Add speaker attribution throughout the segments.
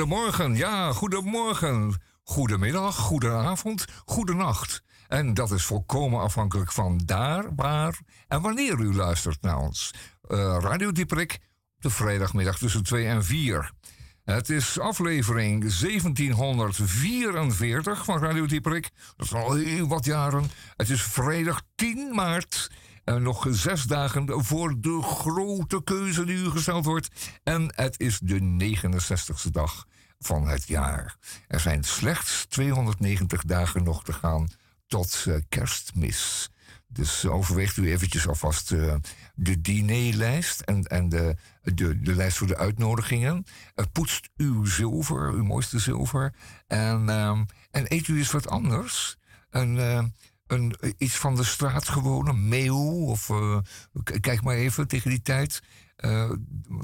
Speaker 1: Goedemorgen, ja, goedemorgen. Goedemiddag, goedenavond, goedenacht. En dat is volkomen afhankelijk van daar, waar en wanneer u luistert naar ons. Uh, Radio Dieperik, de vrijdagmiddag tussen 2 en 4. Het is aflevering 1744 van Radio Dieperik. Dat is al heel wat jaren. Het is vrijdag 10 maart. En nog zes dagen voor de grote keuze die u gesteld wordt. En het is de 69ste dag van het jaar. Er zijn slechts 290 dagen nog te gaan tot uh, kerstmis. Dus overweegt u eventjes alvast uh, de dinerlijst en, en de, de, lijst voor de uitnodigingen. Poetst uw zilver, uw mooiste zilver. En, uh, en eet u eens wat anders. En, een, iets van de straat gewoon, een meeuw. Of kijk maar even tegen die tijd. Uh,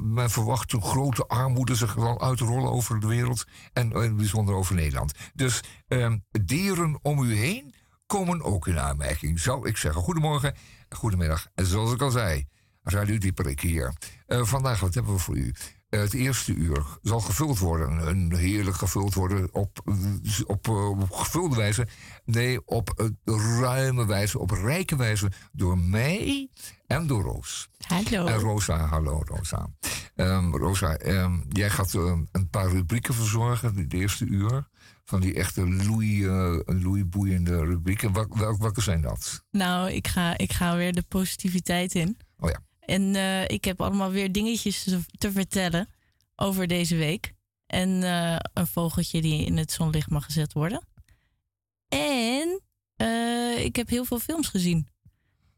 Speaker 1: men verwacht een grote armoede zich wel uitrollen over de wereld en in bijzonder over Nederland. Dus uh, dieren om u heen komen ook in aanmerking, zou ik zeggen. Goedemorgen, goedemiddag. En zoals ik al zei, Radio Dieperik hier. Uh, vandaag, wat hebben we voor u? Het eerste uur zal gevuld worden. Een heerlijk gevuld worden op, op, op gevulde wijze. Nee, op ruime wijze, op rijke wijze. Door mij en door Roos.
Speaker 2: Hallo.
Speaker 1: En Rosa, hallo Rosa. Um, Rosa, um, jij gaat um, een paar rubrieken verzorgen, de eerste uur. Van die echte loei, uh, loeiboeiende rubrieken. Wel, wel, welke zijn dat?
Speaker 2: Nou, ik ga, ik ga weer de positiviteit in.
Speaker 1: Oh ja.
Speaker 2: En uh, ik heb allemaal weer dingetjes te, te vertellen over deze week. En uh, een vogeltje die in het zonlicht mag gezet worden. En ik heb heel veel films gezien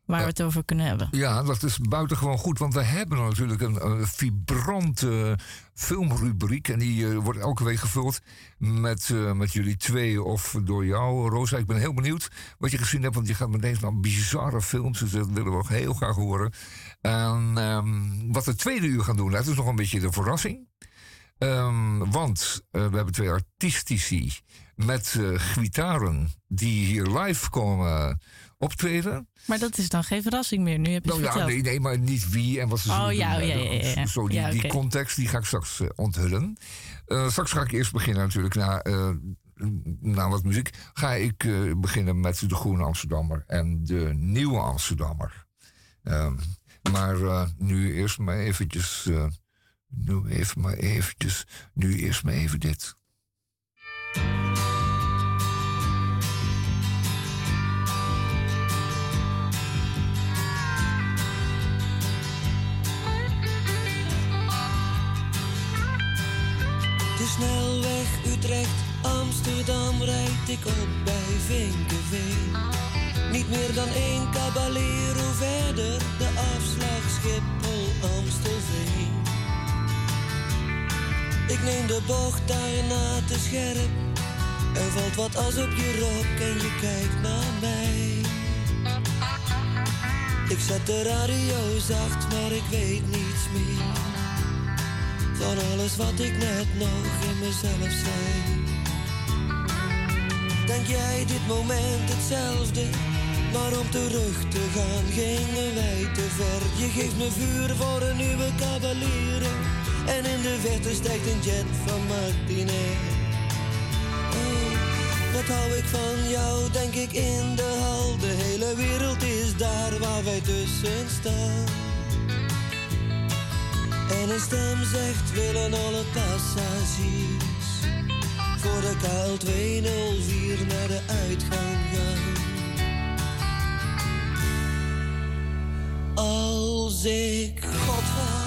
Speaker 2: waar we het over kunnen hebben.
Speaker 1: Ja, dat is buitengewoon goed. Want we hebben natuurlijk een, vibrante filmrubriek. En die uh, wordt elke week gevuld met, uh, met jullie twee of door jou, Rosa. Ik ben heel benieuwd wat je gezien hebt. Want je gaat meteen naar bizarre films. Dus dat willen we ook heel graag horen. En um, wat we tweede uur gaan doen, dat is nog een beetje de verrassing. Um, want uh, we hebben twee artistici met gitaren die hier live komen optreden.
Speaker 2: Maar dat is dan geen verrassing meer. Nu heb je nou, ja,
Speaker 1: nee, nee, maar niet wie en wat ze
Speaker 2: oh,
Speaker 1: zullen
Speaker 2: ja,
Speaker 1: doen.
Speaker 2: Ja, ja, ja,
Speaker 1: Zo, die,
Speaker 2: ja,
Speaker 1: die context die ga ik straks uh, onthullen. Uh, straks ga ik eerst beginnen natuurlijk na, uh, na wat muziek. Ga ik beginnen met de Groene Amsterdammer en de Nieuwe Amsterdammer. Um, maar nu eerst maar eventjes... nu even maar eventjes... Nu eerst maar even dit.
Speaker 3: Snelweg Utrecht, Amsterdam rijd ik op bij Vinkenveen. Niet meer dan één caballero verder, de afslag Schiphol, Amstelveen. Ik neem de bocht daarna te scherp. Er valt wat as op je rok en je kijkt naar mij. Ik zet de radio zacht, maar ik weet niets meer van alles wat ik net nog in mezelf zei. Denk jij dit moment hetzelfde? Maar om terug te gaan gingen wij te ver. Je geeft me vuur voor een nieuwe cavalier. En in de verte stijgt een jet van Martinez. Oh, wat hou ik van jou, denk ik in de hal. De hele wereld is daar waar wij tussen staan. Een stem zegt willen alle passagiers voor de KL 204 naar de uitgang gaan. Als ik God.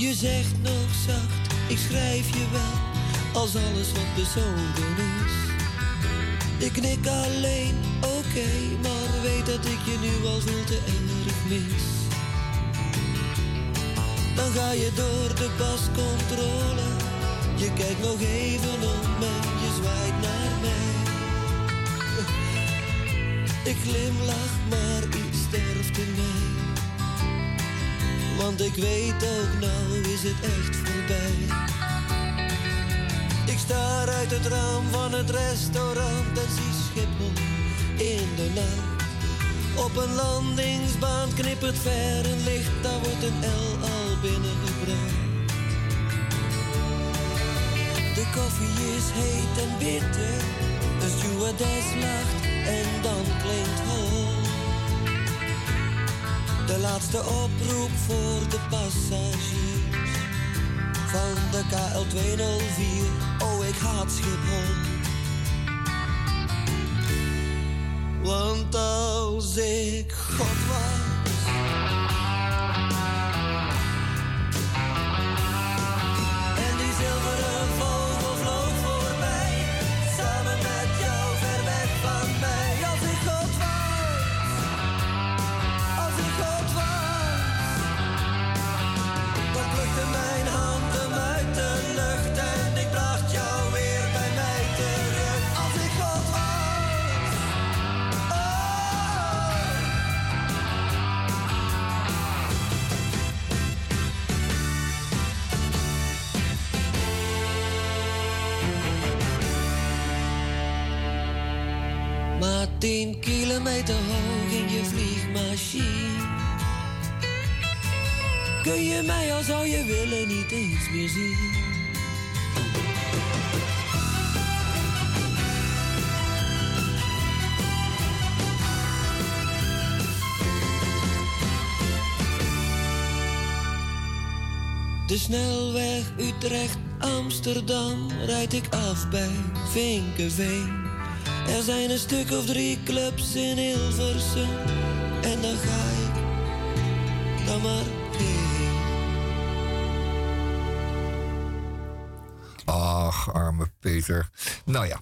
Speaker 3: Je zegt nog zacht, ik schrijf je wel, als alles wat bezonken is. Ik knik alleen, oké, maar weet dat ik je nu al veel te erg mis. Dan ga je door de pascontrole, je kijkt nog even om en je zwaait naar mij. Ik glimlach, maar iets sterft in mij. Want ik weet ook nou is het echt voorbij. Ik sta uit het raam van het restaurant en zie Schiphol in de nacht. Op een landingsbaan knippert ver een licht, daar wordt een L binnengebracht. De koffie is heet en bitter, een stewardess lacht en dan klinkt hol. De laatste oproep voor de passagiers van de KL 204. Oh, ik haat Schiphol. Want als ik God was. Kilometer hoog in je vliegmachine. Kun je mij al zou je willen niet eens meer zien? De snelweg Utrecht-Amsterdam rijd ik af bij Vinkenveen. Er zijn een stuk of drie clubs in Hilversum en dan ga ik dan maar heen.
Speaker 1: Ach, arme Peter. Nou ja,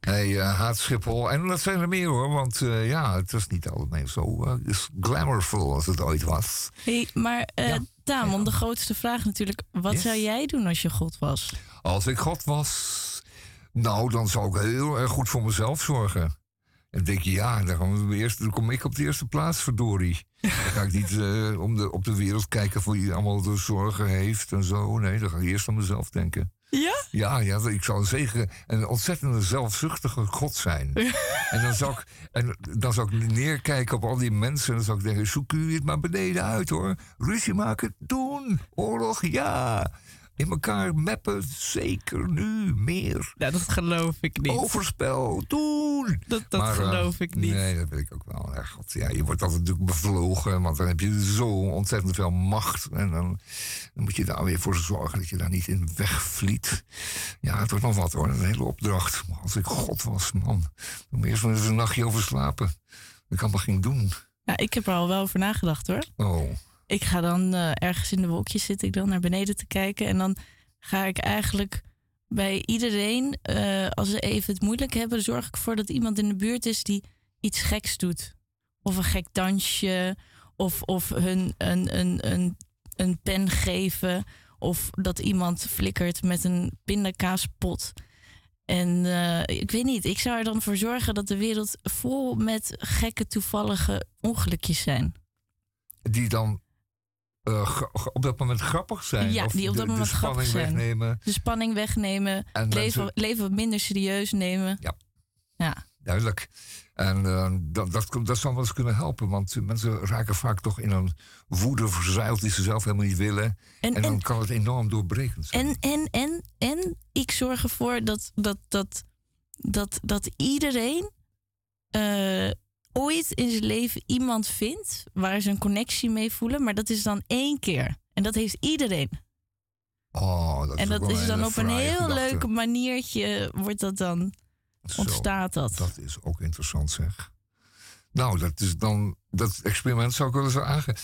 Speaker 1: hij eh, haat Schiphol. En dat zijn er meer hoor, want eh, ja, het is niet altijd zo eh, is glamourful als het ooit was.
Speaker 2: Hey, maar eh
Speaker 1: Ja.
Speaker 2: Tamon, de grootste vraag natuurlijk. Wat
Speaker 1: Yes.
Speaker 2: zou jij doen als je God was?
Speaker 1: Als ik God was, nou, dan zou ik heel erg goed voor mezelf zorgen. En denk je, ja, dan, gaan we eerst, dan kom ik op de eerste plaats, verdorie. Dan ga ik niet eh, om de, op de wereld kijken voor wie allemaal de zorgen heeft en zo. Nee, dan ga ik eerst aan mezelf denken.
Speaker 2: Ja?
Speaker 1: Ja, ja, ik zou zeker een ontzettende zelfzuchtige God zijn. en, dan zou ik, en dan zou ik neerkijken op al die mensen. En dan zou ik denken, zoek u het maar beneden uit hoor. Ruzie maken, doen. Oorlog, ja. In elkaar meppen, zeker nu, meer.
Speaker 2: Nou, dat geloof ik niet.
Speaker 1: Overspel, doen.
Speaker 2: dat dat
Speaker 1: Maar, eh,
Speaker 2: geloof ik niet.
Speaker 1: Nee, dat weet ik ook wel. Ja, God, ja, je wordt altijd natuurlijk bevlogen, want dan heb je zo ontzettend veel macht. En dan, dan moet je daar weer voor zorgen dat je daar niet in wegvliet. Ja, het wordt nog wat hoor, een hele opdracht. Maar als ik God was, man, dan moet je eerst eens een nachtje over slapen. Ik kan maar geen doen.
Speaker 2: Ja, ik heb er al wel over nagedacht hoor.
Speaker 1: Oh,
Speaker 2: Ik ga dan eh, ergens in de wolkjes zit ik dan naar beneden te kijken. En dan ga ik eigenlijk bij iedereen, eh, als ze even het moeilijk hebben, zorg ik ervoor dat iemand in de buurt is die iets geks doet. Of een gek dansje, of, of hun een, een, een, een pen geven. Of dat iemand flikkert met een pindakaaspot. En eh, ik weet niet, ik zou er dan voor zorgen dat de wereld vol met gekke toevallige ongelukjes zijn.
Speaker 1: die dan eh, op dat moment grappig zijn.
Speaker 2: Ja,
Speaker 1: of
Speaker 2: die op dat
Speaker 1: de,
Speaker 2: moment
Speaker 1: de spanning
Speaker 2: grappig zijn.
Speaker 1: wegnemen.
Speaker 2: de spanning wegnemen,
Speaker 1: En
Speaker 2: leven,
Speaker 1: mensen-
Speaker 2: leven wat minder serieus nemen.
Speaker 1: Ja.
Speaker 2: Ja,
Speaker 1: Duidelijk. En eh, dat, dat, dat zou wel eens kunnen helpen, want mensen raken vaak toch in een woede verzeild die ze zelf helemaal niet willen.
Speaker 2: En,
Speaker 1: En dan
Speaker 2: en,
Speaker 1: kan het enorm doorbrekend zijn.
Speaker 2: en, en, en, en ik zorg ervoor dat, dat, dat, dat, dat iedereen eh, ooit in zijn leven iemand vindt waar ze een connectie mee voelen, maar dat is dan één keer. En dat heeft iedereen.
Speaker 1: Oh, dat
Speaker 2: en
Speaker 1: is
Speaker 2: dat is dan op een heel
Speaker 1: gedachte.
Speaker 2: leuk maniertje wordt dat dan
Speaker 1: Zo,
Speaker 2: ontstaat dat.
Speaker 1: Dat is ook interessant, zeg. Nou, dat is dan. Dat experiment zou ik wel eens aange.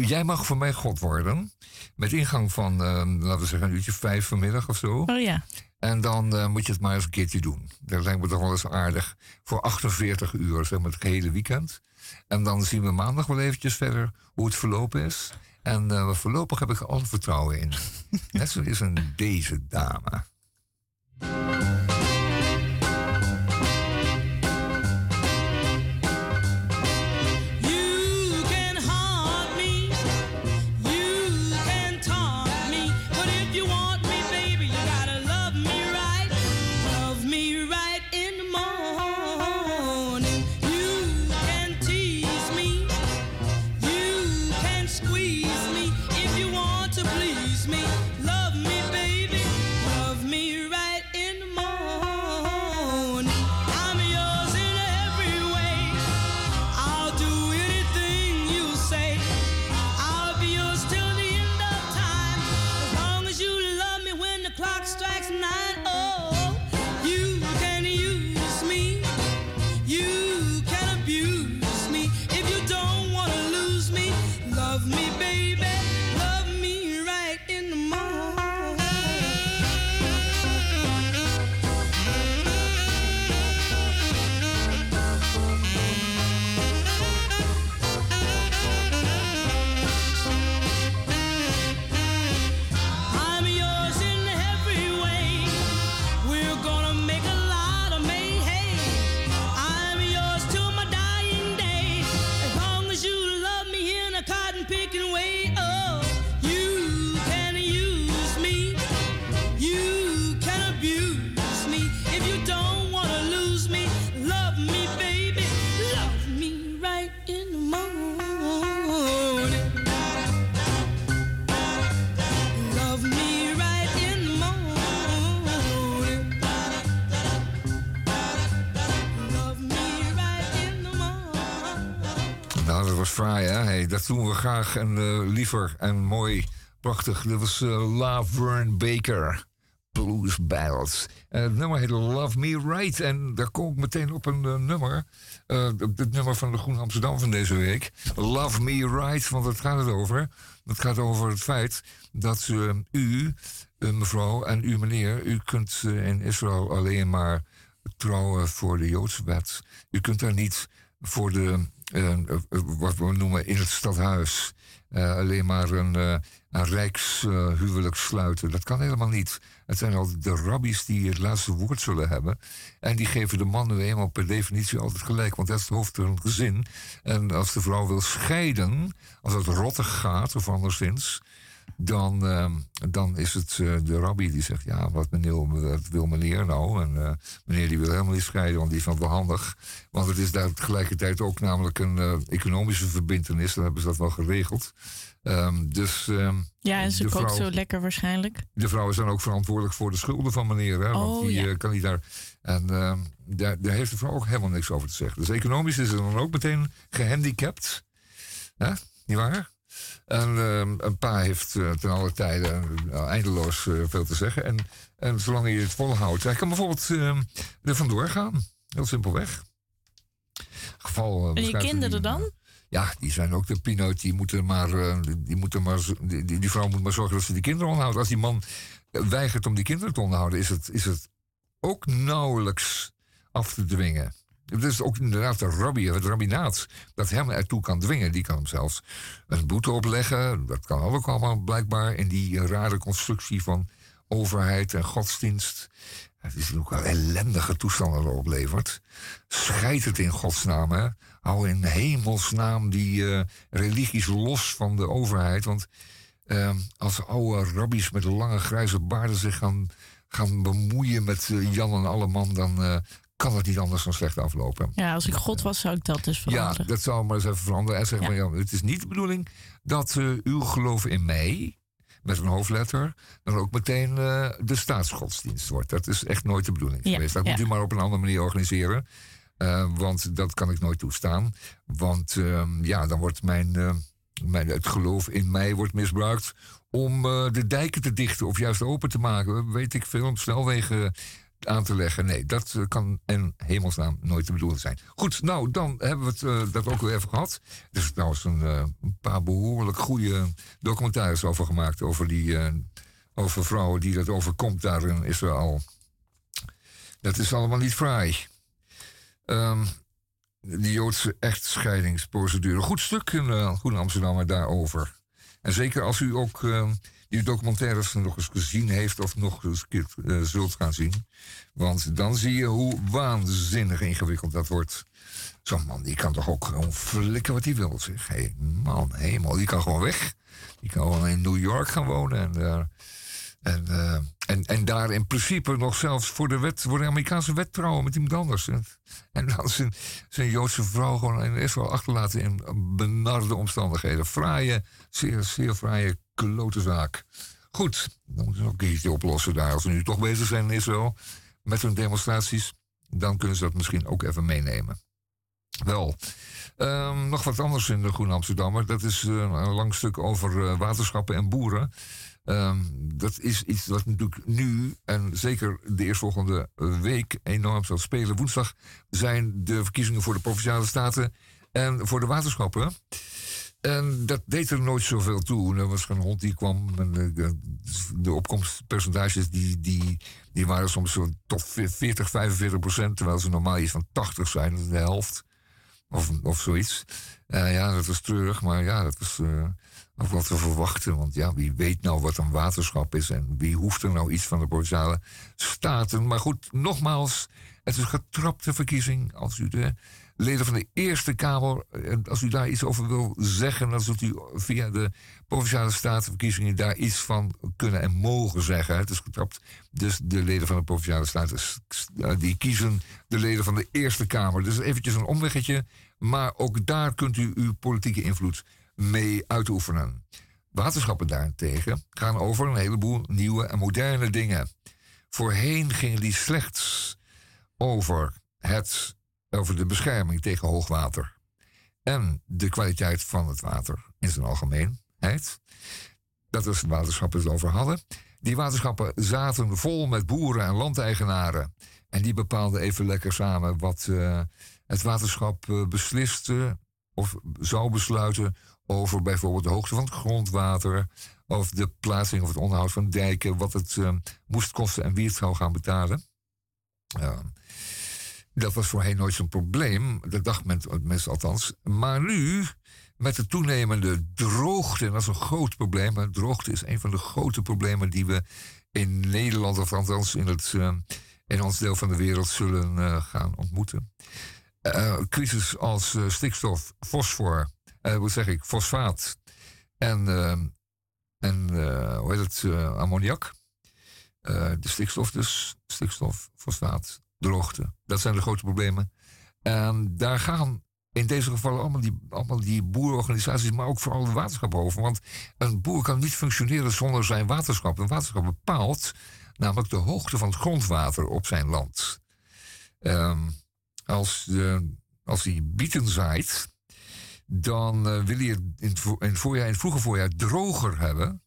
Speaker 1: Jij mag voor mij God worden. Met ingang van, eh, laten we zeggen, een uurtje vijf vanmiddag of zo.
Speaker 2: Oh ja.
Speaker 1: En dan eh, moet je het maar eens een keertje doen. Dat lijkt me toch wel eens aardig. Voor 48 uur, zeg maar het hele weekend. En dan zien we maandag wel eventjes verder hoe het verlopen is. En eh, voorlopig heb ik er alle vertrouwen in. Net zo is een deze dame. Fraai, hè? Hey, dat doen we graag en eh, liever en mooi, prachtig. Dat was eh Laverne Baker, Blues Ballads. En het nummer heet Love Me Right. En daar kom ik meteen op een eh, nummer. eh, het nummer van de Groen Amsterdam van deze week. Love Me Right, want dat gaat het over. Het gaat over het feit dat eh, u, eh, mevrouw, en u, meneer... u kunt eh, in Israël alleen maar trouwen voor de Joodse wet. U kunt daar niet voor de, eh, eh, wat we noemen in het stadhuis, eh, alleen maar een, eh een rijkshuwelijk sluiten. Dat kan helemaal niet. Het zijn altijd de rabbies die het laatste woord zullen hebben. En die geven de man nu eenmaal per definitie altijd gelijk, want dat is het hoofd van een gezin. En als de vrouw wil scheiden, als het rottig gaat of anderszins, dan, ehm, dan is het eh, de rabbi die zegt: Ja, wat, meneer, wat wil meneer nou? En eh, meneer die wil helemaal niet scheiden, want die vindt het wel handig. Want het is daar tegelijkertijd ook namelijk een eh, economische verbindenis. Dan hebben ze dat wel geregeld. Ehm, dus ehm,
Speaker 2: Ja, en ze kookt zo lekker waarschijnlijk.
Speaker 1: de vrouw is dan ook verantwoordelijk voor de schulden van meneer. Hè? Want
Speaker 2: Oh,
Speaker 1: die
Speaker 2: ja.
Speaker 1: kan niet daar. En daar, daar heeft de vrouw ook helemaal niks over te zeggen. Dus economisch is ze dan ook meteen gehandicapt. Hè? Niet waar? En ehm, een pa heeft eh, ten alle tijden eh, eindeloos eh, veel te zeggen. En, en zolang je het volhoudt. Hij kan bijvoorbeeld ehm, er vandoor gaan. Heel simpelweg. Geval,
Speaker 2: En je kinderen dan?
Speaker 1: ja, die zijn ook de pineut. Die moeten maar, die, moeten maar, die, die vrouw moet maar zorgen dat ze die kinderen onderhoudt. Als die man weigert om die kinderen te onderhouden, is het, is het ook nauwelijks af te dwingen. Het is ook inderdaad de rabbi, het rabbinaat, dat hem ertoe kan dwingen. Die kan hem zelfs een boete opleggen. Dat kan ook allemaal blijkbaar in die rare constructie van overheid en godsdienst. Het is ook wel ellendige toestanden dat oplevert. Scheid het in godsnaam, hè. Hou in hemelsnaam die eh, religies los van de overheid. Want eh, als oude rabbies met lange grijze baarden zich gaan, gaan bemoeien met eh, Jan en Alleman... dan eh, kan het niet anders dan slecht aflopen.
Speaker 2: Ja, als ik God was, zou ik dat dus veranderen.
Speaker 1: Ja, dat zou maar eens even veranderen. En zeggen
Speaker 2: Ja.
Speaker 1: van, ja, het is niet de bedoeling dat eh, uw geloof in mij, met een hoofdletter, dan ook meteen eh, de staatsgodsdienst wordt. Dat is echt nooit de bedoeling
Speaker 2: Ja,
Speaker 1: geweest. Dat
Speaker 2: ja.
Speaker 1: moet u maar op een andere manier organiseren. Eh, want dat kan ik nooit toestaan. Want ehm, ja, dan wordt mijn, mijn, het geloof in mij wordt misbruikt om de dijken te dichten of juist open te maken. Weet ik veel, snelwegen aan te leggen. Nee, dat eh, kan in hemelsnaam nooit de bedoeling zijn. Goed, nou, dan hebben we het, eh, dat ook weer even gehad. Er is trouwens een, eh, paar behoorlijk goede documentaires over gemaakt. Over, die, over vrouwen die dat overkomt daar in Israël. Dat is allemaal niet fraai. Ehm, de Joodse echtscheidingsprocedure. Goed stuk in Goede Amsterdammer daarover. En zeker als u ook die documentaires nog eens gezien heeft of nog eens eh, zult gaan zien. Want dan zie je hoe waanzinnig ingewikkeld dat wordt. Zo'n man die kan toch ook gewoon flikken wat hij wil. Zeg. Hey, man, hemel, die kan gewoon weg. Die kan gewoon in New York gaan wonen. En, eh, en, eh, en, en daar in principe nog zelfs voor de, wet, voor de Amerikaanse wet trouwen met iemand anders. En, en dan zijn, Joodse vrouw gewoon in Israël achterlaten in benarde omstandigheden. Fraaie, zeer, zeer fraaie klote zaak. Goed, dan moeten ze ook iets oplossen daar. Als ze nu toch bezig zijn in Israël met hun demonstraties, dan kunnen ze dat misschien ook even meenemen. Wel, ehm, nog wat anders in de Groene Amsterdammer. Dat is eh, een lang stuk over eh, waterschappen en boeren. Ehm, dat is iets wat natuurlijk nu en zeker de eerstvolgende week enorm zal spelen. Woensdag zijn de verkiezingen voor de provinciale staten en voor de waterschappen. En dat deed er nooit zoveel toe. Er was een hond die kwam. En de, opkomstpercentages die, die, die waren soms zo tot 40, 45 procent. Terwijl ze normaal iets van 80 zijn. De helft. Of, of zoiets. Eh, ja, dat was treurig. Maar ja, dat was eh, ook wat te verwachten. Want ja, wie weet nou wat een waterschap is. En wie hoeft er nou iets van de provinciale staten. Maar goed, nogmaals. Het is een getrapte verkiezing. Als u de leden van de Eerste Kamer, eh, als u daar iets over wil zeggen, dan zult u via de provinciale statenverkiezingen daar iets van kunnen en mogen zeggen. Het is getrapt. Dus de leden van de provinciale staten eh, die kiezen de leden van de Eerste Kamer. Dus eventjes een omweggetje, maar ook daar kunt u uw politieke invloed mee uitoefenen. Waterschappen daarentegen gaan over een heleboel nieuwe en moderne dingen. Voorheen gingen die slechts over het over de bescherming tegen hoogwater. En de kwaliteit van het water in zijn algemeenheid. Dat is de waterschappen het over hadden. Die waterschappen zaten vol met boeren en landeigenaren. En die bepaalden even lekker samen wat uh, het waterschap uh, besliste of zou besluiten over bijvoorbeeld de hoogte van het grondwater, of de plaatsing of het onderhoud van dijken, wat het uh, moest kosten en wie het zou gaan betalen. Dat was voorheen nooit zo'n probleem, dat dacht men, mensen althans. Maar nu, met de toenemende droogte, en dat is een groot probleem. Hè, droogte is een van de grote problemen die we in Nederland, of althans in, het, uh, in ons deel van de wereld, zullen uh, gaan ontmoeten. Uh, crisis als stikstof, fosfor, hoe zeg ik, fosfaat en, en hoe heet het, ammoniak. de stikstof dus, stikstof, fosfaat, droogte. Dat zijn de grote problemen. En daar gaan in deze gevallen allemaal die, allemaal die boerenorganisaties, maar ook vooral de waterschap over. Want een boer kan niet functioneren zonder zijn waterschap. Een waterschap bepaalt namelijk de hoogte van het grondwater op zijn land. Um, als, de, als hij bieten zaait, dan uh, wil je het in het, voorjaar, vroege voorjaar droger hebben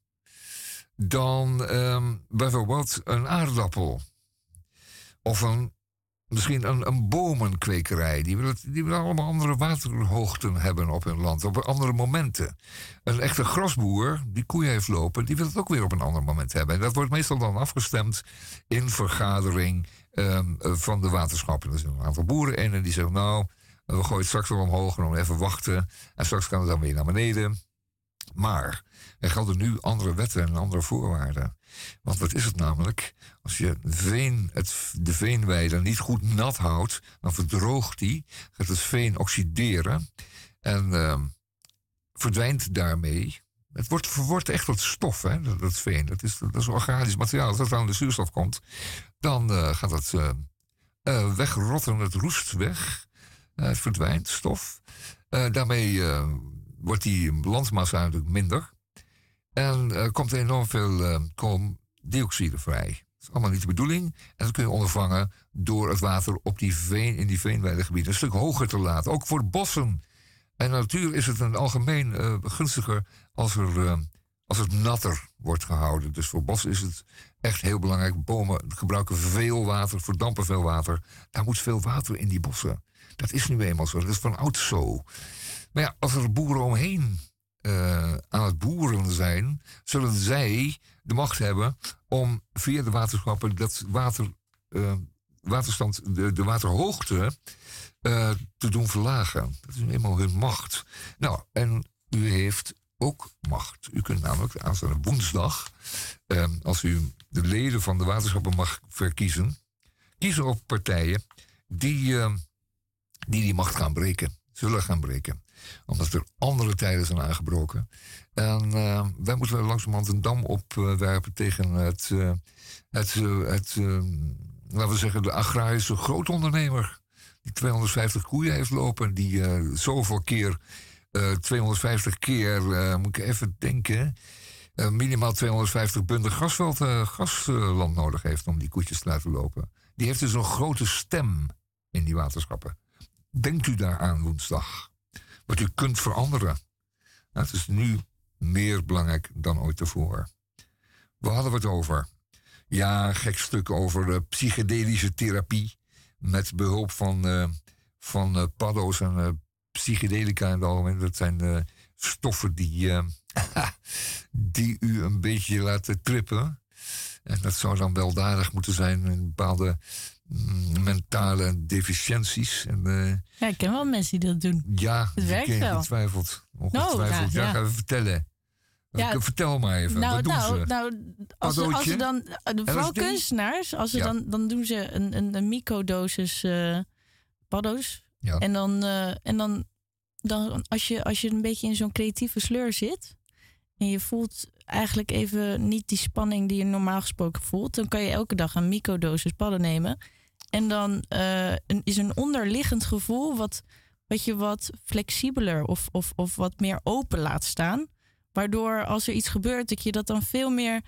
Speaker 1: dan um, bijvoorbeeld een aardappel. Of een misschien een, een bomenkwekerij. Die willen, die willen allemaal andere waterhoogten hebben op hun land, op andere momenten. Een echte grasboer die koeien heeft lopen, die wil het ook weer op een ander moment hebben. En dat wordt meestal dan afgestemd in vergadering um, van de waterschappen. Er zijn een aantal boeren en die zeggen, nou, we gooien straks wel omhoog en dan even wachten. En straks kan het dan weer naar beneden. Maar er gelden nu andere wetten en andere voorwaarden. Want wat is het namelijk? Als je veen, het, de veenweide niet goed nat houdt, dan verdroogt die, gaat het veen oxideren en uh, verdwijnt daarmee. Het wordt, echt tot stof, hè, dat, veen. Dat is, dat is organisch materiaal. Als dat aan de zuurstof komt, dan uh, gaat het uh, uh, wegrotten, het roest weg. Het verdwijnt, stof. daarmee wordt die landmassa natuurlijk minder. En er komt enorm veel koolmonoxide vrij. is allemaal niet de bedoeling. En dat kun je ondervangen door het water op die veen, in die veenweidegebieden een stuk hoger te laten. Ook voor bossen. En natuur is het het algemeen gunstiger als, er, als het natter wordt gehouden. Dus voor bossen is het echt heel belangrijk. Bomen gebruiken veel water, verdampen veel water. Daar moet veel water in die bossen. Dat is nu eenmaal zo. Dat is van oud zo. Maar ja, als er boeren omheen uh, aan het boeren zijn, zullen zij de macht hebben om via de waterschappen dat water, uh, waterstand, de, de waterhoogte uh, te doen verlagen. Dat is nu eenmaal hun macht. Nou, en u heeft ook macht. U kunt namelijk aanstaande woensdag, als u de leden van de waterschappen mag verkiezen, kiezen op partijen die die, die macht gaan breken, zullen gaan breken omdat er andere tijden zijn aangebroken. En uh, wij moeten langzamerhand een dam opwerpen tegen het, uh, het, uh, het laten we zeggen, de agrarische grootondernemer. Die 250 koeien heeft lopen, die zoveel keer, 250 keer, moet ik even denken, minimaal 250 bunden grasveld, grasland nodig heeft om die koetjes te laten lopen. Die heeft dus een grote stem in die waterschappen. Denkt u daaraan woensdag? wat u kunt veranderen. Nou, het is nu meer belangrijk dan ooit tevoren. We hadden het over? Ja, gek stuk over de psychedelische therapie. Met behulp van, uh, van uh, paddo's en psychedelica in het algemeen. Dat zijn stoffen die, die u een beetje laten trippen. En dat zou dan weldadig moeten zijn in bepaalde mentale deficiënties. En, uh,
Speaker 2: ja, ik ken wel mensen die dat doen.
Speaker 1: Ja,
Speaker 2: het werkt wel.
Speaker 1: Ongetwijfeld. ongetwijfeld. ja, ja. ga even vertellen. Ja, Vertel maar even. Nou, Wat doen
Speaker 2: nou,
Speaker 1: ze?
Speaker 2: nou als, ze, als ze dan, vooral kunstenaars, als ze dan, dan doen ze een, een, een microdosis uh, paddo's. Ja. En dan, uh, en dan, dan als, je, als je een beetje in zo'n creatieve sleur zit en je voelt eigenlijk even niet die spanning die je normaal gesproken voelt, dan kan je elke dag een microdosis padden nemen. En dan uh, een, is een onderliggend gevoel wat, wat je wat flexibeler of, of, of wat meer open laat staan. Waardoor als er iets gebeurt, dat je dat dan veel meer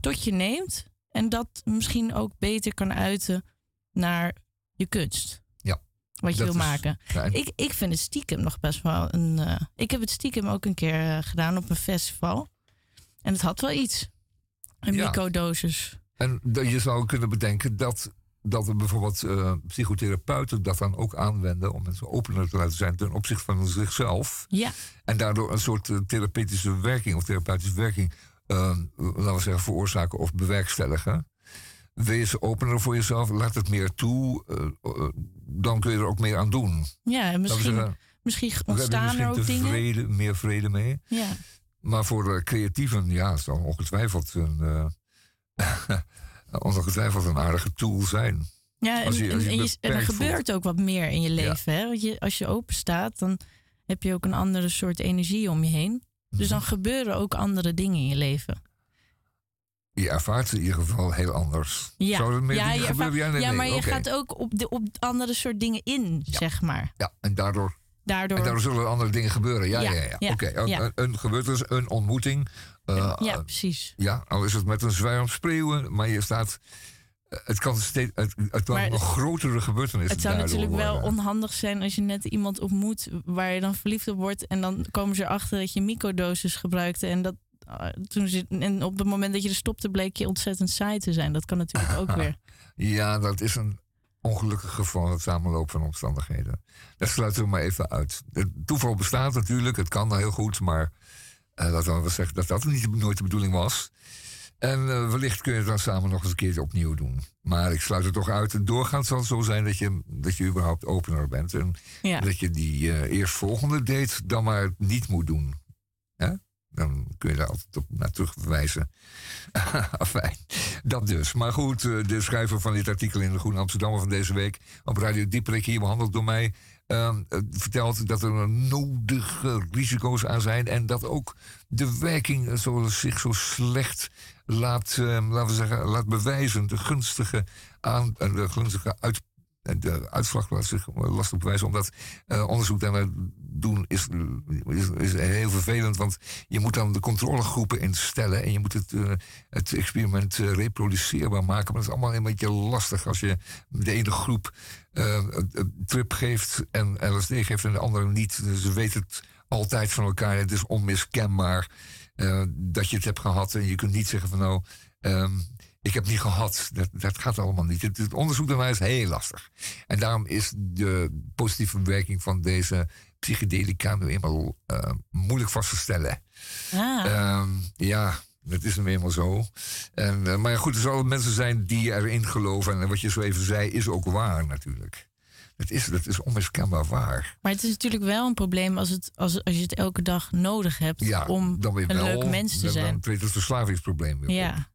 Speaker 2: tot je neemt. En dat misschien ook beter kan uiten naar je kunst.
Speaker 1: Ja.
Speaker 2: Wat je wil maken. ik, ik vind het stiekem nog best wel een. Uh, ik heb het stiekem ook een keer uh, gedaan op een festival. En het had wel iets. Een ja. microdosis.
Speaker 1: En je zou kunnen bedenken dat dat er bijvoorbeeld uh, psychotherapeuten dat dan ook aanwenden om mensen opener te laten zijn ten opzichte van zichzelf.
Speaker 2: Ja.
Speaker 1: En daardoor een soort uh, therapeutische werking of therapeutische werking, uh, laten we zeggen, veroorzaken of bewerkstelligen. Wees opener voor jezelf, laat het meer toe, dan kun je er ook meer aan doen.
Speaker 2: Ja, en misschien, zeggen, misschien ontstaan er ook dingen.
Speaker 1: Vrede, meer vrede mee.
Speaker 2: Ja.
Speaker 1: Maar voor creatieven, ja, zal ongetwijfeld een ongetwijfeld een aardige tool zijn.
Speaker 2: Ja, en, je, en, er gebeurt ook wat meer in je leven. Hè? Want je, als je open staat, dan heb je ook een andere soort energie om je heen. Dus dan mhm. gebeuren ook andere dingen in je leven.
Speaker 1: Je ervaart het in ieder geval heel anders.
Speaker 2: Ja,
Speaker 1: Zou er meer
Speaker 2: ja?
Speaker 1: Ja, nee,
Speaker 2: ja, maar je gaat ook op, de, op andere soort dingen in, zeg maar.
Speaker 1: Ja, en daardoor
Speaker 2: Daardoor...
Speaker 1: En daardoor zullen andere dingen gebeuren. Ja, ja, ja. ja. Oké, een, een, gebeurt dus een ontmoeting.
Speaker 2: Uh, ja, precies.
Speaker 1: Ja, al is het met een zwerm spreeuwen, maar je staat. Eh, het kan steeds. Het, het kan nog grotere gebeurtenissen.
Speaker 2: Het zou natuurlijk wel onhandig zijn als je net iemand ontmoet waar je dan verliefd op wordt. En dan komen ze erachter dat je microdoses gebruikte. En dat uh, toen ze, en op het moment dat je er stopte, bleek je ontzettend saai te zijn. Dat kan natuurlijk ook weer.
Speaker 1: Ja, dat is een ongelukkig geval, het samenloop van omstandigheden. Dat sluiten we maar even uit. Het toeval bestaat natuurlijk, het kan heel goed, maar dat we zeggen dat dat niet, nooit de bedoeling was. En uh, wellicht kun je het dan samen nog eens een keertje opnieuw doen. Maar ik sluit het toch uit. Doorgaans zal het zo zijn dat je, dat je überhaupt opener bent. En dat je die uh, eerstvolgende date dan maar niet moet doen. Ja? Dan kun je daar altijd op naar terugverwijzen. Fijn, dat dus. Maar goed, eh, de schrijver van dit artikel in de Groene Amsterdammer van deze week... op Radio Dieperik, hier behandeld door mij... Uh, vertelt dat er nodige risico's aan zijn... en dat ook de werking zo, zich zo slecht laat, uh, laten we zeggen, laat bewijzen. De gunstige, aan, de gunstige uit, de uitslag laat zich lastig bewijzen. Omdat eh, onderzoek daarnaar doen is, is, is heel vervelend. Want je moet dan de controlegroepen instellen. En je moet het, eh, het experiment eh, reproduceerbaar maken. Maar dat is allemaal een beetje lastig als je de ene groep eh, trip geeft en LSD geeft en de andere niet. Dus ze weten het altijd van elkaar. Het is onmiskenbaar eh, dat je het hebt gehad. En je kunt niet zeggen van nou, ehm, ik heb niet gehad. Dat, dat gaat allemaal niet. Het, het onderzoek daarna is heel lastig. En daarom is de positieve werking van deze psychedelica nu eenmaal eh, moeilijk vast te stellen.
Speaker 2: Ah,
Speaker 1: Ehm, ja, dat is nu eenmaal zo. En, eh, maar ja, goed, er zullen mensen zijn die erin geloven. En wat je zo even zei, is ook waar natuurlijk. Dat is, dat is onmiskenbaar waar.
Speaker 2: maar het is natuurlijk wel een probleem als, het, als, als je het elke dag nodig hebt
Speaker 1: Ja,
Speaker 2: om
Speaker 1: dan weer
Speaker 2: een leuk mens te
Speaker 1: dan-
Speaker 2: zijn.
Speaker 1: Dan treedt het verslavingsprobleem weer op.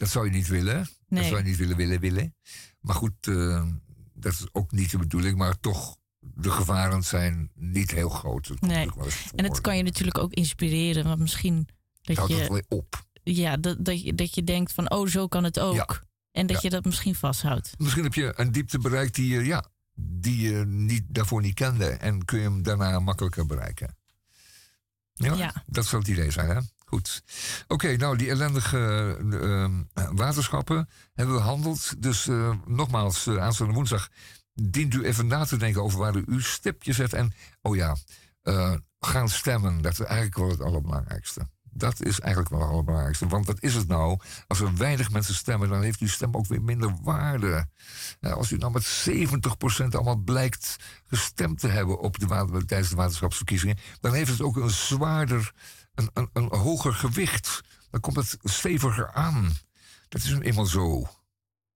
Speaker 1: Dat zou je niet willen. Dat
Speaker 2: Nee.
Speaker 1: zou je niet willen, willen, willen. Maar goed, eh, dat is ook niet de bedoeling. Maar toch, de gevaren zijn niet heel groot. Dat
Speaker 2: Nee. en het kan je natuurlijk ook inspireren. Want misschien dat
Speaker 1: Houdt het
Speaker 2: je,
Speaker 1: wel op.
Speaker 2: ja, dat, dat, je, dat je denkt van, oh, zo kan het ook.
Speaker 1: Ja.
Speaker 2: En dat
Speaker 1: Ja.
Speaker 2: je dat misschien vasthoudt.
Speaker 1: Misschien heb je een diepte bereikt die je, ja, die je niet, daarvoor niet kende. En kun je hem daarna makkelijker bereiken. Ja,
Speaker 2: Ja.
Speaker 1: dat zou het idee zijn, hè? Goed. Oké, nou, die ellendige eh, eh, waterschappen hebben we behandeld. Dus eh, nogmaals, eh, aanstaande woensdag dient u even na te denken over waar u uw stipje zet. En, oh ja, eh, gaan stemmen. Dat is eigenlijk wel het allerbelangrijkste. Dat is eigenlijk wel het allerbelangrijkste. Want wat is het nou? Als er weinig mensen stemmen, dan heeft uw stem ook weer minder waarde. Als u nou met 70% allemaal blijkt gestemd te hebben op tijdens de waterschapsverkiezingen, dan heeft het ook een zwaarder, een, een, hoger gewicht. Dan komt het steviger aan. Dat is eenmaal zo.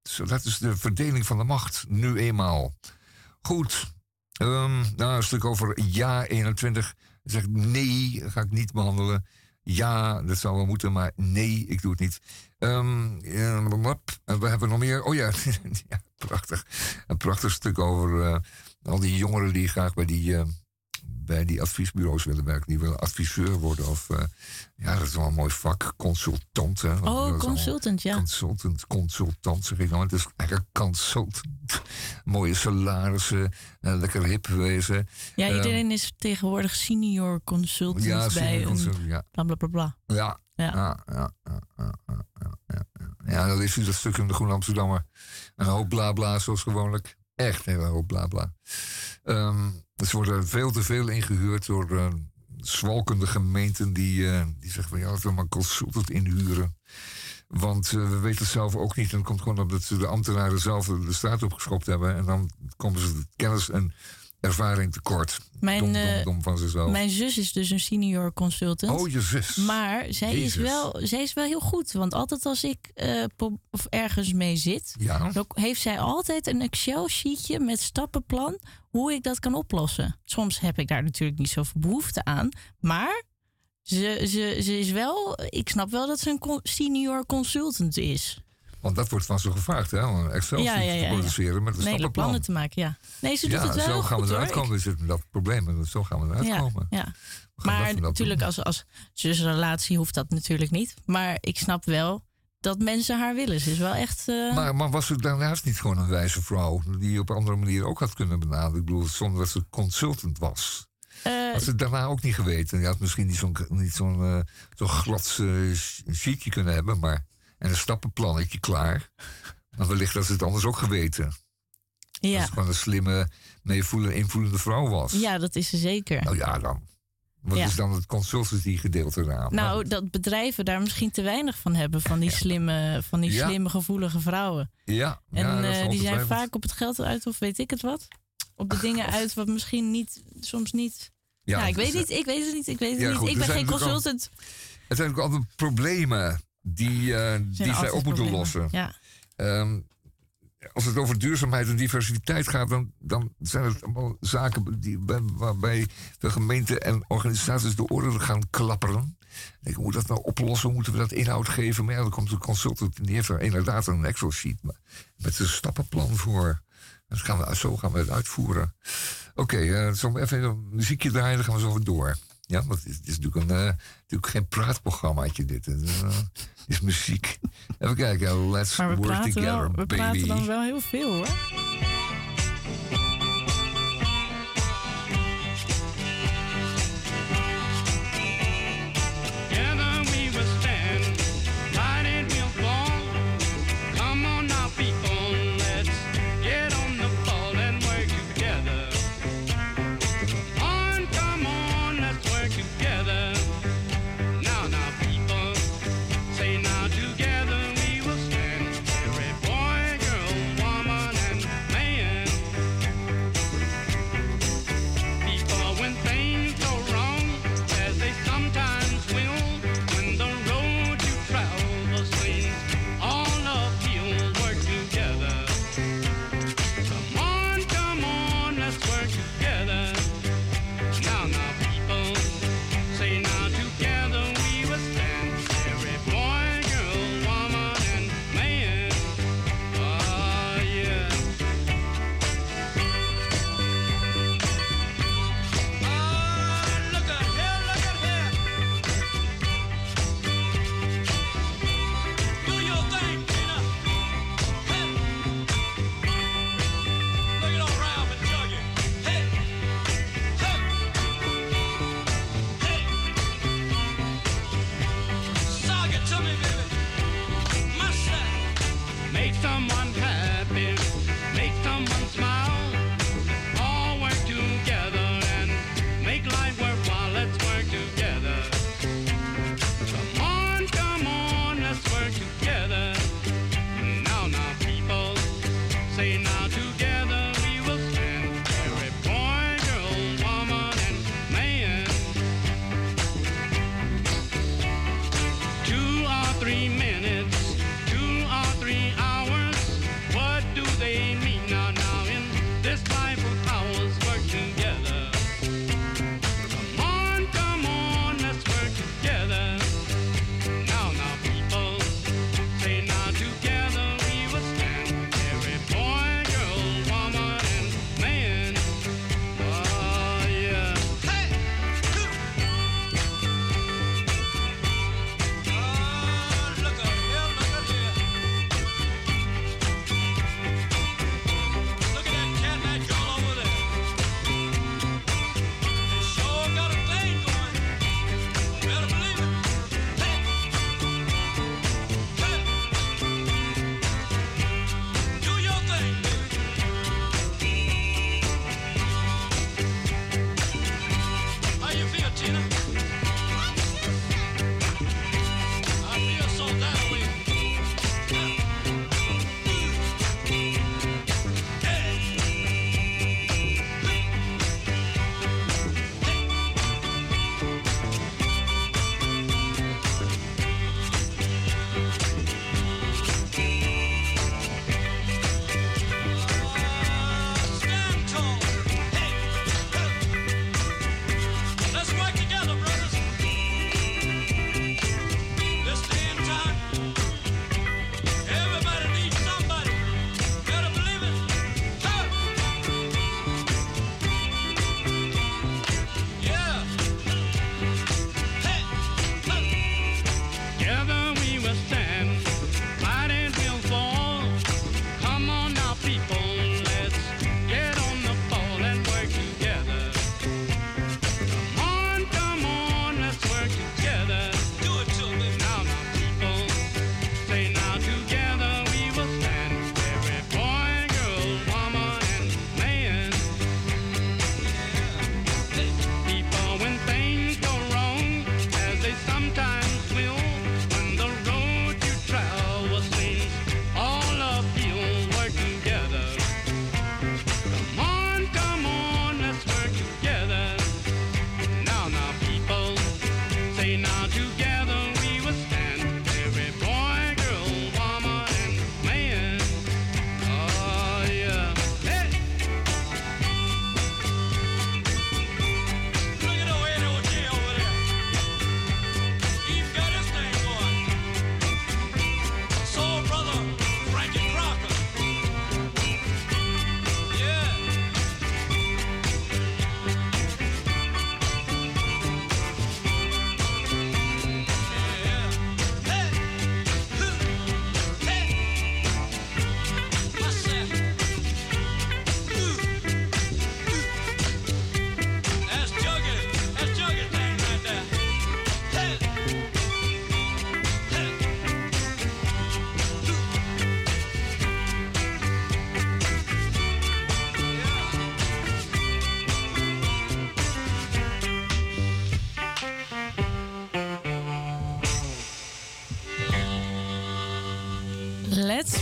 Speaker 1: zo. Dat is de verdeling van de macht, nu eenmaal. Goed. Ehm, nou, een stuk over ja 21. Zegt nee, ga ik niet behandelen. Ja, dat zou wel moeten, maar nee, ik doe het niet. Ehm, ja. En we hebben nog meer. Oh ja, ja prachtig. Een prachtig stuk over eh, al die jongeren die graag bij die, eh, bij die adviesbureaus willen werken. Die willen adviseur worden. Of eh, ja, dat is wel een mooi vak. Consultant. Hè, dat
Speaker 2: Oh, consultant, ja.
Speaker 1: Consultant, consultant zeg ik nou. Het is eigenlijk consultant. Mooie salarissen, eh, lekker hip wezen.
Speaker 2: Ja,
Speaker 1: Ehm,
Speaker 2: iedereen is tegenwoordig senior consultant
Speaker 1: Ja,
Speaker 2: bij
Speaker 1: senior
Speaker 2: een
Speaker 1: consultant, ja.
Speaker 2: bla bla bla bla.
Speaker 1: Ja,
Speaker 2: Ja.
Speaker 1: ja, ja, ja, ja, ja, dan is dat stuk in de Groene Amsterdammer. Een hoop blabla, zoals gewoonlijk. Echt een hele hoop blabla. Ehm ze worden veel te veel ingehuurd door eh, zwalkende gemeenten die, eh, die zeggen van ja, laten we maar consultant inhuren. Want eh, we weten het zelf ook niet. En het komt gewoon omdat ze de ambtenaren zelf de straat opgeschopt hebben. En dan komen ze de kennis en ervaring tekort.
Speaker 2: Mijn,
Speaker 1: dom, dom,
Speaker 2: eh,
Speaker 1: dom van zichzelf.
Speaker 2: Mijn zus is dus een senior consultant.
Speaker 1: oh, je zus.
Speaker 2: Maar zij is, wel, zij is wel heel goed. Want altijd als ik eh, of ergens mee zit,
Speaker 1: Ja,
Speaker 2: dan heeft zij altijd een Excel-sheetje met stappenplan hoe ik dat kan oplossen. Soms heb ik daar natuurlijk niet zoveel behoefte aan. Maar ze, ze, ze is wel, ik snap wel dat ze een senior consultant is.
Speaker 1: Want dat wordt van ze gevraagd, hè? Om een excel
Speaker 2: Ja, ja, ja,
Speaker 1: te produceren met een
Speaker 2: Nee,
Speaker 1: stappenplan.
Speaker 2: plannen te maken, ja. Nee, ze doet het wel
Speaker 1: zo gaan
Speaker 2: goed
Speaker 1: we eruit komen. We zitten met dat probleem. en Zo gaan we eruit komen.
Speaker 2: ja. Maar natuurlijk,
Speaker 1: doen.
Speaker 2: als, als zusrelatie hoeft dat natuurlijk niet. Maar ik snap wel dat mensen haar willen. Ze is wel echt. eh,
Speaker 1: Maar, maar was ze daarnaast niet gewoon een wijze vrouw... die je op andere manier ook had kunnen benaderen? Ik bedoel, zonder dat ze consultant was.
Speaker 2: eh,
Speaker 1: Had ze het daarna ook niet geweten? Je had misschien niet zo'n niet zo'n eh, zo'n glad eh, sheetje kunnen hebben... maar en een stappenplannetje klaar. Maar wellicht dat ze het anders ook geweten. Dat
Speaker 2: ja.
Speaker 1: ze gewoon een slimme, meevoelende, invoelende vrouw was.
Speaker 2: ja, dat is ze zeker.
Speaker 1: Nou ja, dan. Wat
Speaker 2: Ja.
Speaker 1: is dan het consultancy gedeelte eraan?
Speaker 2: Nou, dat bedrijven daar misschien te weinig van hebben. Van die slimme, van die
Speaker 1: Ja.
Speaker 2: slimme gevoelige vrouwen.
Speaker 1: ja,
Speaker 2: En
Speaker 1: ja, dat
Speaker 2: eh, die zijn vaak op het geld uit of weet ik het wat. Op de dingen uit wat misschien niet, soms niet. Ja, ik
Speaker 1: het
Speaker 2: weet niet, ik weet het niet, ik weet het niet.
Speaker 1: goed,
Speaker 2: ik ben geen
Speaker 1: al-
Speaker 2: consultant.
Speaker 1: Het zijn ook altijd problemen die, eh, die zij op moeten lossen.
Speaker 2: Ja.
Speaker 1: Ehm, als het over duurzaamheid en diversiteit gaat, dan, dan zijn het allemaal zaken die, bij- waarbij de gemeenten en organisaties de oren gaan klapperen. Ik hoe dat nou oplossen? Hoe moeten we dat inhoud geven? Maar ja, dan komt een consultant en die heeft er inderdaad een Excel-sheet maar- met een stappenplan voor. Dus gaan we, zo gaan we het uitvoeren. Oké, eh zullen we even een muziekje draaien, dan gaan we zo weer door. Ja, want het is, het is natuurlijk, een, eh, natuurlijk geen praatprogrammaatje dit. Het is, muziek. Even kijken, let's
Speaker 2: Maar we
Speaker 1: work together,
Speaker 2: wel, we
Speaker 1: baby.
Speaker 2: praten dan wel heel veel hoor.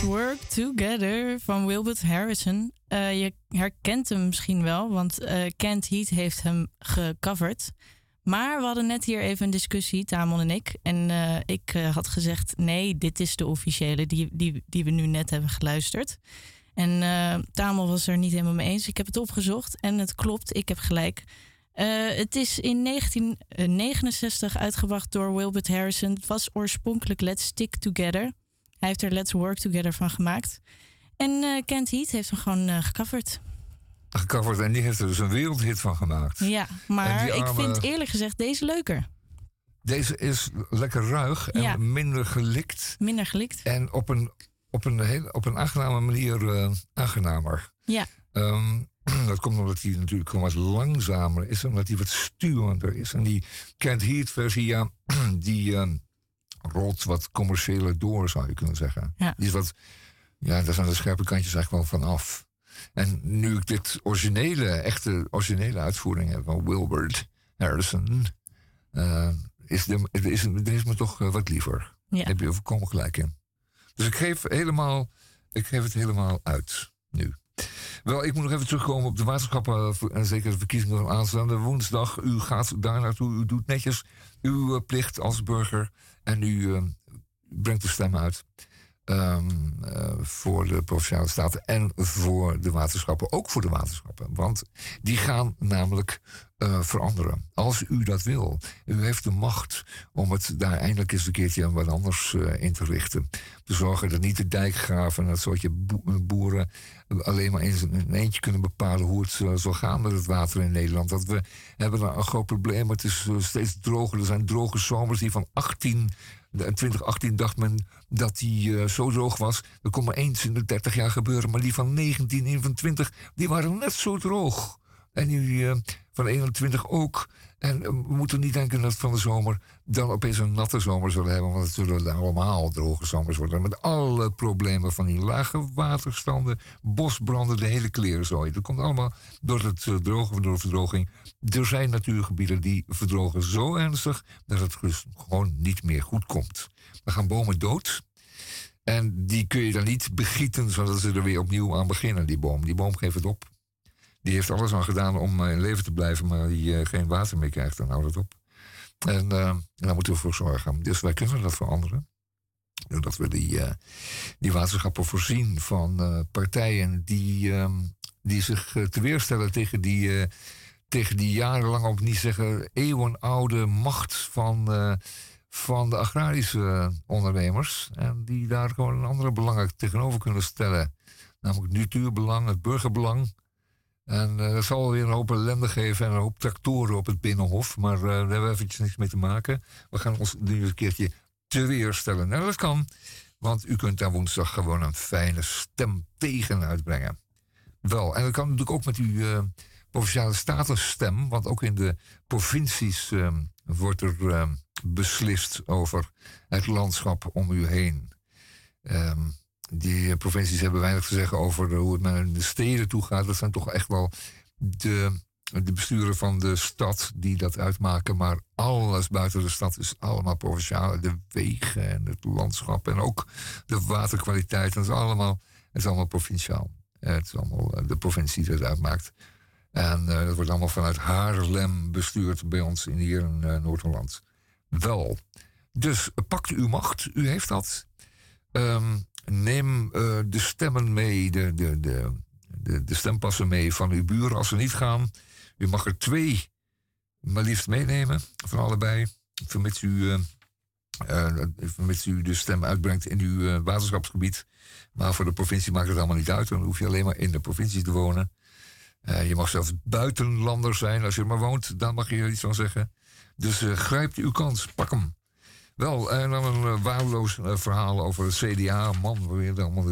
Speaker 2: Work Together van Wilbert Harrison. Eh, je herkent hem misschien wel, want uh, Kent Heat heeft hem gecoverd. Maar we hadden net hier even een discussie, Tamon en ik. En uh, ik had gezegd: nee, dit is de officiële die, die, die we nu net hebben geluisterd. En Tamon was er niet helemaal mee eens. Ik heb het opgezocht en het klopt, ik heb gelijk. het is in 1969 uitgebracht door Wilbert Harrison. Het was oorspronkelijk Let's Stick Together. Hij heeft er Let's Work Together van gemaakt. En uh, Kent Heat heeft hem gewoon uh, gecoverd.
Speaker 1: Gecoverd en die heeft er dus een wereldhit van gemaakt.
Speaker 2: Ja, maar ik vind eerlijk gezegd deze leuker.
Speaker 1: Deze is lekker ruig en ja. minder gelikt.
Speaker 2: Minder gelikt.
Speaker 1: En op een, op een, heel, op een aangename manier uh, aangenamer.
Speaker 2: Ja.
Speaker 1: Um, dat komt omdat hij natuurlijk gewoon wat langzamer is, omdat hij wat sturender is. En die Kent Heat versie, ja, die... Uh, rolt wat commerciëler door, zou je kunnen zeggen.
Speaker 2: Ja.
Speaker 1: Wat, ja, daar zijn de scherpe kantjes eigenlijk wel van af. En nu ik dit originele, echte originele uitvoering heb van Wilbert Harrison, uh, is, de, is, is me toch wat liever.
Speaker 2: Ja.
Speaker 1: Heb je volkomen gelijk in. Dus ik geef, helemaal, ik geef het helemaal uit nu. Wel, ik moet nog even terugkomen op de waterschappen en zeker de verkiezingen van aanstaande woensdag. U gaat daar naartoe, u doet netjes uw plicht als burger. En u uh, brengt de stem uit um, uh, voor de provinciale staten en voor de waterschappen. Ook voor de waterschappen. Want die gaan namelijk uh, veranderen. Als u dat wil. U heeft de macht om het daar eindelijk eens een keertje wat anders in te richten. Te zorgen dat niet de dijkgraven en dat soortje boeren alleen maar in een eentje kunnen bepalen hoe het zal gaan met het water in Nederland. Dat we hebben een groot probleem. Het is steeds droger. Er zijn droge zomers die van 18 in 2018 dacht men dat die uh, zo droog was. Dat kon maar eens in de 30 jaar gebeuren. Maar die van 19 en van 20, die waren net zo droog. En uh, van 21 ook. En uh, we moeten niet denken dat van de zomer dan opeens een natte zomer zullen hebben. Want het zullen allemaal droge zomers worden. Met alle problemen van die lage waterstanden, bosbranden, de hele klerenzooi. Dat komt allemaal door het uh, drogen, door de verdroging. Er zijn natuurgebieden die verdrogen zo ernstig dat het dus gewoon niet meer goed komt. Dan gaan bomen dood. En die kun je dan niet begieten zodat ze er weer opnieuw aan beginnen, die boom. Die boom geeft het op. Die heeft alles aan gedaan om in leven te blijven, maar die uh, geen water meer krijgt, dan houdt het op. En uh, daar moeten we voor zorgen. Dus wij kunnen dat veranderen. Doordat we die, die waterschappen voorzien van partijen die, um, die zich te weerstellen tegen die, tegen die jarenlang, om niet zeggen eeuwenoude macht van, van de agrarische ondernemers. En die daar gewoon een andere belangen tegenover kunnen stellen. Namelijk het natuurbelang, het burgerbelang. En uh, dat zal weer een hoop ellende geven en een hoop tractoren op het Binnenhof. Maar uh, daar hebben we eventjes niks mee te maken. We gaan ons nu een keertje te weerstellen. Nou, dat kan. Want u kunt daar woensdag gewoon een fijne stem tegen uitbrengen. Wel, en dat kan natuurlijk ook met uw uh, provinciale statusstem. Want ook in de provincies wordt er beslist over het landschap om u heen. Um, die provincies hebben weinig te zeggen over hoe het naar de steden toe gaat. Dat zijn toch echt wel de, de besturen van de stad die dat uitmaken. Maar alles buiten de stad is allemaal provinciaal. De wegen en het landschap en ook de waterkwaliteit. Dat is allemaal, het is allemaal provinciaal. Het is allemaal de provincie die dat uitmaakt. En dat wordt allemaal vanuit Haarlem bestuurd bij ons in hier in Noord-Holland. Wel. Dus pakt uw macht, u heeft dat. Um, neem uh, de stemmen mee, de, de, de, de, stempassen mee van uw buren als ze niet gaan. U mag er twee maar liefst meenemen, van allebei. Vermits u, uh, vermits u de stem uitbrengt in uw waterschapsgebied. Maar voor de provincie maakt het allemaal niet uit. Dan hoef je alleen maar in de provincie te wonen. je mag zelfs buitenlander zijn. Als je er maar woont, dan mag je iets van zeggen. Dus grijp uw kans, pak hem. Wel, en dan een uh, waardeloos uh, verhaal over het CDA. Man, wat allemaal,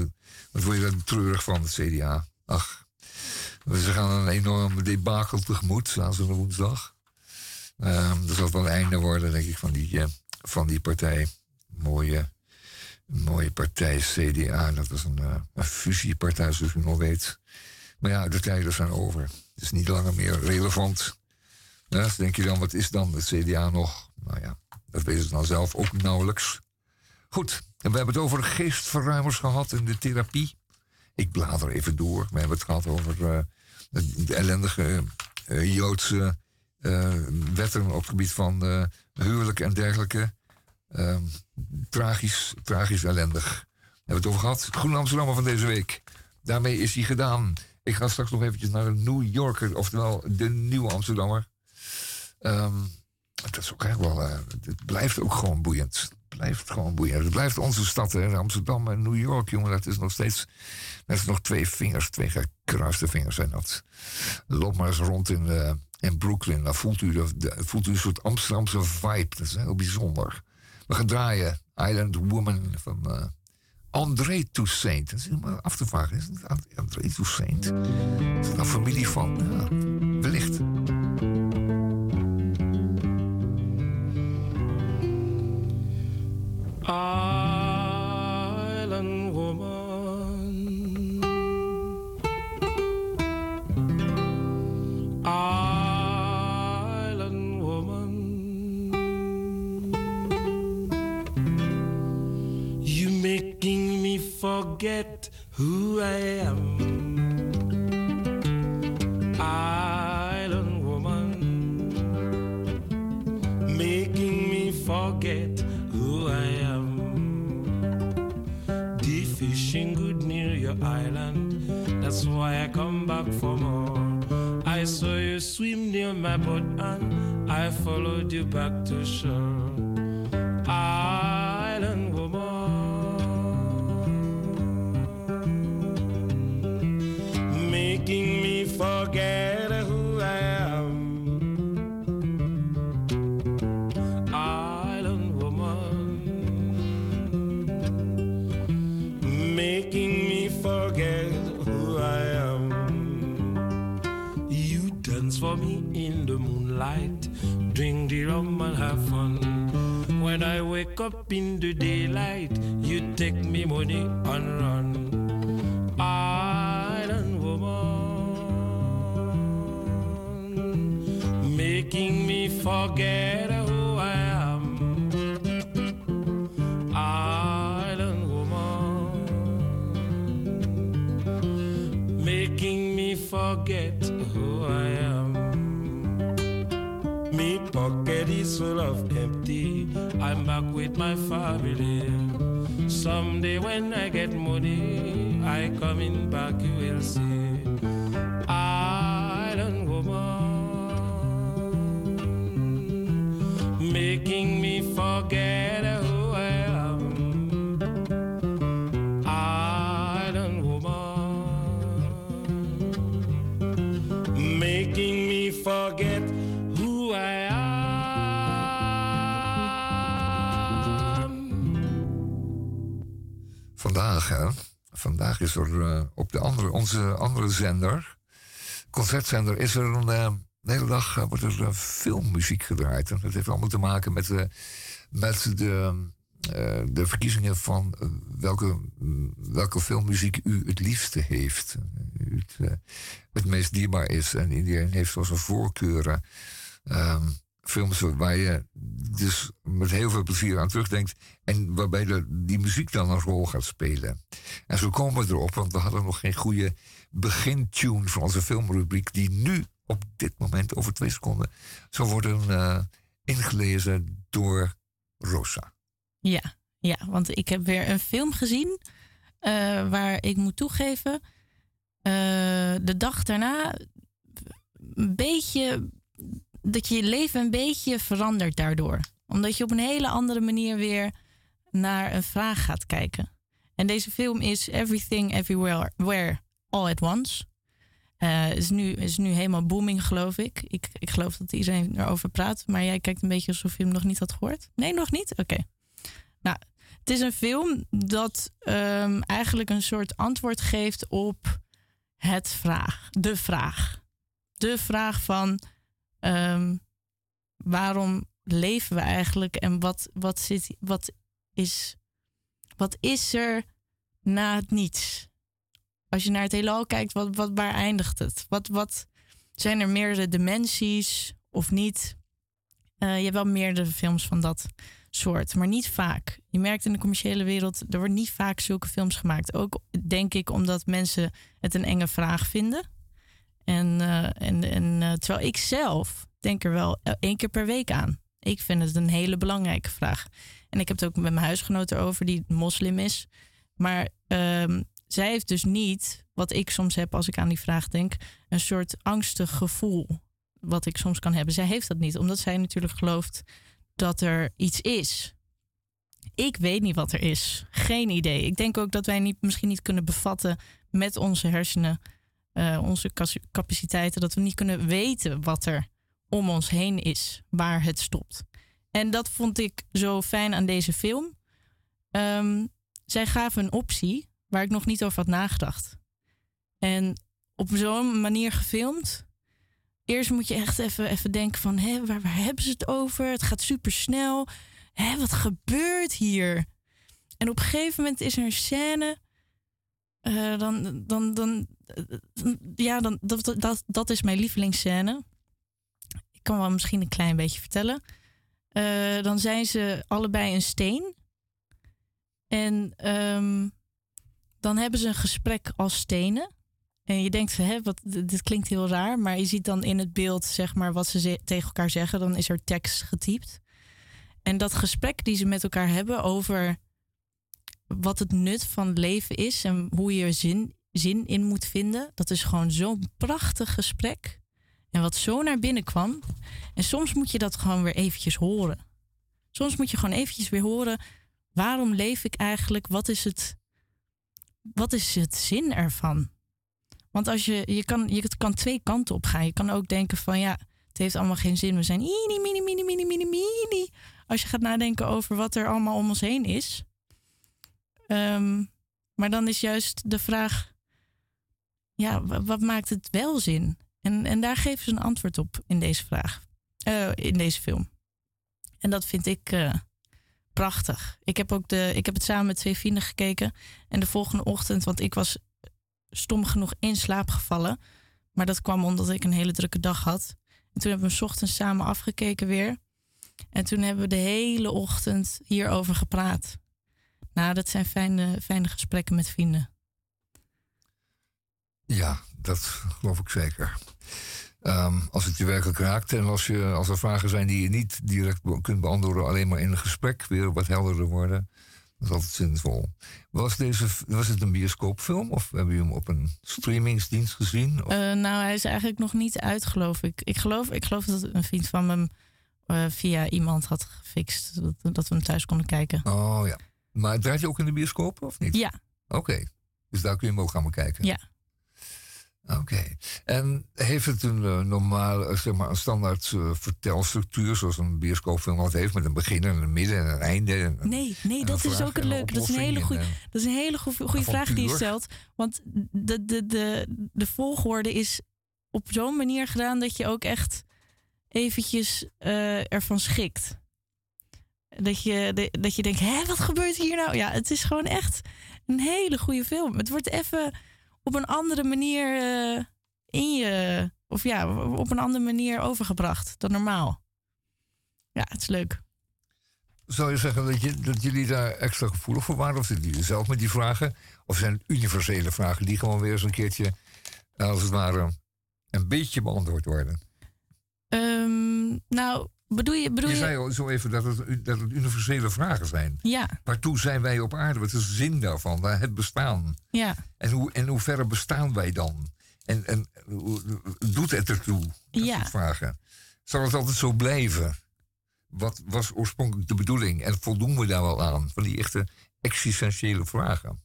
Speaker 1: word je daar treurig van, het CDA? Ach, ze gaan een enorm debakel tegemoet, aanstaande woensdag. Dat zal wel einde worden, denk ik, van die, uh, van die partij. Mooie, mooie partij, CDA. Dat was een, fusiepartij, zoals u nog weet. Maar ja, de tijden zijn over. Het is niet langer meer relevant. Dus denk je dan, wat is dan het CDA nog? Nou ja, dat weten ze dan zelf ook nauwelijks. Goed, En we hebben het over geestverruimers gehad in de therapie. Ik blader even door. We hebben het gehad over eh, de ellendige eh, Joodse eh, wetten op het gebied van huwelijk en dergelijke. Ehm, tragisch, tragisch ellendig. Daar hebben we het over gehad. Groene Amsterdammer van deze week. Daarmee is hij gedaan. Ik ga straks nog eventjes naar een New Yorker, oftewel de nieuwe Amsterdammer. Ehm, dat is ook echt wel. eh, het blijft ook gewoon boeiend. Het blijft gewoon boeiend. Het blijft onze stad, hè. Amsterdam en New York, jongen. Dat is nog steeds. Dat is nog twee vingers, twee gekruiste vingers zijn dat. Loop maar eens rond in, eh, in Brooklyn. Dan voelt u, de, voelt u een soort Amsterdamse vibe. Dat is heel bijzonder. We gaan draaien. Island Woman van eh, André Toussaint. Dat is helemaal af te vragen. Is het And- André Toussaint? Is het een familie van? Ja, wellicht.
Speaker 4: Island woman. Island woman. You making me forget who I am. Come back for more. I saw you swim near my boat and I followed you back to shore. Island for me in the moonlight, drink the rum and have fun. When I wake up in the daylight, you take me money and run. Island woman, making me forget I'm back with my family. Someday when I get money, I coming back, you will see.
Speaker 1: Vandaag is er eh, op de andere, onze andere zender, concertzender, is er een, eh, de hele dag eh, wordt er filmmuziek gedraaid. En dat heeft allemaal te maken met, met de, de verkiezingen van welke, mm, welke filmmuziek u het liefste heeft. U het, meest dierbaar is. En iedereen heeft zo zijn voorkeuren. Ehm, films waar je dus met heel veel plezier aan terugdenkt. En waarbij de, die muziek dan een rol gaat spelen. En zo komen we erop, want we hadden nog geen goede begintune van onze filmrubriek. Die nu op dit moment over twee seconden zal worden eh, ingelezen door Rosa.
Speaker 2: Ja, ja, want ik heb weer een film gezien eh, waar ik moet toegeven, eh, de dag daarna een beetje, dat je je leven een beetje verandert daardoor. Omdat je op een hele andere manier weer naar een vraag gaat kijken. En deze film is Everything Everywhere Where, All at Once. Eh, is, nu, is nu helemaal booming, geloof ik. ik. Ik geloof dat iedereen erover praat. Maar jij kijkt een beetje alsof je hem nog niet had gehoord. Nee, nog niet? Oké. Nou, het is een film dat ehm, eigenlijk een soort antwoord geeft op het vraag. De vraag. De vraag van ehm, waarom leven we eigenlijk en wat, wat, zit, wat, is, wat is er na het niets? Als je naar het heelal kijkt, wat, wat, waar eindigt het? Wat, wat zijn er meerdere dimensies of niet? Eh, je hebt wel meerdere films van dat soort, maar niet vaak. Je merkt in de commerciële wereld, er worden niet vaak zulke films gemaakt. Ook denk ik omdat mensen het een enge vraag vinden. En, eh, en, en eh, terwijl ik zelf denk er wel eh, één keer per week aan. Ik vind het een hele belangrijke vraag. En ik heb het ook met mijn huisgenoot erover, die moslim is. Maar ehm, zij heeft dus niet, wat ik soms heb als ik aan die vraag denk, een soort angstig gevoel. Wat ik soms kan hebben. Zij heeft dat niet, omdat zij natuurlijk gelooft dat er iets is. Ik weet niet wat er is. Geen idee. Ik denk ook dat wij niet, misschien niet kunnen bevatten met onze hersenen, eh, onze capaciteiten, dat we niet kunnen weten wat er om ons heen is, waar het stopt. En dat vond ik zo fijn aan deze film. Ehm, zij gaven een optie waar ik nog niet over had nagedacht. En op zo'n manier gefilmd. Eerst moet je echt even, even denken van, hé, waar, waar hebben ze het over? Het gaat super snel. Hé, wat gebeurt hier? En op een gegeven moment is er een scène. Eh, dan, dan, dan, eh, ja, dan, dat, dat, dat is mijn lievelingsscène. Ik kan wel misschien een klein beetje vertellen. Eh, dan zijn ze allebei een steen. En ehm, dan hebben ze een gesprek als stenen. En je denkt hè, wat, dit klinkt heel raar. Maar je ziet dan in het beeld, zeg maar, wat ze- tegen elkaar zeggen. Dan is er tekst getypt. En dat gesprek die ze met elkaar hebben over wat het nut van leven is en hoe je er zin, zin in moet vinden. Dat is gewoon zo'n prachtig gesprek. En wat zo naar binnen kwam. En soms moet je dat gewoon weer eventjes horen. Soms moet je gewoon eventjes weer horen. Waarom leef ik eigenlijk? Wat is het, wat is het zin ervan? Want als je, je, kan, je kan twee kanten op gaan. Je kan ook denken van ja, het heeft allemaal geen zin. We zijn mini, mini, mini, mini, mini, mini. Als je gaat nadenken over wat er allemaal om ons heen is. Ehm, maar dan is juist de vraag, ja, wa- wat maakt het wel zin? En, en daar geven ze een antwoord op in deze vraag, Eh, in deze film. En dat vind ik eh, prachtig. Ik heb, ook de, ik heb het samen met twee vrienden gekeken. En de volgende ochtend, want ik was stom genoeg in slaap gevallen. Maar dat kwam omdat ik een hele drukke dag had. En toen hebben we 's ochtends samen afgekeken weer. En toen hebben we de hele ochtend hierover gepraat. Nou, dat zijn fijne, fijne gesprekken met vrienden.
Speaker 1: Ja, dat geloof ik zeker. Ehm, als het je werkelijk raakt en als, je, als er vragen zijn die je niet direct be- kunt beantwoorden, alleen maar in een gesprek weer wat helderder worden, dat is altijd zinvol. Was, deze, was het een bioscoopfilm of hebben jullie hem op een streamingsdienst gezien? Of-
Speaker 2: Eh, nou, hij is eigenlijk nog niet uit, geloof ik. Ik geloof, ik geloof dat een vriend van me hem eh, via iemand had gefixt. Dat, dat we hem thuis konden kijken.
Speaker 1: Oh ja. Maar draait je ook in de bioscoop of niet?
Speaker 2: Ja,
Speaker 1: Oké. Dus daar kun je hem ook gaan bekijken?
Speaker 2: ja.
Speaker 1: Oké. En heeft het een uh, normale, zeg maar, een standaard uh, vertelstructuur, zoals een bioscoopfilm wat heeft, met een begin en een midden en een einde? En
Speaker 2: Nee, nee,
Speaker 1: en
Speaker 2: dat is ook
Speaker 1: en
Speaker 2: een leuke. Dat is een hele goede.
Speaker 1: eh,
Speaker 2: Dat is een hele goede, goede vraag die je stelt. Want de, de, de, de volgorde is op zo'n manier gedaan dat je ook echt eventjes eh, ervan schikt. Dat je, de- dat je denkt, hè, wat gebeurt hier nou? Ja, het is gewoon echt een hele goede film. Het wordt even op een andere manier eh, in je... Of ja, op een andere manier overgebracht dan normaal. Ja, het is leuk.
Speaker 1: Zou je zeggen dat, je, dat jullie daar extra gevoelig voor waren? Of zitten jullie zelf met die vragen? Of zijn het universele vragen die gewoon weer eens een keertje, eh, als het ware, een beetje beantwoord worden?
Speaker 2: Ehm, nou, bedoel je... Bedoel
Speaker 1: Je zei al zo even dat het, dat het universele vragen zijn.
Speaker 2: Ja,
Speaker 1: Waartoe zijn wij op aarde? Wat is de zin daarvan? Het bestaan.
Speaker 2: ja.
Speaker 1: En hoe, in hoeverre bestaan wij dan? En, en doet het ertoe? Dat
Speaker 2: Ja.
Speaker 1: vragen. Zal het altijd zo blijven? Wat was oorspronkelijk de bedoeling? En voldoen we daar wel aan? Van die echte existentiële vragen.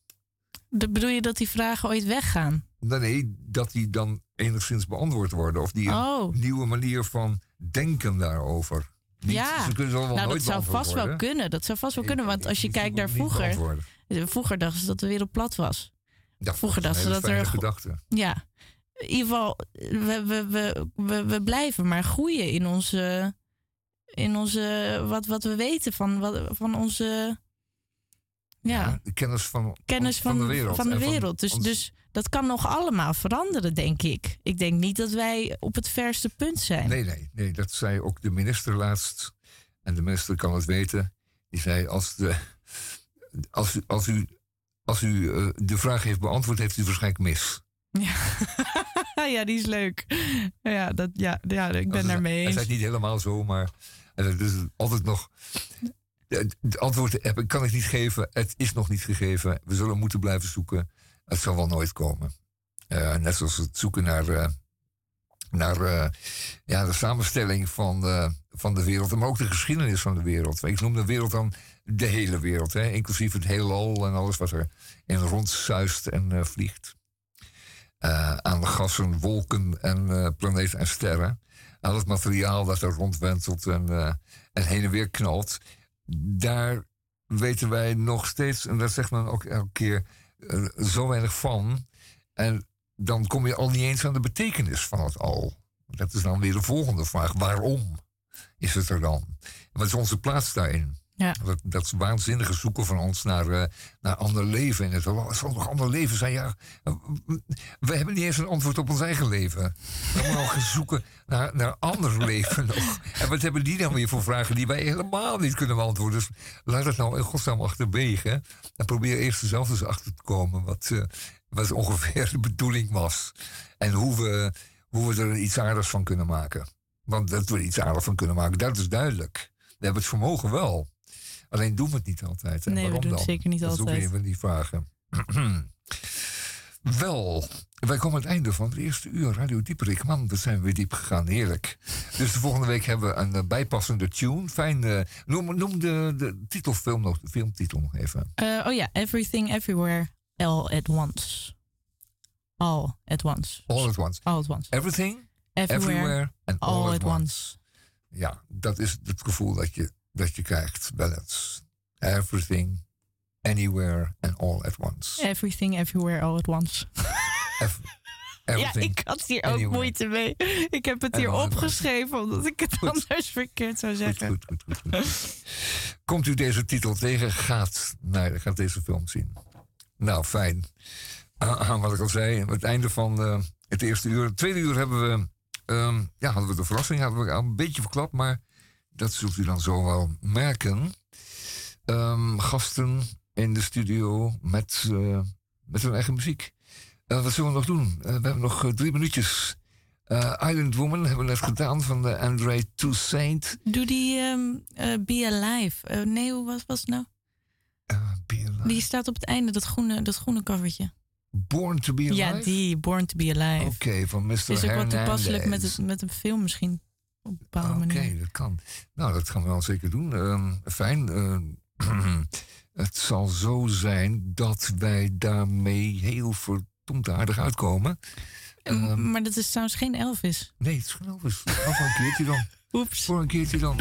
Speaker 2: De, bedoel je dat die vragen ooit weggaan?
Speaker 1: Nee, nee, dat die dan enigszins beantwoord worden. Of die een
Speaker 2: Oh.
Speaker 1: nieuwe manier van denken daarover. Niet,
Speaker 2: Ja.
Speaker 1: Ze kunnen ze wel
Speaker 2: Nou, dat
Speaker 1: nooit
Speaker 2: zou
Speaker 1: beantwoord
Speaker 2: vast wel kunnen. Dat zou vast wel kunnen, want als je kijkt naar vroeger... Vroeger dachten ze dat de wereld plat was.
Speaker 1: Ja,
Speaker 2: vroeger
Speaker 1: dat
Speaker 2: dachten ze dat er
Speaker 1: gedachte.
Speaker 2: Ja, in ieder geval, we, we, we, we, we blijven maar groeien in onze... In onze wat, wat we weten van, wat, van onze... Ja,
Speaker 1: kennis van,
Speaker 2: kennis van,
Speaker 1: de wereld.
Speaker 2: Van de wereld. Dus,
Speaker 1: ons-
Speaker 2: dus dat kan nog allemaal veranderen, denk ik. Ik denk niet dat wij op het verste punt zijn.
Speaker 1: Nee, nee, nee, dat zei ook de minister laatst. En de minister kan het weten. Die zei, als, de, als, u, als u, als u eh, de vraag heeft beantwoord, heeft u waarschijnlijk mis.
Speaker 2: ja, die is leuk. Ja, dat, ja, ja ik ben
Speaker 1: Dat
Speaker 2: daar
Speaker 1: is-
Speaker 2: mee
Speaker 1: Hij
Speaker 2: eens.
Speaker 1: zei niet helemaal zo, maar het is altijd nog... Het antwoord heb, kan ik niet geven. Het is nog niet gegeven. We zullen moeten blijven zoeken. Het zal wel nooit komen. Eh, net zoals het zoeken naar, eh, naar eh, ja, de samenstelling van, van de wereld. Maar ook de geschiedenis van de wereld. Ik noem de wereld dan de hele wereld. Hè? Inclusief het heelal en alles wat er in rondzuist en vliegt. Aan de gassen, wolken en planeten en sterren. Aan het materiaal dat er rondwentelt en, en heen en weer knalt. Daar weten wij nog steeds, en dat zegt men ook elke keer, zo weinig van. En dan kom je al niet eens aan de betekenis van het al. Dat is dan weer de volgende vraag. Waarom is het er dan? Wat is onze plaats daarin?
Speaker 2: Ja.
Speaker 1: Dat, dat waanzinnige zoeken van ons naar, eh, naar ander leven in het zal nog ander leven zijn? Ja, we hebben niet eens een antwoord op ons eigen leven. We moeten nog gaan zoeken naar, naar ander leven nog. En wat hebben die dan weer voor vragen die wij helemaal niet kunnen beantwoorden? Dus laat het nou in godsnaam achterwege. En probeer eerst er zelf eens achter te komen wat, eh, wat ongeveer de bedoeling was. En hoe we, hoe we er iets aardigs van kunnen maken. Want dat we er iets aardigs van kunnen maken, dat is duidelijk. We hebben het vermogen wel. Alleen doen we het niet altijd. En
Speaker 2: Nee, we
Speaker 1: waarom
Speaker 2: doen het
Speaker 1: dan?
Speaker 2: zeker niet
Speaker 1: dat is ook
Speaker 2: altijd.
Speaker 1: een van die vragen. Wel, wij komen aan het einde van het eerste uur Radio Dieperik. Man, we zijn weer diep gegaan, heerlijk. Dus de volgende week hebben we een eh, bijpassende tune. Fijn, eh, noem, noem de, de titelfilm nog, de filmtitel nog even.
Speaker 2: Eh, oh ja, Everything Everywhere All at Once. All at once.
Speaker 1: All at once.
Speaker 2: All at once.
Speaker 1: Everything,
Speaker 2: Everywhere,
Speaker 1: everywhere and
Speaker 2: all, at once.
Speaker 1: Ja, dat is het gevoel dat je, dat je krijgt. Balance. Everything, anywhere and all at once.
Speaker 2: Everything Everywhere All at Once. Ja, ik had hier ook
Speaker 1: anywhere.
Speaker 2: moeite mee. Ik heb het hier opgeschreven omdat ik het
Speaker 1: Goed.
Speaker 2: anders verkeerd zou zeggen.
Speaker 1: goed, goed, goed, goed. Komt u deze titel tegen, gaat, naar, gaat deze film zien. Nou, fijn. Ah, wat ik al zei, het einde van eh, het eerste uur. Het tweede uur hebben we, ehm, ja, hadden we de verrassing, hadden we al een beetje verklapt, maar dat zult u dan zo wel merken. Ehm, gasten in de studio met, eh, met hun eigen muziek. Eh, wat zullen we nog doen? Eh, we hebben nog drie minuutjes. Island Woman hebben we net gedaan van de André Toussaint.
Speaker 2: Doe die ehm, eh, Be Alive. Nee, hoe was, was het nou?
Speaker 1: Be Alive.
Speaker 2: Die staat op het einde, dat groene, dat groene covertje.
Speaker 1: Born to be Alive?
Speaker 2: Ja, die, Born to Be Alive.
Speaker 1: Oké, van Mr.
Speaker 2: is ook wat toepasselijk met,
Speaker 1: Hernandez.
Speaker 2: het, met een film misschien. Op een bepaalde
Speaker 1: Oké,
Speaker 2: manier.
Speaker 1: dat kan. Nou, dat gaan we wel zeker doen. Ehm, fijn. ehm, het zal zo zijn dat wij daarmee heel verdomd aardig uitkomen.
Speaker 2: Ehm,
Speaker 1: Ehm,
Speaker 2: maar dat is trouwens geen Elvis.
Speaker 1: nee, het is geen Elvis. Af een keertje dan.
Speaker 2: Oeps.
Speaker 1: Voor een keertje dan.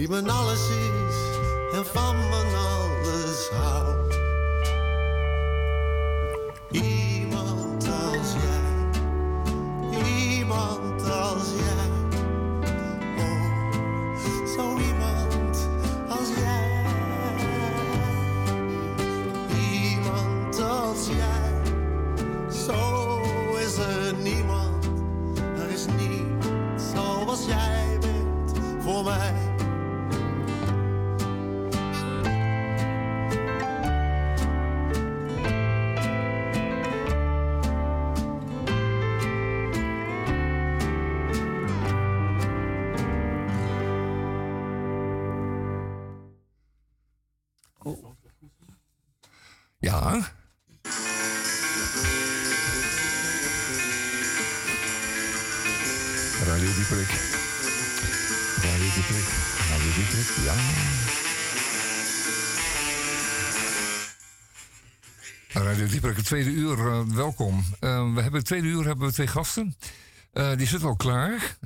Speaker 5: Die mijn alles is het
Speaker 1: tweede uur, eh, welkom. Eh, we hebben het tweede uur hebben we twee gasten. Eh, die zitten al klaar.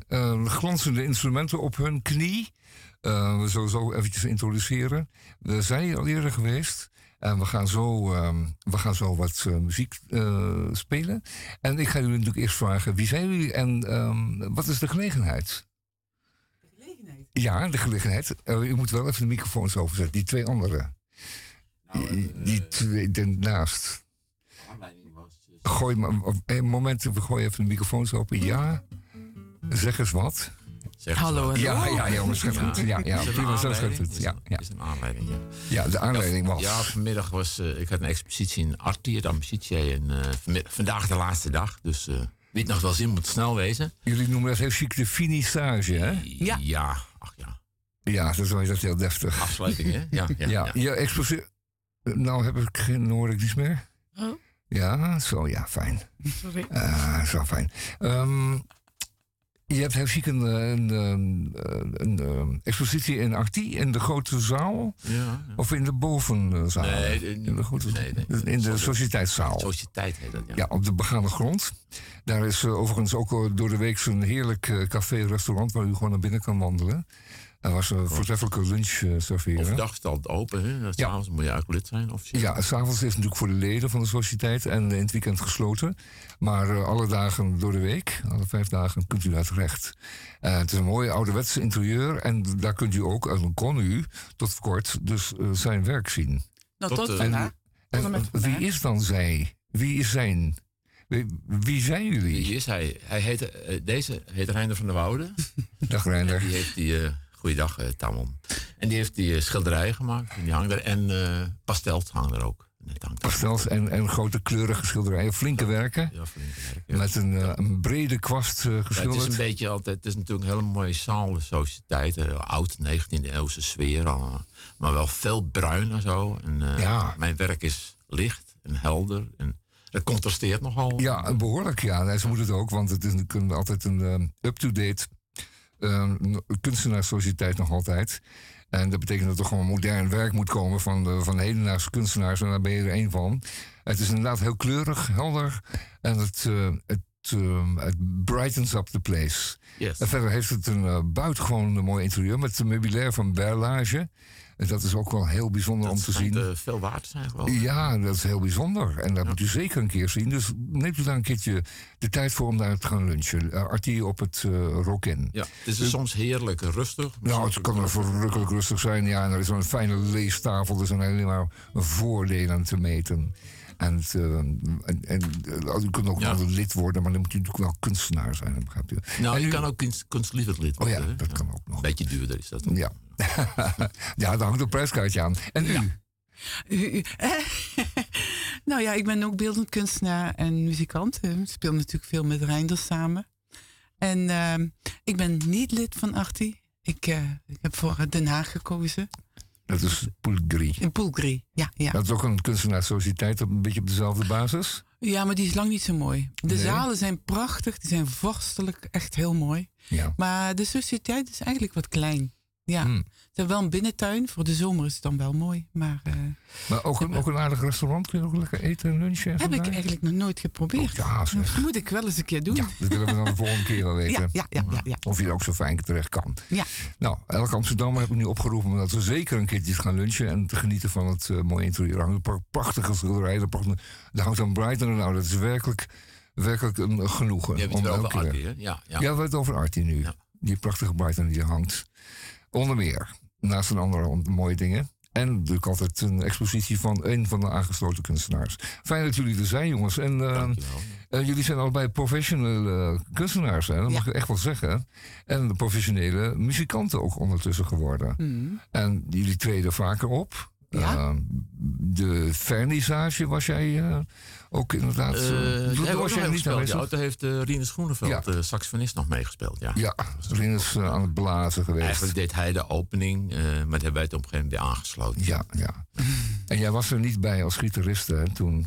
Speaker 1: Glanzende instrumenten op hun knie. We zullen zo eventjes introduceren. We zijn hier al eerder geweest. En we gaan zo, ehm, we gaan zo wat muziek spelen. En ik ga jullie natuurlijk eerst vragen, wie zijn jullie en ehm, wat is de gelegenheid? De gelegenheid? Ja, de gelegenheid. U moet wel even de microfoons overzetten, die twee anderen. die, die twee ernaast. Gooi maar, een moment, we gooien even de microfoons open. Ja, zeg eens wat.
Speaker 6: Hallo, hallo.
Speaker 1: Ja, ja, jongens, gaat goed. Ja, ja,
Speaker 6: Is
Speaker 1: prima, zo gaat goed.
Speaker 6: Is
Speaker 1: Ja, ja.
Speaker 6: Is een aanleiding, ja.
Speaker 1: ja, de aanleiding was.
Speaker 6: Ja, vanmiddag was... eh, ik had een expositie in Artie, het Amicitie. En eh, vandaag de laatste dag. Dus eh, wie het nog wel zin moet snel wezen.
Speaker 1: Jullie noemen dat heel chic de finissage, hè?
Speaker 6: Ja. Ja, ach ja.
Speaker 1: Ja, dat is wel dat heel deftig.
Speaker 6: Afsluiting, hè? Ja, ja,
Speaker 1: Ja,
Speaker 6: ja.
Speaker 1: Nou heb ik geen, hoor ik niets meer.
Speaker 2: Oh.
Speaker 1: Ja, zo, ja, fijn.
Speaker 2: Sorry.
Speaker 1: Ah, zo fijn. Ehm, je hebt heel chic een, eh, een, een, een, een expositie in Artie in de grote zaal.
Speaker 6: Ja, ja.
Speaker 1: Of in de bovenzaal?
Speaker 6: Nee, in-
Speaker 1: in de, grote,
Speaker 6: nee, nee.
Speaker 1: in de
Speaker 6: Sorry.
Speaker 1: sociëteitszaal.
Speaker 6: Sociëteit heet dat, ja.
Speaker 1: Ja, op de begane grond. Daar is eh, overigens ook eh, door de week zo'n heerlijk eh, café-restaurant waar u gewoon naar binnen kan wandelen. Er was een voortreffelijke lunch eh, serveren.
Speaker 6: Het altijd open, hè? S'avonds moet je eigenlijk lid zijn. Officieel.
Speaker 1: Ja, s'avonds is het natuurlijk voor de leden van de sociëteit en in het weekend gesloten. Maar eh, alle dagen door de week, alle vijf dagen, kunt u daar terecht. Eh, het is een mooi ouderwetse interieur en daar kunt u ook, en dan kon u tot kort, dus eh, zijn werk zien.
Speaker 7: Nou,
Speaker 6: Tot,
Speaker 7: tot,
Speaker 6: eh,
Speaker 7: vandaag.
Speaker 1: En wie is dan zij? Wie is zijn? Wie, wie zijn jullie?
Speaker 6: Wie is hij? hij heet, eh, deze heet Reinder van der Woude.
Speaker 1: Dag Reinder.
Speaker 6: Die heeft die, eh goeiedag eh, Tamon. En die heeft die eh, schilderijen gemaakt. En die hangen er. En eh pastels hangen er ook. Hangt.
Speaker 1: Pastels en, en grote kleurige schilderijen. Flinke werken.
Speaker 6: Ja, flinke werk, ja.
Speaker 1: Met een, een brede kwast eh,
Speaker 6: Ja, het
Speaker 1: geschilderd.
Speaker 6: is een beetje altijd, het is natuurlijk een hele mooie zaal, de sociëteit, oud 19e eeuwse sfeer, maar wel veel bruin en zo. En,
Speaker 1: Ja.
Speaker 6: Mijn werk is licht en helder en dat contrasteert nogal.
Speaker 1: Ja, behoorlijk ja. Nee, ze moet het ook, want het is natuurlijk altijd een up-to-date eh, kunstenaarssociëteit nog altijd. En dat betekent dat er gewoon modern werk moet komen van de, van de hedendaagse kunstenaars. En daar ben je er één van. Het is inderdaad heel kleurig, helder. En het, eh, het, eh, het brightens up the place.
Speaker 6: Yes.
Speaker 1: En verder heeft het een eh, buitengewoon mooi interieur met een meubilair van Berlage. En dat is ook wel heel bijzonder om
Speaker 6: Dat
Speaker 1: te zien.
Speaker 6: eh, veel waard zijn, geloof ik.
Speaker 1: Ja, dat is heel bijzonder. En dat moet u zeker een keer zien. Dus neemt u daar een keertje de tijd voor om daar te gaan lunchen. Uh, Artie op het uh, Rokin.
Speaker 6: Ja, het is soms heerlijk rustig.
Speaker 1: Nou, het kan er verrukkelijk rustig zijn. Ja, en er is zo'n fijne leestafel. Er zijn alleen maar voordelen te meten. En, het, eh, en, en eh, u kunt ook
Speaker 6: Ja.
Speaker 1: wel een lid worden, maar dan moet u natuurlijk wel kunstenaar zijn. dat Begrijpt u?
Speaker 6: Nou,
Speaker 1: En
Speaker 6: je
Speaker 1: u-
Speaker 6: kan ook kunst, lid
Speaker 1: Oh ja,
Speaker 6: worden. hè?
Speaker 1: dat kan ook nog.
Speaker 6: Beetje duurder is dat. ook.
Speaker 1: Ja. ja, daar hangt een prijskaartje aan. En u?
Speaker 7: U- u- nou ja, ik ben ook beeldend kunstenaar en muzikant. Ik speel natuurlijk veel met Reinders samen. En ehm, ik ben niet lid van Arti. Ik, eh, ik heb voor Den Haag gekozen.
Speaker 1: Dat is Poelgri.
Speaker 7: In Poelgri, ja, ja.
Speaker 1: Dat is ook een kunstenaarssociëteit, op- een beetje op dezelfde basis.
Speaker 7: Ja, maar die is lang niet zo mooi. De
Speaker 1: Nee?
Speaker 7: zalen zijn prachtig, die zijn vorstelijk, echt heel mooi.
Speaker 1: Ja.
Speaker 7: Maar de sociëteit is eigenlijk wat klein. Ja,
Speaker 1: Hmm.
Speaker 7: ze hebben wel een binnentuin. Voor de zomer is het dan wel mooi. Maar eh,
Speaker 1: Maar ook een, ook een aardig restaurant, kun je ook lekker eten en lunchen? en
Speaker 7: heb ik eigenlijk nog nooit geprobeerd.
Speaker 1: Oh, ja, zeg.
Speaker 7: Dat moet ik wel eens een keer doen.
Speaker 1: Ja, dat willen we dan de volgende keer wel weten.
Speaker 7: ja, ja, ja, ja, ja.
Speaker 1: Of je er ook zo fijn terecht kan.
Speaker 7: Ja.
Speaker 1: Nou, elke Amsterdammer heb ik nu opgeroepen om dat we zeker een keertje gaan lunchen en te genieten van het eh, mooie interieur. Er hangt een pra- prachtige er prachtige- er hangt een Brighton. Nou, dat is werkelijk, werkelijk een genoegen.
Speaker 6: Je hebt het
Speaker 1: om
Speaker 6: wel over
Speaker 1: elke keer-
Speaker 6: Artie, hè? Ja, ja.
Speaker 1: Ja, we hebben het over Artie nu.
Speaker 6: Ja.
Speaker 1: Die prachtige Brighton die er hangt. Onder meer, naast een andere mooie dingen. En natuurlijk altijd een expositie van een van de aangesloten kunstenaars. Fijn dat jullie er zijn, jongens. En eh, eh, jullie zijn allebei professionele kunstenaars, hè? dat
Speaker 7: Ja.
Speaker 1: mag ik echt wel zeggen. En de professionele muzikanten ook ondertussen geworden.
Speaker 7: Hmm.
Speaker 1: En jullie treden vaker op.
Speaker 7: Ja.
Speaker 1: Eh, de vernissage was jij eh, ook inderdaad.
Speaker 6: Eh,
Speaker 1: eh,
Speaker 6: daar ook
Speaker 1: was jij
Speaker 6: mee gespeeld.
Speaker 1: aanwezig?
Speaker 6: Ja, daar heeft uh, Rinus Groeneveld,
Speaker 1: Ja.
Speaker 6: de saxofonist, nog meegespeeld. Ja.
Speaker 1: Ja, Rin is eh, aan het blazen geweest.
Speaker 6: Eigenlijk deed hij de opening, eh, maar daar hebben wij het op een gegeven moment weer aangesloten.
Speaker 1: Ja, ja. En jij was er niet bij als gitariste hè, toen?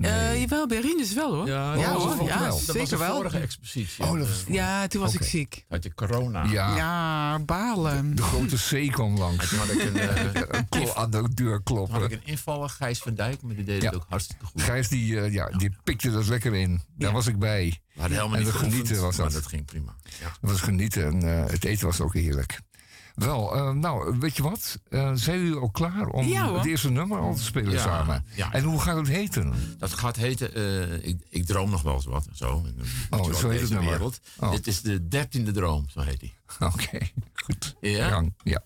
Speaker 7: Eh, jawel, bij Rinus wel hoor.
Speaker 6: Ja,
Speaker 7: ja,
Speaker 1: dat was
Speaker 7: hoor. Ja,
Speaker 1: wel.
Speaker 6: Dat was de
Speaker 7: wel.
Speaker 6: vorige expositie.
Speaker 1: Oh, dat
Speaker 7: Ja, toen was ik ziek.
Speaker 6: Had je corona.
Speaker 1: Ja,
Speaker 7: Ja, balen.
Speaker 1: de grote C kwam langs.
Speaker 6: Toen had ik een,
Speaker 1: Een klo- aan de deur
Speaker 6: toen had ik
Speaker 1: kloppen.
Speaker 6: een invaller, Gijs van Dijk, maar die deed
Speaker 1: Ja.
Speaker 6: het ook hartstikke goed.
Speaker 1: Gijs die, eh, ja, die pikte dat lekker in. Daar
Speaker 7: Ja.
Speaker 1: was ik bij.
Speaker 6: We hadden helemaal
Speaker 1: En
Speaker 6: niet
Speaker 1: genieten was
Speaker 6: maar
Speaker 1: dat.
Speaker 6: dat ging prima. Ja.
Speaker 1: Dat was genieten en het eten was ook heerlijk. Wel, eh, nou, weet je wat? Eh, zijn jullie al klaar om
Speaker 7: Ja,
Speaker 1: het eerste nummer al te spelen
Speaker 6: Ja,
Speaker 1: samen?
Speaker 6: ja.
Speaker 1: En hoe gaat het heten?
Speaker 6: Dat gaat heten, eh, ik, ik droom nog wel eens wat. Zo,
Speaker 1: Oh, zo heet het nummer.
Speaker 6: wereld.
Speaker 1: Oh.
Speaker 6: Dit is de dertiende droom, zo heet hij.
Speaker 1: Oké, goed.
Speaker 6: Ja?
Speaker 1: Ja.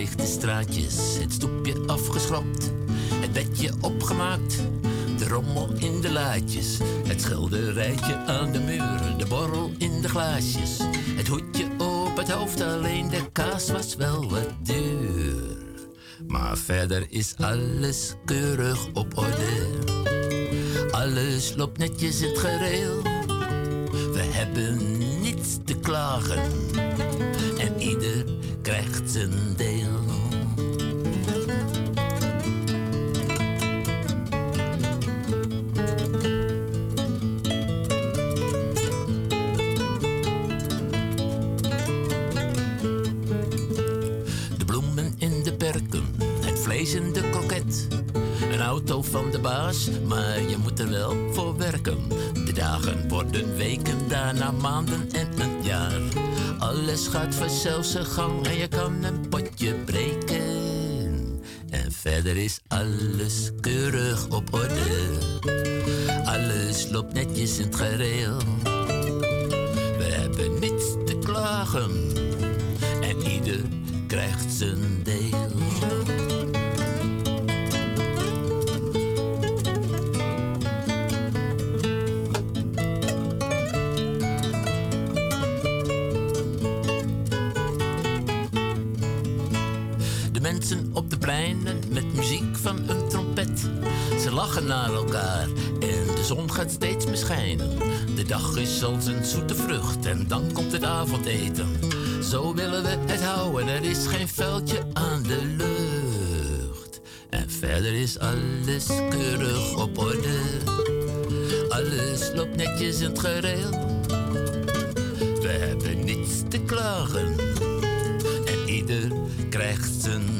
Speaker 8: Aangeveegde straatjes, het stoepje afgeschrapt, het bedje opgemaakt, de rommel in de laadjes, het schilderijtje aan de muren, de borrel in de glaasjes, het hoedje op het hoofd, alleen de kaas was wel wat duur. Maar verder is alles keurig op orde, alles loopt netjes het gereel. We hebben niets te klagen krijgt zijn deel. De bloemen in de perken, het vlees in de kroket. Een auto van de baas, maar je moet er wel voor werken. De dagen worden weken, daarna maanden en een jaar. Alles gaat vanzelf zijn gang en je kan een potje breken. En verder is alles keurig op orde. Alles loopt netjes in het gereel. We hebben niets te klagen en ieder krijgt zijn Mensen op de pleinen met muziek van een trompet. Ze lachen naar elkaar en de zon gaat steeds meer schijnen. De dag is als een zoete vrucht en dan komt het avondeten. Zo willen we het houden, er is geen vuiltje aan de lucht. En verder is alles keurig op orde. Alles loopt netjes in het gereel. We hebben niets te klagen zijn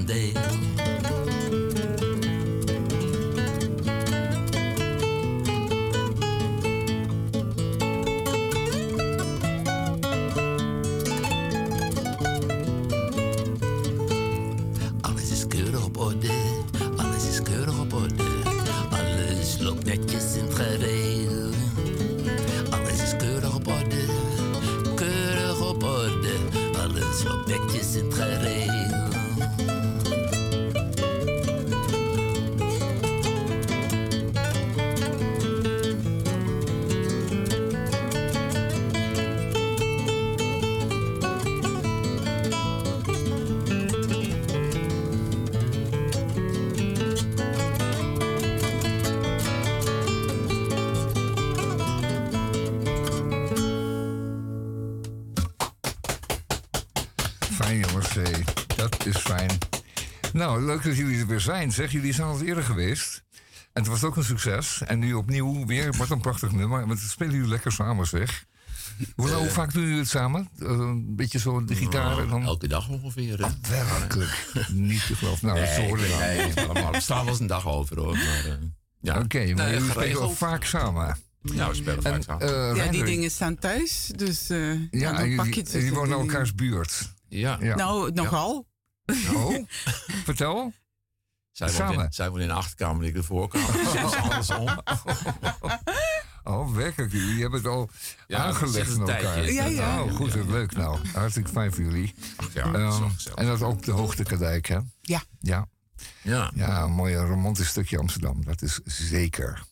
Speaker 1: Nou, leuk dat jullie er weer zijn. Zeg, jullie zijn al eerder geweest. En het was ook een succes. En nu opnieuw weer, wat een prachtig nummer. Want het spelen jullie lekker samen, zeg. Hoe,
Speaker 6: Eh.
Speaker 1: hoe vaak doen jullie het samen? Eh, een beetje zo de gitaar en dan...
Speaker 6: Elke dag ongeveer. hè?
Speaker 1: Werkelijk. Niet te geloven. Nou,
Speaker 6: Nee,
Speaker 1: sorry.
Speaker 6: nee, nee, allemaal. Er staat wel eens een dag over hoor. Maar, eh, ja.
Speaker 1: Oké, maar
Speaker 6: Nee,
Speaker 1: jullie spelen vaak samen.
Speaker 6: Ja, we spelen
Speaker 1: En,
Speaker 6: vaak samen.
Speaker 1: eh,
Speaker 7: Ja, die dingen staan thuis, dus eh, ja, dan pak je het.
Speaker 1: jullie wonen
Speaker 7: die
Speaker 1: elkaars buurt.
Speaker 6: ja.
Speaker 1: Ja.
Speaker 7: Nou, nogal.
Speaker 1: Oh, vertel.
Speaker 6: Zij woont,
Speaker 1: samen.
Speaker 6: in, zij woont in de achterkamer ik de voorkamer. Is andersom.
Speaker 1: Oh, werkelijk. Jullie hebben het al
Speaker 6: Ja,
Speaker 1: aangelegd met elkaar.
Speaker 6: tijdje.
Speaker 7: Ja, ja.
Speaker 1: Oh, goed, wat leuk nou. Hartstikke fijn voor jullie.
Speaker 6: Ja, dat is wel gezellig.
Speaker 1: en dat ook de Hoogtekadijk, hè?
Speaker 7: Ja.
Speaker 1: Ja.
Speaker 6: Ja.
Speaker 1: Ja, een mooi romantisch stukje Amsterdam. Dat is zeker.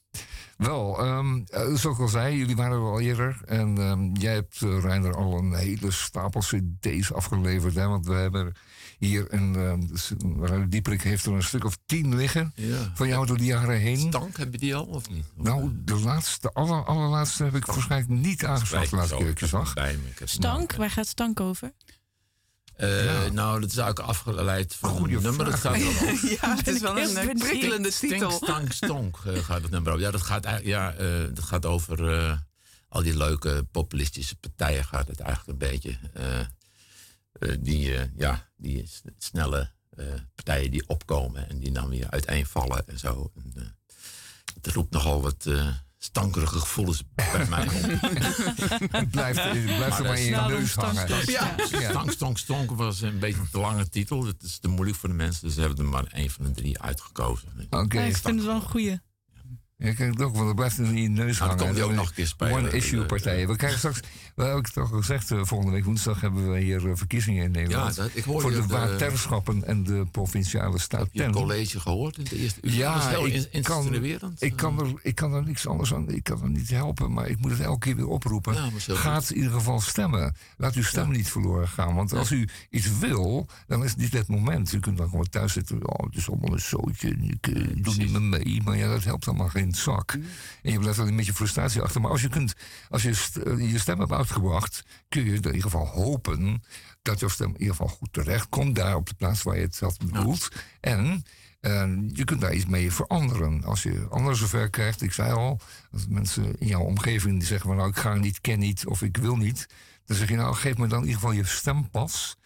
Speaker 1: Wel, ehm, eh, zoals ik al zei, jullie waren er al eerder. En ehm, jij hebt, uh, Reiner, al een hele stapel cd's afgeleverd. Hè? Want we hebben hier een... ehm Reiner Dieperik heeft er een stuk of tien liggen.
Speaker 6: Ja.
Speaker 1: Van jou door de jaren heen.
Speaker 6: Stank, heb je die al of niet? Of,
Speaker 1: Nou, de laatste, aller, allerlaatste heb ik waarschijnlijk niet aangeschaft de laatste keer ik je zag.
Speaker 2: Stank, waar gaat stank over?
Speaker 6: Eh,
Speaker 1: Ja.
Speaker 6: Nou, dat is eigenlijk afgeleid van
Speaker 1: Goeie
Speaker 6: een nummer. Dat gaat wel over.
Speaker 7: Ja, het is wel een eh, prikkelende
Speaker 6: Stink,
Speaker 7: titel.
Speaker 6: stank, stonk eh, gaat het nummer over. Ja, dat gaat, eigenlijk- ja, eh, dat gaat over eh, al die leuke populistische partijen. Gaat het eigenlijk een beetje. Eh, die, eh, ja, die snelle eh, partijen die opkomen en die dan weer uiteenvallen en zo. En, eh, het roept nogal wat stankerige gevoelens bij mij op.
Speaker 1: Het blijft, blijft er
Speaker 6: Maar
Speaker 1: maar in je neus
Speaker 2: stank,
Speaker 1: hangen.
Speaker 2: stank.
Speaker 7: Ja.
Speaker 1: Ja.
Speaker 6: Stank, stonk, stonk was een beetje een te lange titel. Het is te moeilijk voor de mensen, dus ze hebben er maar één van de drie uitgekozen.
Speaker 1: Oké,
Speaker 2: Ja, ik vind het wel een goeie.
Speaker 1: Ja, kijk het ook, want het blijft in je neus
Speaker 6: Nou,
Speaker 1: hangen.
Speaker 6: komt die ook nog een keer spelen.
Speaker 1: One-issue
Speaker 6: Eh,
Speaker 1: partijen. We krijgen straks, we hebben het al gezegd, eh, volgende week woensdag hebben we hier eh, verkiezingen in
Speaker 6: Ja,
Speaker 1: Nederland.
Speaker 6: dat, ik
Speaker 1: voor de
Speaker 6: op
Speaker 1: waterschappen en de provinciale
Speaker 6: Heb je een college gehoord in de eerste uur?
Speaker 1: Ja,
Speaker 6: dat
Speaker 1: ik
Speaker 6: in-
Speaker 1: kan-. Ik kan, er, ik kan er niks anders aan, ik kan er niet helpen, maar ik moet het elke keer weer oproepen.
Speaker 6: Ja,
Speaker 1: Gaat in ieder geval stemmen. Laat uw stem niet verloren gaan. Want als u iets wil, dan is dit het moment. U kunt dan gewoon thuis zitten. Oh, het is allemaal een zootje. Ik eh, doe niet meer mee. Maar ja, dat helpt allemaal geen zak. En je blijft alleen met je frustratie achter. Maar als je, kunt, als je st- eh, je stem hebt uitgebracht, kun je in ieder geval hopen dat jouw stem in ieder geval goed terecht komt. Daar op de plaats waar je het had bedoeld. En eh, je kunt daar iets mee veranderen. Als je anderen zover krijgt, ik zei al, als mensen in jouw omgeving die zeggen van nou ik ga niet, ken niet of ik wil niet. Dan zeg je nou geef me dan in ieder geval je stempas.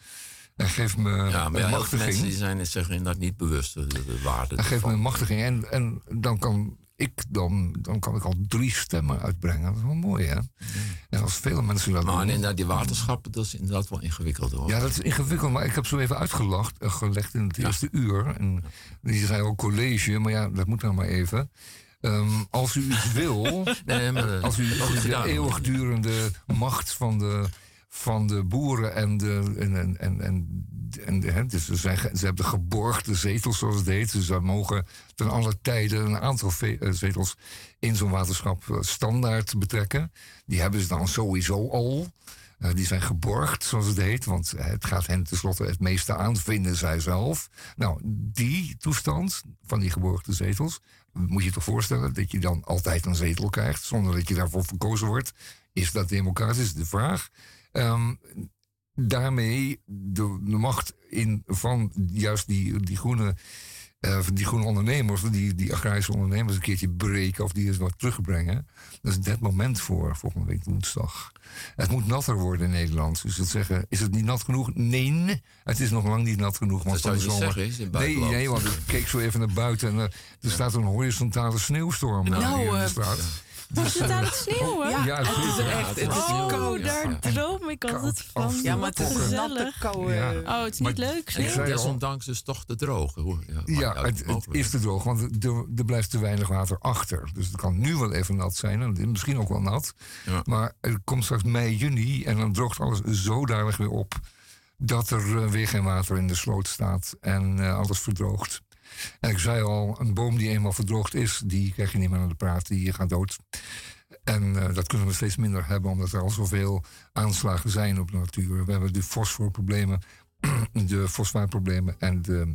Speaker 1: En geef me
Speaker 6: Ja, maar
Speaker 1: een machtiging.
Speaker 6: mensen die zijn zich inderdaad niet bewust de, de waarde
Speaker 1: En geef me een machtiging. En, en dan kan ik dan, dan kan ik al drie stemmen uitbrengen. Dat is wel mooi, hè? En als veel mensen dat
Speaker 6: Maar
Speaker 1: doen-
Speaker 6: inderdaad, die waterschappen, dat is inderdaad wel ingewikkeld hoor.
Speaker 1: ja, dat is ingewikkeld, maar ik heb zo even uitgelegd eh, gelegd in het eerste uur. En die zei al college, maar ja, dat moet nou maar even. Ehm, als u iets wil,
Speaker 6: Nee, maar,
Speaker 1: als u, als u de eeuwigdurende macht van de, van de boeren en de. En, en, en, en, dus ze, zijn, ze hebben de geborgde zetels, zoals het heet. Dus ze mogen ten alle tijden een aantal eh, zetels in zo'n waterschap eh, standaard betrekken. Die hebben ze dan sowieso al. Eh, die zijn geborgd, zoals het heet. Want het gaat hen tenslotte het meeste aan, vinden zij zelf. Nou, die toestand van die geborgde zetels. Moet je je toch voorstellen dat je dan altijd een zetel krijgt. zonder dat je daarvoor verkozen wordt. Is dat democratisch? De vraag. Ehm, daarmee de, de macht in van juist die, die groene. eh, van die groene ondernemers, die, die agrarische ondernemers een keertje breken of die eens wat terugbrengen. Dat is het moment voor volgende week woensdag. Het moet natter worden in Nederland. Dus dat zeggen, is het niet nat genoeg? Nee, het is nog lang niet nat genoeg. Want
Speaker 6: Dat zou
Speaker 1: zomer-
Speaker 6: zeggen, is in het
Speaker 1: nee,
Speaker 6: buitenland.
Speaker 1: nee, want ik keek zo even naar buiten en er staat een horizontale sneeuwstorm
Speaker 7: Nou,
Speaker 1: eh, hier in de
Speaker 7: eh,
Speaker 1: straat.
Speaker 2: Is het aan het sneeuwen?
Speaker 7: Ja,
Speaker 1: Ja,
Speaker 7: het is
Speaker 1: zeker.
Speaker 7: er echt. Het is
Speaker 2: Oh,
Speaker 7: koud.
Speaker 2: daar droom ik altijd van.
Speaker 7: Ja, maar het is
Speaker 2: Gezellig.
Speaker 7: koude.
Speaker 1: Ja.
Speaker 2: Oh, het is
Speaker 1: Maar-
Speaker 2: niet leuk,
Speaker 1: Ik
Speaker 2: sneeuw?
Speaker 6: Desondanks is toch te droog. hoor. Ja,
Speaker 1: het, het is te droog, want er, er blijft te weinig water achter. Dus het kan nu wel even nat zijn, en misschien ook wel nat.
Speaker 6: Ja.
Speaker 1: Maar er komt straks mei, juni en dan droogt alles zodanig weer op... dat er eh, weer geen water in de sloot staat en eh, alles verdroogt. En ik zei al, een boom die eenmaal verdroogd is... die krijg je niet meer aan de praat, die gaat dood. En eh, dat kunnen we steeds minder hebben, omdat er al zoveel aanslagen zijn op de natuur. We hebben de fosforproblemen, de fosfaatproblemen en de,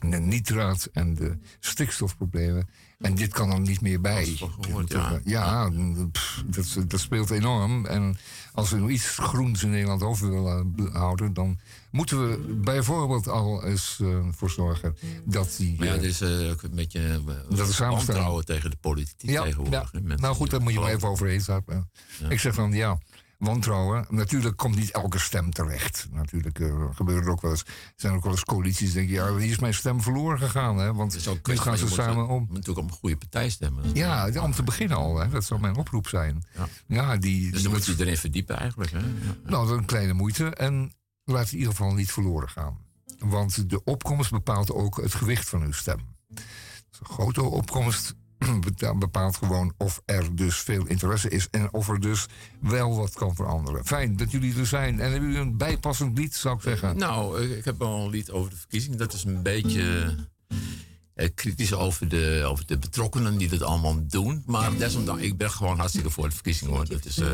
Speaker 1: de nitraat en de stikstofproblemen. En dit kan er niet meer bij.
Speaker 6: Gehoord, ja.
Speaker 1: ja, pff, dat, dat speelt enorm. En als we nog iets groens in Nederland over willen houden, dan moeten we bijvoorbeeld al eens eh, voor zorgen dat die.
Speaker 6: Maar ja,
Speaker 1: eh,
Speaker 6: er is eh, ook een beetje eh,
Speaker 1: Dat
Speaker 6: wantrouwen tegen de politiek
Speaker 1: ja,
Speaker 6: tegenwoordig.
Speaker 1: ja. Nou goed, daar moet je maar even overheen staan. Ja. Ik zeg dan ja, wantrouwen. Natuurlijk komt niet elke stem terecht. Natuurlijk eh, gebeuren er ook wel eens. Er zijn ook wel eens coalities die denken, ja, hier is mijn stem verloren gegaan. Hè, want nu
Speaker 6: kwestie
Speaker 1: gaan ze
Speaker 6: je moet,
Speaker 1: samen
Speaker 6: eh,
Speaker 1: om.
Speaker 6: Je natuurlijk op een goede partij stemmen.
Speaker 1: Ja, om te beginnen al. Hè. Dat zou mijn oproep zijn.
Speaker 6: Ja.
Speaker 1: Die,
Speaker 6: Dus dan
Speaker 1: moet-
Speaker 6: moet je erin verdiepen eigenlijk. Hè?
Speaker 1: Nou, dat is een kleine moeite. En laat in ieder geval niet verloren gaan. Want de opkomst bepaalt ook het gewicht van uw stem. Dus een grote opkomst bepaalt gewoon of er dus veel interesse is en of er dus wel wat kan veranderen. Fijn dat jullie er zijn. En hebben jullie een bijpassend lied, zou ik zeggen?
Speaker 6: Nou, ik heb wel een lied over de verkiezingen. Dat is een beetje kritisch over de, over de betrokkenen die dat allemaal doen. Maar desondanks, ik ben gewoon hartstikke voor de verkiezingen hoor. Dat, is, eh,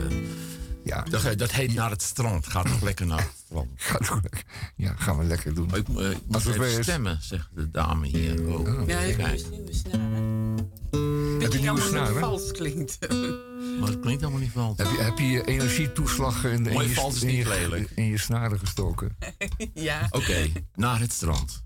Speaker 1: Ja,
Speaker 6: dat, dat heet naar het strand. Ga toch lekker naar het strand.
Speaker 1: gaat goed. Ja, gaan we lekker doen.
Speaker 6: Maar ik, eh, ik moet even
Speaker 1: is.
Speaker 6: stemmen, zegt de dame hier. Oh,
Speaker 7: Ja, ik
Speaker 6: kijk.
Speaker 7: heb nieuwe snaren.
Speaker 1: Heb je nieuwe snaren?
Speaker 7: vals klinkt.
Speaker 6: Maar het klinkt allemaal niet vals.
Speaker 1: Heb je, heb je energietoeslag in, in,
Speaker 6: Mooi
Speaker 1: je, in,
Speaker 6: niet
Speaker 1: je, in je snaren gestoken?
Speaker 7: ja.
Speaker 6: Oké,
Speaker 8: naar het strand.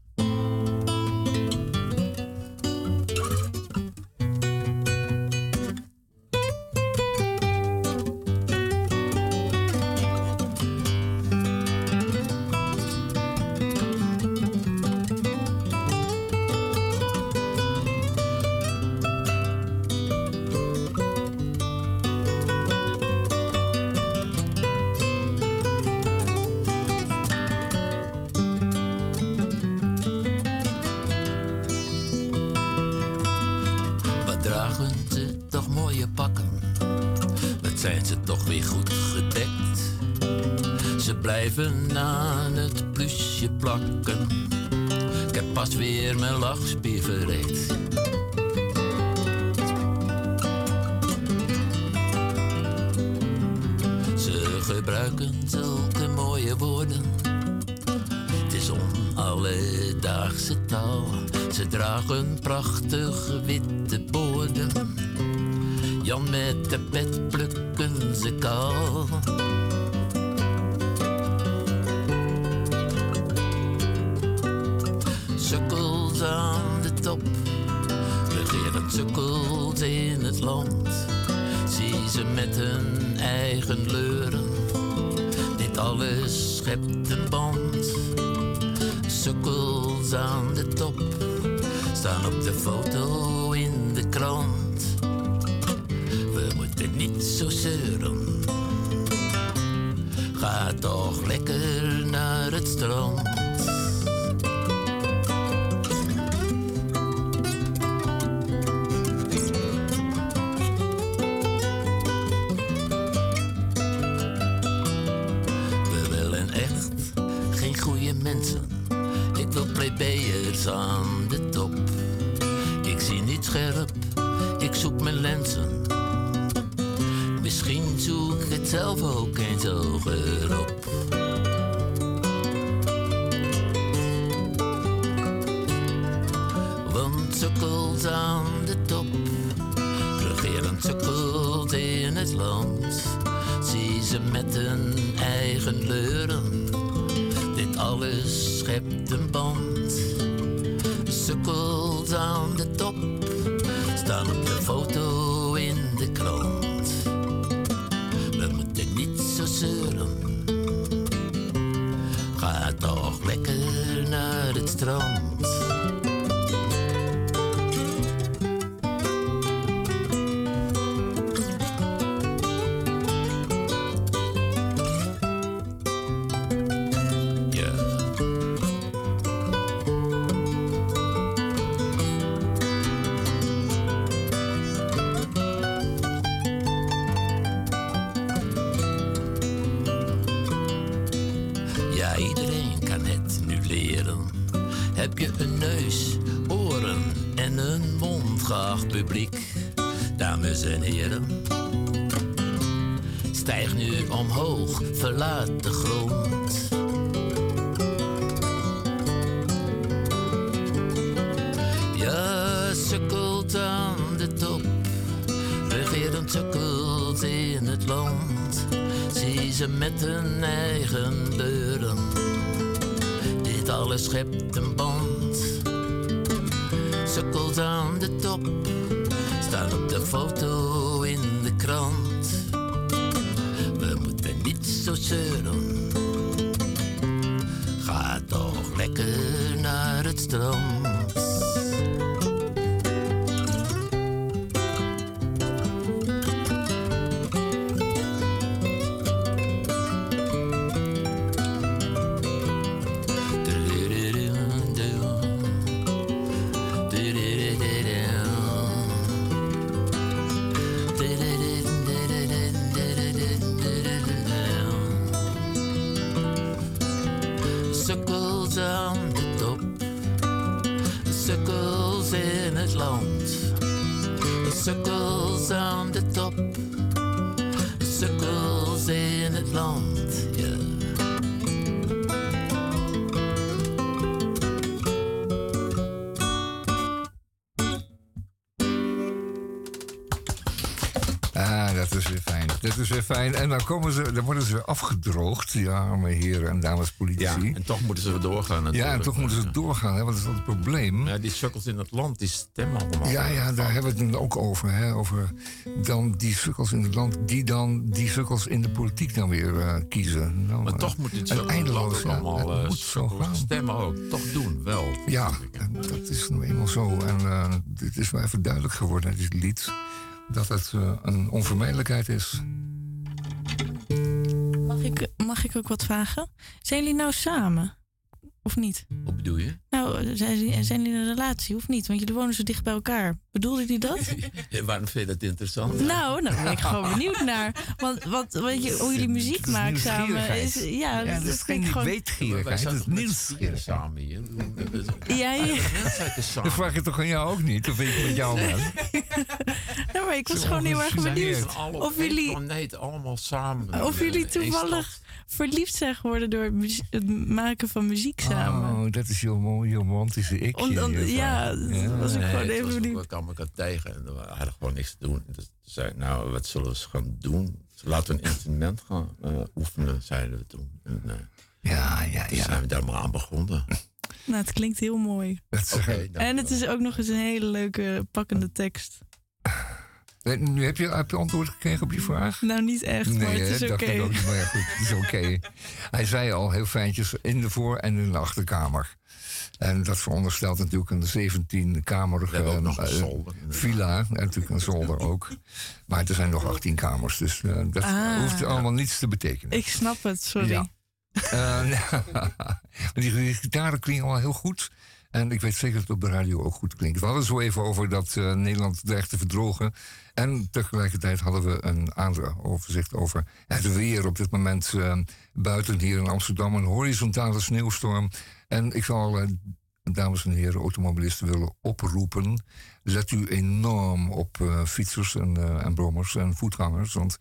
Speaker 8: Stijg nu omhoog, verlaat de grond. Ja, sukkelt aan de top, regerend sukkelt in het land. Zie ze met hun eigen beuren, dit alles schept een band. Sukkelt aan de top, staan op de foto
Speaker 1: Dat. En dan, komen ze, dan worden ze weer afgedroogd, die arme heren en dames politici.
Speaker 6: Ja, en toch moeten ze weer doorgaan
Speaker 1: Ja,
Speaker 6: natuurlijk.
Speaker 1: en toch moeten ze doorgaan, hè, want dat is wel het probleem.
Speaker 6: Ja, die sukkels in het land, die stemmen allemaal.
Speaker 1: Ja, ja, daar hebben we het nu ook over. Hè? Over dan die sukkels in het land, die dan die sukkels in de politiek dan weer eh, kiezen. Nou,
Speaker 6: Maar
Speaker 1: eh,
Speaker 6: toch moet het zo
Speaker 1: eindeloos, ja,
Speaker 6: allemaal
Speaker 1: het
Speaker 6: eh,
Speaker 1: moet zo gaan.
Speaker 6: stemmen ook. Toch doen, wel.
Speaker 1: Ja, dat is nou eenmaal zo. En eh dit is wel even duidelijk geworden, dit lied, dat het een onvermijdelijkheid is.
Speaker 2: Mag ik, ook wat vragen? Zijn jullie nou samen? Of niet?
Speaker 6: Wat bedoel je?
Speaker 2: Nou, zijn, jullie- zijn jullie in een relatie of niet? Want jullie wonen zo dicht bij elkaar. Bedoelde jullie dat?
Speaker 6: Ja, waarom vind je dat interessant?
Speaker 2: Nou, nou ben ik gewoon benieuwd naar. Want wat, weet je, hoe jullie muziek maken samen is. Ja,
Speaker 1: Ja, dat is
Speaker 2: vind
Speaker 1: geen
Speaker 2: ik gewoon.
Speaker 6: Wij
Speaker 1: weetgierigheid,
Speaker 6: zijn
Speaker 1: het
Speaker 6: toch
Speaker 1: is
Speaker 6: met
Speaker 1: nieuws.
Speaker 6: vieren samen hier?
Speaker 2: Ja, ja.
Speaker 1: Dat vraag je toch aan jou ook niet? Of ik met jou ben?
Speaker 2: Nou, maar ik was gewoon heel erg benieuwd of jullie,
Speaker 6: planeet allemaal samen.
Speaker 2: of jullie toevallig
Speaker 6: stad.
Speaker 2: Verliefd zijn geworden door het maken van muziek samen.
Speaker 1: Oh, dat is heel mooi, heel romantische ik.
Speaker 2: Ja, dat was ik
Speaker 6: Nee,
Speaker 2: gewoon
Speaker 6: het
Speaker 2: even benieuwd.
Speaker 6: We kwamen elkaar tegen en we hadden gewoon niks te doen. Dus zeiden, nou, wat zullen we eens gaan doen? Laten we een instrument gaan eh, oefenen, zeiden we toen. En, eh,
Speaker 1: Ja, ja,
Speaker 6: toen
Speaker 1: ja.
Speaker 6: zijn we daar maar aan begonnen.
Speaker 2: Nou, het klinkt heel mooi.
Speaker 6: Oké,
Speaker 2: En het is ook nog eens een hele leuke, pakkende tekst.
Speaker 1: Eh, Nu heb je, heb je antwoord gekregen op je vraag?
Speaker 2: Nou, niet echt, maar
Speaker 1: Nee,
Speaker 2: het is oké.
Speaker 1: dacht ik ook niet, maar ja, goed, het is oké. Hij zei al heel fijntjes in de voor- en in de achterkamer. En dat veronderstelt natuurlijk een 17-kamerige
Speaker 6: hebben ook nog een
Speaker 1: eh,
Speaker 6: zolder, inderdaad.
Speaker 1: villa. En natuurlijk een zolder ook. Maar er zijn nog 18 kamers, dus eh, dat
Speaker 2: Ah.
Speaker 1: hoeft allemaal niets te betekenen.
Speaker 2: Ik snap het, sorry.
Speaker 1: Ja. Eh, maar die gitaren klinken al heel goed. En ik weet zeker dat het op de radio ook goed klinkt. We hadden zo even over dat eh, Nederland dreigt te verdrogen. En tegelijkertijd hadden we een ander overzicht over het weer op dit moment. eh, buiten hier in Amsterdam een horizontale sneeuwstorm. En ik zal, eh, dames en heren, automobilisten willen oproepen. Let u enorm op fietsers en, en brommers en voetgangers. Want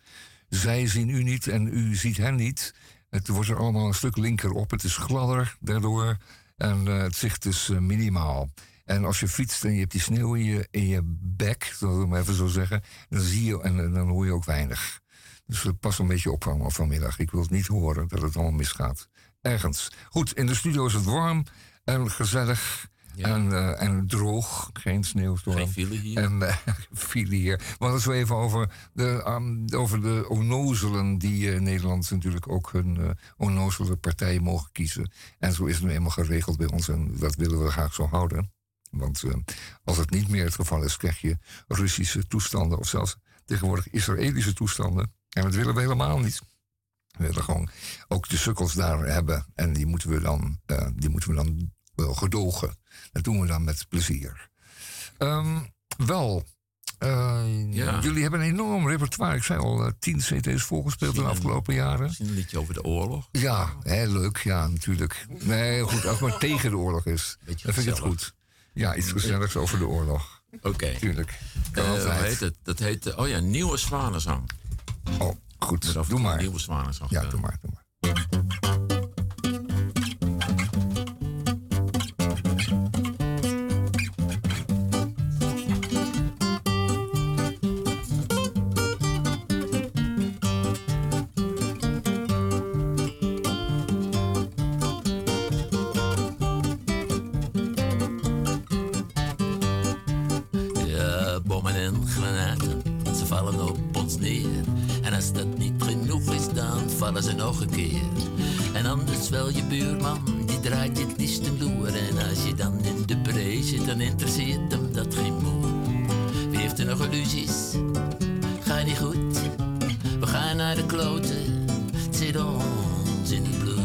Speaker 1: zij zien u niet en u ziet hen niet. Het wordt er allemaal een stuk linker op. Het is gladder daardoor. En eh, het zicht is eh, minimaal. En als je fietst en je hebt die sneeuw in je, in je bek, zal ik maar even zo zeggen, dan zie je en, en dan hoor je ook weinig. Dus eh, pas een beetje op van, vanmiddag. Ik wil het niet horen dat het allemaal misgaat. Ergens. Goed, in de studio is het warm en gezellig. En, eh, en droog, geen sneeuwstorm.
Speaker 6: Geen file hier.
Speaker 1: En eh, file hier. We hadden zo even over de, um, over de onnozelen die in Nederland natuurlijk ook hun onnozele partij mogen kiezen. En zo is het nu eenmaal geregeld bij ons en dat willen we graag zo houden. Want als het niet meer het geval is, krijg je Russische toestanden of zelfs tegenwoordig Israëlische toestanden. En dat willen we helemaal niet. We willen gewoon ook de sukkels daar hebben. En die moeten we dan, die moeten we dan gedogen. Dat doen we dan met plezier. Ehm, wel, eh,
Speaker 6: Ja.
Speaker 1: jullie hebben een enorm repertoire. Ik zei al, eh, tien CD's volgespeeld in de afgelopen jaren.
Speaker 6: Misschien een liedje over de oorlog.
Speaker 1: Ja, heel leuk, ja, natuurlijk. Nee, goed, als het maar tegen de oorlog is. Dan vind ik het goed. Ja, iets gezelligs over de oorlog.
Speaker 6: Oké.
Speaker 1: Tuurlijk. Altijd.
Speaker 6: heet het? Dat heet, oh ja, Nieuwe Zwanenzang.
Speaker 1: Oh, goed. Doe maar.
Speaker 6: Nieuwe Zwanenzang.
Speaker 1: Ja, doe maar, doe maar.
Speaker 8: Ze nog een keer. En anders wel je buurman, die draait het liefst een loer. En als je dan in de bree zit, dan interesseert hem dat geen moer. Wie heeft er nog illusies? Ga niet goed, we gaan naar de kloten. Het zit ons in bloed.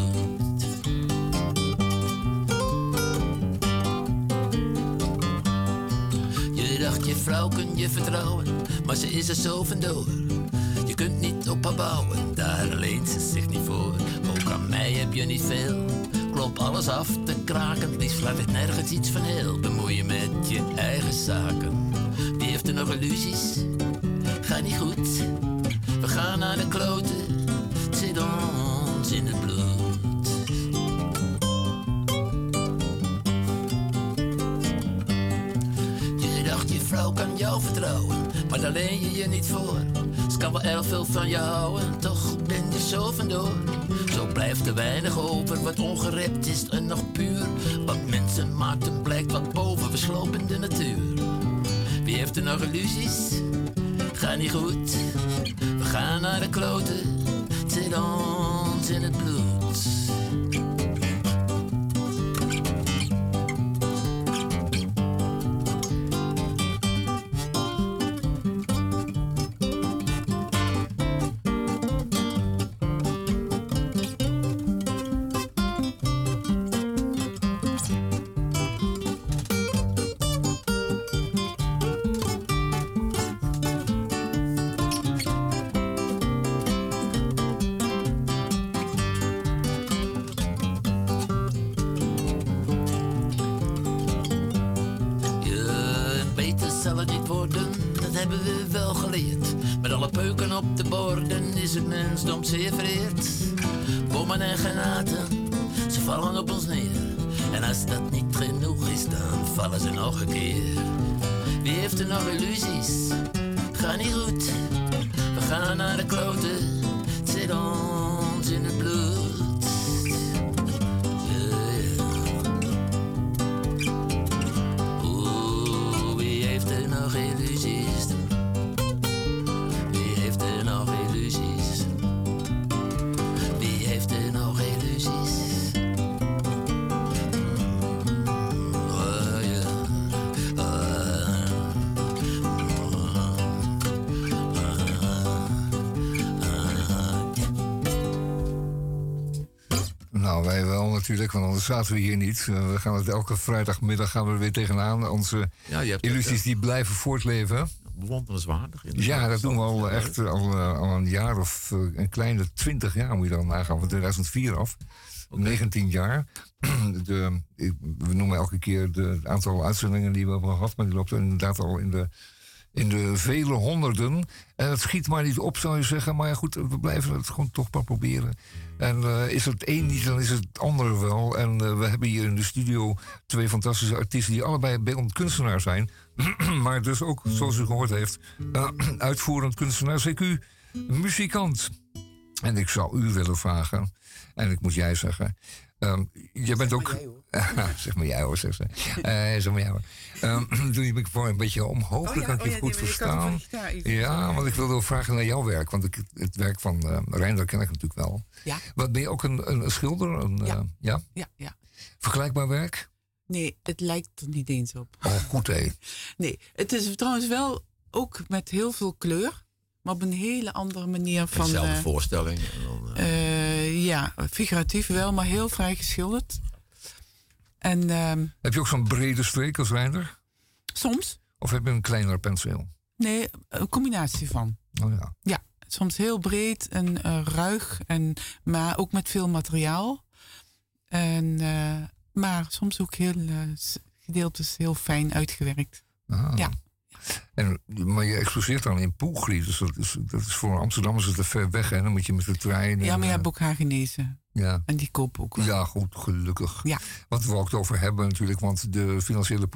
Speaker 8: Je dacht je vrouw kun je vertrouwen, maar ze is er zo vandoor. Je kunt niet op haar bouwen, daar leent ze zich niet voor. Ook aan mij heb je niet veel, klop alles af te kraken. Liefst laat nergens iets van heel, bemoei je met je eigen zaken. Wie heeft er nog illusies? Ga niet goed, we gaan naar de kloten. Zit ons in het bloed. Je dacht je vrouw kan jou vertrouwen, maar daar leen je je niet voor. Kan wel erg veel van je houden, toch ben je zo vandoor. Zo blijft er weinig over, wat ongerept is en nog puur. Wat mensen maakten blijkt wat boven, we slopen de natuur. Wie heeft er nog illusies? Ga niet goed, we gaan naar de kloten. Zit ons in het bloed.
Speaker 1: Natuurlijk, want anders zaten we hier niet. Eh, we gaan het elke vrijdagmiddag gaan we er weer tegenaan. Onze
Speaker 6: Ja, hebt
Speaker 1: illusies die blijven voortleven.
Speaker 6: bewonderenswaardig.
Speaker 1: Ja, dat doen we al echt al, eh, al een jaar of eh, een kleine twintig jaar moet je dan nagaan, van 2004 af. 19 jaar. De, ik- we noemen elke keer de, het aantal uitzendingen die we hebben gehad, maar die loopt inderdaad al in de, in de vele honderden. En het schiet maar niet op, zou je zeggen. Maar ja, goed, we blijven het gewoon toch maar proberen. En eh, is het een niet, dan is het ander wel. En eh, we hebben hier in de studio twee fantastische artiesten... die allebei beeldend kunstenaar zijn. maar dus ook, zoals u gehoord heeft... eh, uitvoerend kunstenaar, CQ, muzikant. En ik zou u willen vragen... en ik moet jij zeggen... ehm, je bent ook... zeg maar jij hoor, zeg ze. Eh, zeg maar jij hoor. Ehm, doe je microfoon een beetje omhoog,
Speaker 7: Oh
Speaker 1: dan
Speaker 7: ja,
Speaker 1: kan ik
Speaker 7: oh
Speaker 1: je
Speaker 7: ja,
Speaker 1: goed verstaan. Ja,
Speaker 7: zo,
Speaker 1: want ik wilde wel vragen naar jouw werk. Want ik, het werk van eh Reinder ken ik natuurlijk wel.
Speaker 7: Ja.
Speaker 1: Wat ben je ook een, een, een schilder? Een,
Speaker 7: Ja.
Speaker 1: eh, ja?
Speaker 7: Ja, ja.
Speaker 1: Vergelijkbaar werk?
Speaker 7: Nee, het lijkt er niet eens op.
Speaker 1: Oh, goed hé.
Speaker 7: Nee, het is trouwens wel ook met heel veel kleur, maar op een hele andere manier van.
Speaker 6: Dezelfde voorstelling. En dan,
Speaker 7: ja, figuratief wel, maar heel vrij geschilderd. En ehm,
Speaker 1: Heb je ook zo'n brede streek als Reinder?
Speaker 7: soms,
Speaker 1: Of heb je een kleiner penseel?
Speaker 7: nee, een combinatie van.
Speaker 1: Oh ja.
Speaker 7: Ja, soms heel breed en eh, ruig, en, maar ook met veel materiaal. En, eh, maar soms ook heel eh, gedeeltes heel fijn uitgewerkt.
Speaker 1: Ah.
Speaker 7: Ja.
Speaker 1: En, maar je exposeert dan in Poelgriet. Dus dat is, dat is voor Amsterdam is het te ver weg. En dan moet je met de trein.
Speaker 7: Ja, maar je
Speaker 1: eh,
Speaker 7: hebt ook Hagenezen.
Speaker 1: Ja.
Speaker 7: En die kopen ook wel.
Speaker 1: Ja, goed, gelukkig.
Speaker 7: Ja.
Speaker 1: Wat we ook het over hebben natuurlijk, want de financiële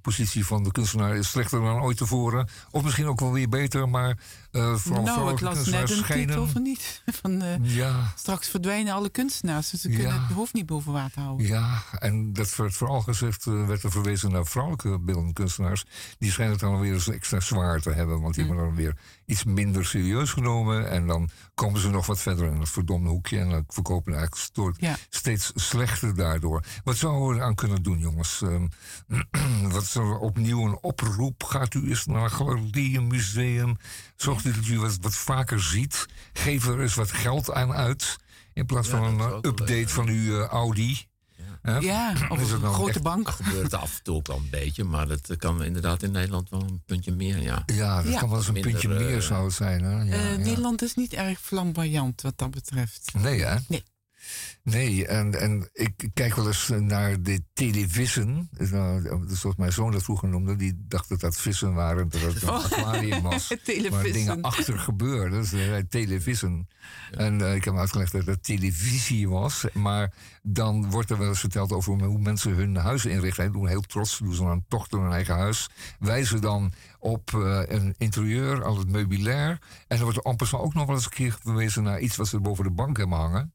Speaker 1: positie- van de kunstenaar is slechter dan ooit tevoren. Of misschien ook wel weer beter, maar eh vooral
Speaker 7: nou, ik
Speaker 1: vrouwelijke
Speaker 7: las net
Speaker 1: kunstenaars
Speaker 7: een
Speaker 1: schijnen...
Speaker 7: titel van niet. Van, eh,
Speaker 1: Ja,
Speaker 7: straks verdwijnen alle kunstenaars, dus ze
Speaker 1: Ja.
Speaker 7: kunnen het hoofd niet boven water houden.
Speaker 1: ja, en dat werd vooral gezegd, eh, werd er verwezen naar vrouwelijke beeldende kunstenaars. Die schijnen het dan weer eens extra zwaar te hebben, want die
Speaker 7: Mm.
Speaker 1: worden dan weer iets minder serieus genomen. En dan komen ze nog wat verder in het verdomde hoekje en dan verkopen
Speaker 7: Ja.
Speaker 1: steeds slechter daardoor. Wat zouden we eraan kunnen doen, jongens? Ehm, wat is er opnieuw een oproep? Gaat u eens naar een galerie, een museum? Zorgt u dat u wat, wat vaker ziet? Geef er eens wat geld aan uit. In plaats
Speaker 6: Ja,
Speaker 1: van
Speaker 6: dat
Speaker 1: een eh, update
Speaker 6: leuk,
Speaker 1: van uw eh, Audi.
Speaker 7: Ja, of
Speaker 1: Is het
Speaker 7: een
Speaker 1: dan
Speaker 7: grote
Speaker 1: echt-
Speaker 7: bank.
Speaker 6: gebeurt af en toe ook wel een beetje, maar dat kan inderdaad in Nederland wel een puntje meer, ja.
Speaker 1: Ja, dat
Speaker 7: Ja.
Speaker 1: kan wel eens een
Speaker 6: Minder,
Speaker 1: puntje meer
Speaker 6: eh,
Speaker 1: zou het zijn. Hè? Ja, ja.
Speaker 7: Nederland is niet erg flamboyant wat dat betreft.
Speaker 1: Nee, hè?
Speaker 7: Nee.
Speaker 1: Nee, en, en ik kijk wel eens naar de televissen. Dus, nou, Dat is zoals mijn zoon dat vroeger noemde. Die dacht dat dat vissen waren, dat het een
Speaker 7: Oh.
Speaker 1: aquarium was. Waar dingen achter gebeurden. Dus hij zei televissen. En eh, ik heb hem uitgelegd dat het televisie was. Maar dan wordt er wel eens verteld over hoe mensen hun huis inrichten. Doen heel trots, doen ze dan een tocht door hun eigen huis. Wijzen dan op eh, een interieur, al het meubilair. En er wordt amper ook nog wel eens een keer verwezen naar iets wat ze boven de bank hebben hangen.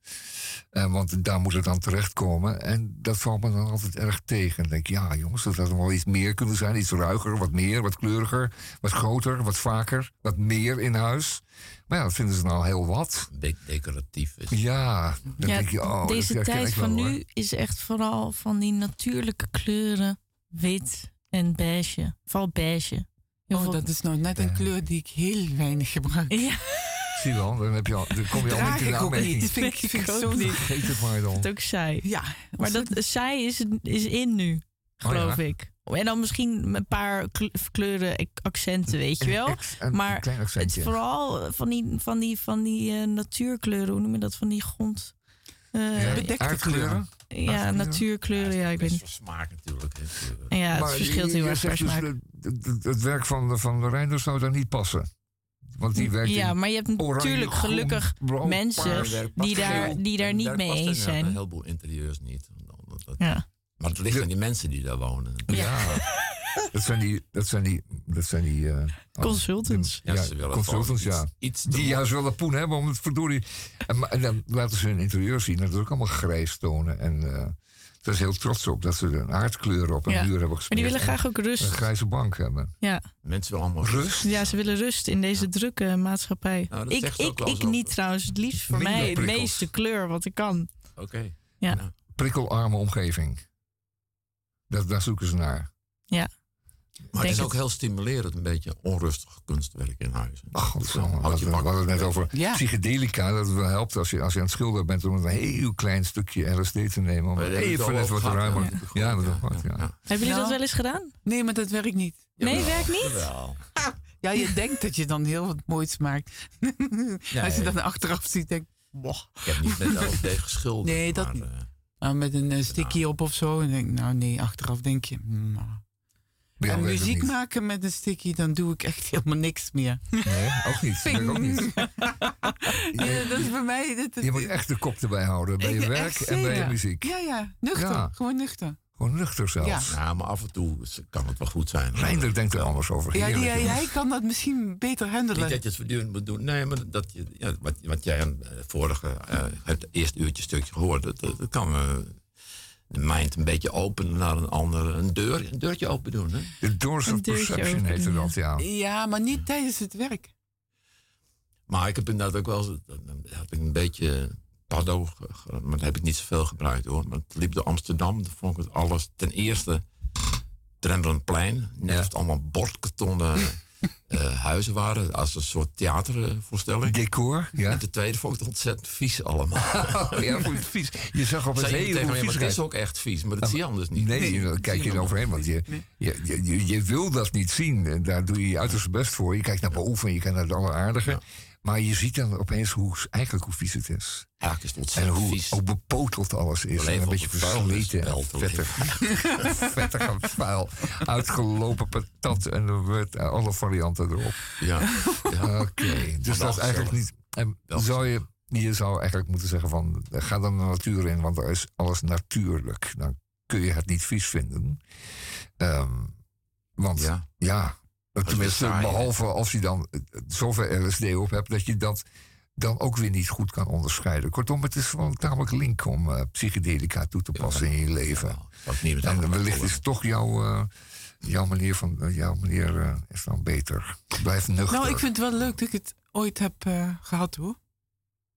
Speaker 1: Eh, want daar moet het dan terechtkomen. En dat valt me dan altijd erg tegen. Dan denk ik, ja jongens, dat had wel iets meer kunnen zijn. Iets ruiger, wat meer, wat kleuriger, wat groter, wat vaker, wat meer in huis. Maar ja, dat vinden ze nou heel wat.
Speaker 6: De- decoratief is.
Speaker 1: Ja, dan
Speaker 2: Ja,
Speaker 1: denk je, oh,
Speaker 2: deze tijd
Speaker 1: wel,
Speaker 2: van
Speaker 1: hoor.
Speaker 2: nu is echt vooral van die natuurlijke kleuren. Wit en beige. Vooral beige.
Speaker 7: Oh, dat is nou net een kleur die ik heel weinig gebruik.
Speaker 2: Ja,
Speaker 1: Zie je wel, dan, heb je al, dan kom je al
Speaker 7: Draag
Speaker 1: aanmerking.
Speaker 7: niet. Vind ik, vind ik zo niet.
Speaker 1: Het maar dan.
Speaker 2: het is ook saai.
Speaker 7: Ja,
Speaker 2: Maar dat saai is, is in nu, geloof
Speaker 1: Oh ja.
Speaker 2: ik. En dan misschien een paar kle- kleuren, accenten, weet je wel.
Speaker 1: Een,
Speaker 2: Maar
Speaker 1: een klein
Speaker 2: Het
Speaker 1: accentje.
Speaker 2: is vooral van die, van die, van die eh, natuurkleuren, hoe noem je dat? Van die grond. Eh,
Speaker 1: Ja,
Speaker 2: ja,
Speaker 7: bedekte
Speaker 1: aardkleuren.
Speaker 2: natuurkleuren, ja, ik weet niet.
Speaker 6: smaak natuurlijk. kleuren.
Speaker 2: Ja, het
Speaker 1: Maar
Speaker 2: verschilt heel erg per
Speaker 1: dus
Speaker 2: smaak.
Speaker 1: Het werk van, van de Reinders zou daar niet passen. Want die werkt
Speaker 2: Ja, maar je hebt natuurlijk gelukkig mensen die daar, die daar niet mee eens zijn.
Speaker 6: Een heleboel interieurs niet. Dat- dat-
Speaker 2: Ja.
Speaker 6: Maar het ligt aan die mensen die daar wonen.
Speaker 1: Ja. dat zijn die... Dat zijn die, dat zijn die eh,
Speaker 2: Consultants.
Speaker 1: Ja,
Speaker 6: ze willen
Speaker 1: consultants, ja.
Speaker 6: Iets,
Speaker 1: Die juist willen poen hebben om het verdorie... En, en dan laten ze hun interieur zien. Dat is ook allemaal grijs tonen. En eh daar is heel trots op dat ze een aardkleur op een
Speaker 2: Ja.
Speaker 1: muur hebben
Speaker 2: Maar
Speaker 1: gesmeerd.
Speaker 2: die willen graag ook
Speaker 1: En Een
Speaker 2: rust.
Speaker 1: grijze bank hebben.
Speaker 2: Ja.
Speaker 6: Mensen willen allemaal
Speaker 1: Rust?
Speaker 2: ja, ze willen rust in deze drukke maatschappij.
Speaker 6: Nou, dat
Speaker 2: ik
Speaker 6: zegt ze ook
Speaker 2: ik,
Speaker 6: wel
Speaker 2: ik niet trouwens. Het liefst voor
Speaker 1: Minder
Speaker 2: mij het
Speaker 1: prikkels.
Speaker 2: meeste kleur wat ik kan.
Speaker 6: Oké.
Speaker 2: Ja.
Speaker 6: Nou,
Speaker 1: Prikkelarme omgeving. Dat, daar zoeken ze naar.
Speaker 2: Ja.
Speaker 6: Maar het is ook heel stimulerend, een beetje onrustig kunstwerk in huis.
Speaker 1: Ach,
Speaker 6: Dat
Speaker 1: godsamme,
Speaker 6: houdt
Speaker 1: we
Speaker 6: je
Speaker 1: hadden het net over
Speaker 7: Ja.
Speaker 1: psychedelica. Dat het wel helpt als je, als je aan het schilderen bent om een heel klein stukje LSD te nemen. Om even
Speaker 6: het
Speaker 1: net wat ruimer.
Speaker 6: gehad,
Speaker 1: Ja,
Speaker 6: ja.
Speaker 1: dat is
Speaker 6: Ja,
Speaker 1: wat,
Speaker 6: ja,
Speaker 1: ja.
Speaker 6: ja.
Speaker 2: Hebben jullie
Speaker 7: Nou.
Speaker 2: dat wel eens gedaan?
Speaker 7: Nee, maar dat werkt niet.
Speaker 2: Nee, werkt niet?
Speaker 7: Ja, je denkt dat je dan heel wat moois maakt. Als je dan achteraf ziet, denk ik, boah.
Speaker 6: Ik heb niet met LSD geschilderd.
Speaker 7: Nee, dat
Speaker 6: maar,
Speaker 7: niet.
Speaker 6: eh,
Speaker 7: Nou, met een eh, sticky op of zo. En denk ik, nou nee, achteraf denk je. nou.
Speaker 1: Jou
Speaker 7: en muziek
Speaker 1: niet.
Speaker 7: maken met een sticky, dan doe ik echt helemaal niks meer.
Speaker 1: Nee, ook niet. Dat werkt ook niet.
Speaker 7: Ja, dat is bij mij. Dat, dat-
Speaker 1: Je moet echt de kop erbij houden. Bij
Speaker 7: Ik-
Speaker 1: je werk en bij je muziek.
Speaker 7: Ja, ja, nuchter.
Speaker 1: Ja.
Speaker 7: Gewoon nuchter.
Speaker 1: Gewoon nuchter zelfs.
Speaker 7: Ja.
Speaker 6: nou, maar af en toe kan het wel goed zijn.
Speaker 1: Reinder denkt er anders over.
Speaker 7: Ja, die, hij kan dat misschien beter
Speaker 6: Niet
Speaker 7: handelen.
Speaker 6: dat je het voortdurend moet doen. Nee, maar dat je, ja, wat, wat jij aan het vorige, eh, het eerste uurtje stukje gehoord, dat, dat, kan eh, de mind een beetje openen naar een andere, een, deur, een deurtje open doen. Hè?
Speaker 1: De Doors
Speaker 2: Een
Speaker 1: of Perception
Speaker 2: open,
Speaker 1: heette
Speaker 2: ja.
Speaker 1: dat, ja.
Speaker 7: Ja, maar niet tijdens het werk.
Speaker 6: Maar ik heb inderdaad ook wel had ik een beetje paddo, maar dat heb ik niet zoveel gebruikt hoor. Maar het liep door Amsterdam, dan vond ik het alles. Ten eerste, Rembrandtplein, net
Speaker 1: Ja.
Speaker 6: het allemaal bordkartonnen eh, huizen waren, als een soort theatervoorstelling.
Speaker 1: Decor, ja.
Speaker 6: En ten tweede vond ik het ontzettend vies allemaal.
Speaker 1: ja, vond het vies. Je zag op het
Speaker 6: tegen
Speaker 1: hele
Speaker 6: mij, maar het is ook echt vies, maar dat zie je anders niet.
Speaker 1: Nee, daar kijk je eroverheen, want je, je, je, je, je wil dat niet zien. En daar doe je je uiterste best voor. Je kijkt naar boven en je kijkt naar het alleraardige. Maar je ziet dan opeens hoe, eigenlijk hoe vies het is.
Speaker 6: Eigenlijk is het
Speaker 1: En hoe, hoe bepoteld alles is. En een beetje versleten.
Speaker 6: te
Speaker 1: Vettig, vettig en vuil. Uitgelopen patat en er alle varianten erop.
Speaker 6: Ja, ja.
Speaker 1: Oké, dus dat is eigenlijk niet... En zou je, je zou eigenlijk moeten zeggen van... Ga dan de natuur in, want er is alles natuurlijk. Dan kun je het niet vies vinden. Ehm, want
Speaker 6: ja.
Speaker 1: ja, tenminste, behalve als je dan eh, zoveel LSD op hebt... dat je dat dan ook weer niet goed kan onderscheiden. Kortom, het is wel tamelijk link om eh, psychedelica toe te passen in je leven.
Speaker 6: Dat niet met
Speaker 1: En
Speaker 6: allemaal
Speaker 1: wellicht is toch jouw, eh, jouw manier, van, eh, jouw manier eh, is dan beter. Blijf nuchter.
Speaker 7: Nou, ik vind het wel leuk dat ik het ooit heb eh, gehad hoor.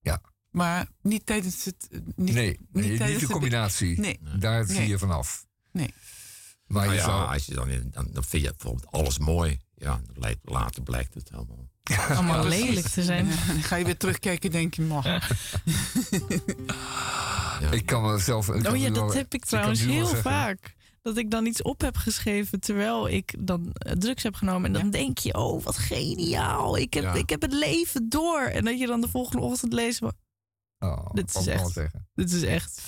Speaker 1: Ja.
Speaker 7: Maar niet tijdens het. eh, Niet,
Speaker 1: nee, nee, niet, de combinatie.
Speaker 7: Nee.
Speaker 1: Daar zie je vanaf.
Speaker 7: Nee.
Speaker 1: Maar
Speaker 6: Nou
Speaker 1: je
Speaker 6: ja,
Speaker 1: zou...
Speaker 6: als je dan, dan vind je bijvoorbeeld alles mooi. Ja, later blijkt het helemaal.
Speaker 2: Allemaal lelijk te zijn.
Speaker 7: Dan ga je weer terugkijken en denk je, "Mwah."
Speaker 1: Ik kan mezelf... ik kan
Speaker 2: Oh ja,
Speaker 1: wel-
Speaker 2: dat heb ik trouwens heel
Speaker 1: zeggen-
Speaker 2: vaak. Dat ik dan iets op heb geschreven terwijl ik dan eh, drugs heb genomen. En dan
Speaker 7: Ja.
Speaker 2: denk je, oh wat geniaal. Ik heb,
Speaker 6: Ja.
Speaker 2: ik heb het leven door. En dat je dan de volgende ochtend leest, van,
Speaker 1: Oh,
Speaker 2: Dit is echt- dit is echt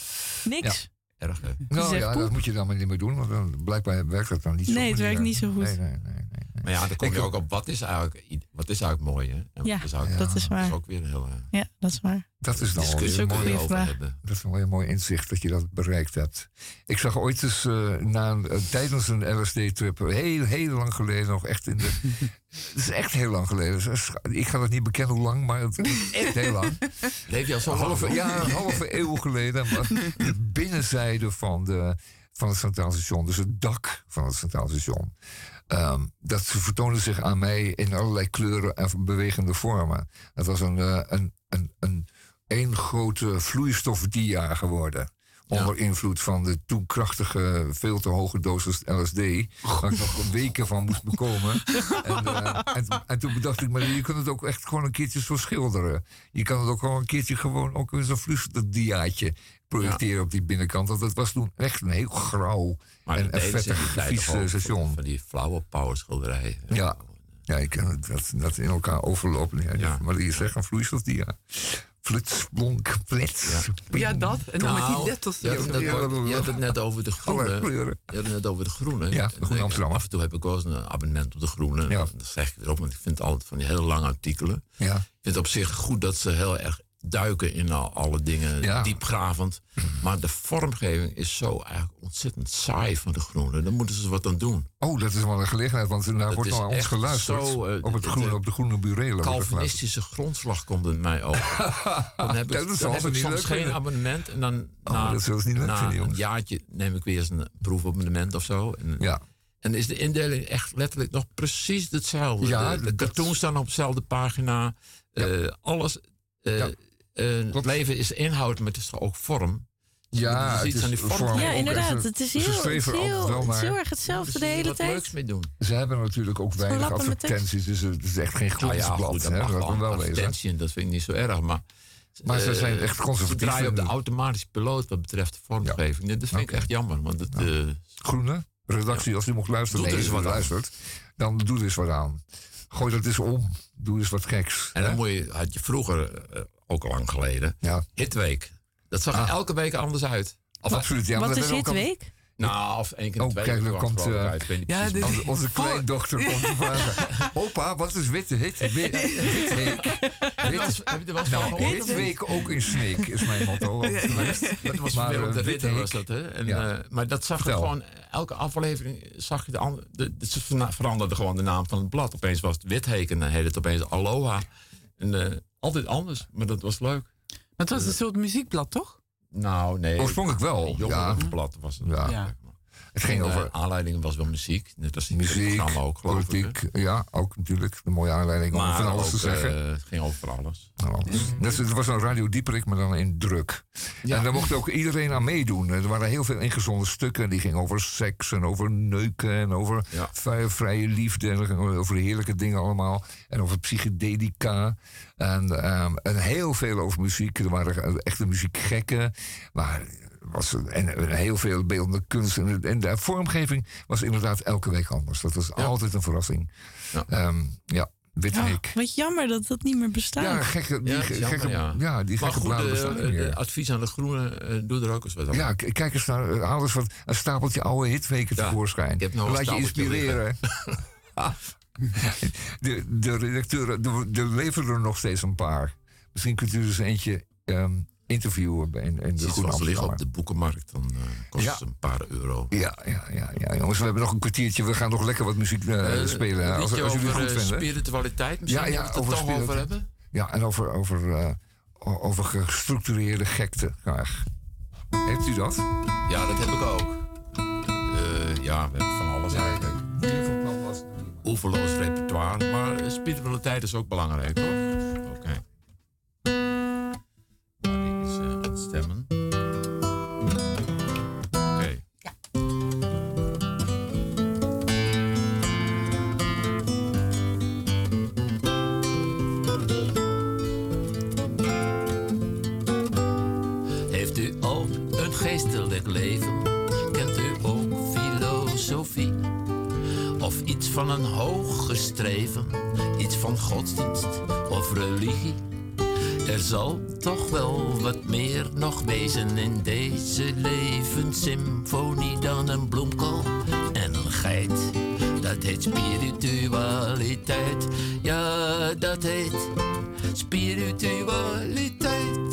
Speaker 2: niks.
Speaker 6: Erg, hè?
Speaker 1: Nou ja,
Speaker 2: poep.
Speaker 1: dat moet je dan maar niet meer doen. Want dan, blijkbaar werkt dat dan niet zo.
Speaker 2: Nee, het werkt niet zo goed.
Speaker 1: Nee, nee, nee. nee, nee.
Speaker 6: Maar ja, dan kom je
Speaker 1: ook.
Speaker 6: ook op wat is eigenlijk, wat is eigenlijk mooi, hè? En
Speaker 2: Ja,
Speaker 6: is eigenlijk-
Speaker 2: dat is
Speaker 6: Dat is
Speaker 2: waar.
Speaker 6: ook weer een hele
Speaker 2: Ja, dat is waar.
Speaker 1: Dat is dan
Speaker 2: een
Speaker 1: mooi.
Speaker 6: over.
Speaker 1: Dat is wel een mooi inzicht dat je dat bereikt hebt. Ik zag ooit eens eh, na een, eh, tijdens een LSD-trip, heel, heel lang geleden, nog echt in de. Het is echt heel lang geleden. Ik ga het niet bekennen hoe lang, maar het is echt heel lang.
Speaker 6: Leef je al zo
Speaker 1: Een
Speaker 6: lang?
Speaker 1: halve, ja, een halve eeuw geleden. Maar de binnenzijde van, de, van het Centraal Station, dus het dak van het Centraal Station. Ehm, dat vertoonde zich aan mij in allerlei kleuren en bewegende vormen. Het was een, eh, een, een, een, één grote vloeistofdia geworden. Onder invloed van de toen krachtige, veel te hoge dosis LSD. Waar ik nog weken van moest bekomen. En, eh, en, en toen bedacht ik, maar je kunt het ook echt gewoon een keertje zo schilderen. Je kan het ook gewoon een keertje gewoon ook weer zo'n vloeistoffdiaatje projecteren op die binnenkant. Want het was toen echt een heel grauw
Speaker 6: Maar
Speaker 1: en,
Speaker 6: dat
Speaker 1: vettig,
Speaker 6: die
Speaker 1: vies station.
Speaker 6: Van die flauwe power schilderijen.
Speaker 1: Ja. Ja, je kan het- dat, dat in elkaar overlopen. Ja,
Speaker 6: Ja.
Speaker 1: Maar je zegt een vloeistofdia. Flits, blonk, flits.
Speaker 7: Ja, dat. En dan met die
Speaker 6: Nou,
Speaker 7: letters.
Speaker 6: Je had, het net,
Speaker 1: Ja,
Speaker 6: over- je had het net over de groene. Je had het net over de groene.
Speaker 1: Ja, de Groene
Speaker 6: ik-. Af en toe heb ik wel eens een abonnement op de groene.
Speaker 1: Ja.
Speaker 6: Dat zeg ik erop, want ik vind altijd van die hele lange artikelen.
Speaker 1: Ja.
Speaker 6: Ik vind het op zich goed dat ze heel erg duiken in al, alle dingen,
Speaker 1: Ja.
Speaker 6: diepgravend. Maar de vormgeving is zo eigenlijk ontzettend saai van de groene. Daar moeten ze wat aan doen.
Speaker 1: Oh, dat is wel een gelegenheid, want daar
Speaker 6: Dat
Speaker 1: wordt
Speaker 6: is
Speaker 1: naar ons geluisterd.
Speaker 6: zo, eh,
Speaker 1: op, het groene,
Speaker 6: de
Speaker 1: op de groene burelen.
Speaker 6: Calvinistische grondslag komt in mij over. Dan heb ik,
Speaker 1: dat
Speaker 6: dan heb ik soms
Speaker 1: leuk
Speaker 6: geen abonnement. En dan
Speaker 1: Oh,
Speaker 6: na,
Speaker 1: dat ze niet leuk
Speaker 6: na een jaartje neem ik weer eens een proefabonnement of zo. En,
Speaker 1: Ja.
Speaker 6: en is de indeling echt letterlijk nog precies hetzelfde.
Speaker 1: Ja,
Speaker 6: de, cartoons staan op dezelfde pagina. Eh, alles. eh,
Speaker 1: Ja.
Speaker 6: eh, het
Speaker 1: Klopt.
Speaker 6: leven is inhoud, maar het is toch ook vorm.
Speaker 1: Ja,
Speaker 6: is
Speaker 1: het
Speaker 6: iets
Speaker 1: is
Speaker 6: aan die vorm.
Speaker 1: vorm
Speaker 2: Ja, inderdaad. Het is
Speaker 1: ze
Speaker 2: heel, het is heel,
Speaker 1: wel
Speaker 2: het is
Speaker 1: naar.
Speaker 2: heel erg hetzelfde de hele tijd.
Speaker 6: leuks mee doen.
Speaker 1: Ze hebben natuurlijk ook weinig advertenties, dus het is echt geen
Speaker 6: Nou ja,
Speaker 1: glansblad.
Speaker 6: goed, dat
Speaker 1: hè,
Speaker 6: mag
Speaker 1: dat
Speaker 6: wel. Advertentie, dat vind ik niet zo erg. Maar,
Speaker 1: Maar ze
Speaker 6: eh,
Speaker 1: zijn echt conservatief
Speaker 6: Ze draaien op de automatische piloot wat betreft de vormgeving. Dat vind ik echt jammer. Want het, eh,
Speaker 1: Groene, redactie, als u mocht luisteren,
Speaker 6: Doe er eens
Speaker 1: wat luistert, dan doe er eens wat aan. Gooi dat eens om. Doe eens wat geks.
Speaker 6: en
Speaker 1: hè?
Speaker 6: dan moet je, had je vroeger, ook al lang geleden,
Speaker 1: Ja,
Speaker 6: Hitweek. Dat zag er
Speaker 1: Ah.
Speaker 6: elke week anders uit. Of,
Speaker 1: absoluut. Ja, maar
Speaker 2: Wat is
Speaker 1: al-
Speaker 2: Hitweek?
Speaker 6: Nou, of één keer in
Speaker 1: Oh,
Speaker 6: twee
Speaker 1: kijk, dan komt, eh,
Speaker 6: uit.
Speaker 7: Ja, dit-
Speaker 1: Onze, onze kleindochter komt te vragen. Opa, wat is witte hit? Wit,
Speaker 6: heb je er wel
Speaker 1: Nou, hitweek ook in Sneek is mijn motto.
Speaker 6: Dat was
Speaker 1: Maar,
Speaker 6: maar, op de
Speaker 1: eh,
Speaker 6: Ritter
Speaker 1: Witweek-
Speaker 6: was dat, hè? En,
Speaker 1: Ja.
Speaker 6: eh, maar dat zag je gewoon, elke aflevering zag je de andere. De, de- ze veranderden gewoon de naam van het blad. Opeens was het Witheken en dan heette het opeens Aloha. En eh, altijd anders, maar dat was leuk.
Speaker 7: Maar het was een soort muziekblad, toch?
Speaker 6: Nou, nee.
Speaker 1: Oorspronkelijk wel.
Speaker 6: Jongerenblad was het.
Speaker 1: Ja.
Speaker 7: Ja.
Speaker 1: het ging
Speaker 6: En, eh,
Speaker 1: over
Speaker 6: aanleiding was wel muziek. Net als in
Speaker 1: muziek,
Speaker 6: programma ook, geloof ik.
Speaker 1: politiek. Ja, ook natuurlijk. Een mooie aanleiding om van alles te zeggen.
Speaker 6: eh, het ging over alles.
Speaker 1: Nou, alles. Net, het was een radio dieperik, maar dan in druk.
Speaker 6: Ja.
Speaker 1: En daar mocht ook iedereen aan meedoen. Er waren heel veel ingezonden stukken. Die gingen over seks en over neuken en over
Speaker 6: Ja.
Speaker 1: vrije, liefde. En er over heerlijke dingen allemaal. En over psychedelica. En, ehm, en heel veel over muziek. Er waren echte muziekgekken. Maar was, en, en heel veel beeldende kunst. En, de- en de vormgeving was inderdaad elke week anders. Dat was altijd een verrassing.
Speaker 6: Ja.
Speaker 1: Ehm, ja,
Speaker 2: wat jammer dat dat niet meer bestaat.
Speaker 1: Ja, gekke, die
Speaker 6: Ja,
Speaker 1: gekke, ja.
Speaker 6: ja.
Speaker 1: die
Speaker 6: Maar
Speaker 1: gekke
Speaker 6: goed,
Speaker 1: bladen
Speaker 6: eh,
Speaker 1: bestaan niet
Speaker 6: eh,
Speaker 1: meer.
Speaker 6: advies aan de groene, eh, doe er ook eens wat aan.
Speaker 1: Ja, kijk eens naar, haal eens wat, een stapeltje oude hitweken
Speaker 6: Ja,
Speaker 1: tevoorschijn.
Speaker 6: ik heb nog een
Speaker 1: Laat je inspireren. de, de redacteuren de, de leveren er nog steeds een paar. Misschien kunt u dus eentje ehm, interviewen bij in, in de Groene
Speaker 6: liggen op de boekenmarkt, dan eh, kost
Speaker 1: Ja.
Speaker 6: het een paar euro.
Speaker 1: Ja, ja, ja, ja, jongens, we hebben nog een kwartiertje. We gaan nog lekker wat muziek eh,
Speaker 6: Eh,
Speaker 1: spelen.
Speaker 6: een
Speaker 1: Als, als jullie het goed
Speaker 6: eh,
Speaker 1: vinden.
Speaker 6: spiritualiteit misschien,
Speaker 1: Ja, ja,
Speaker 6: het
Speaker 1: over
Speaker 6: er toch over hebben?
Speaker 1: Ja, en over, over, eh, over gestructureerde gekte graag. Heeft u dat?
Speaker 6: Ja, dat heb ik ook. Eh, ja, we hebben van alles eigenlijk. Oeverloos repertoire, maar spiritualiteit is ook belangrijk, toch? Oké.
Speaker 8: Van een hoger streven? Iets van godsdienst of religie? Er zal toch wel wat meer nog wezen in deze levenssymfonie dan een bloemkool en een geit. Dat heet spiritualiteit. Ja, dat heet spiritualiteit.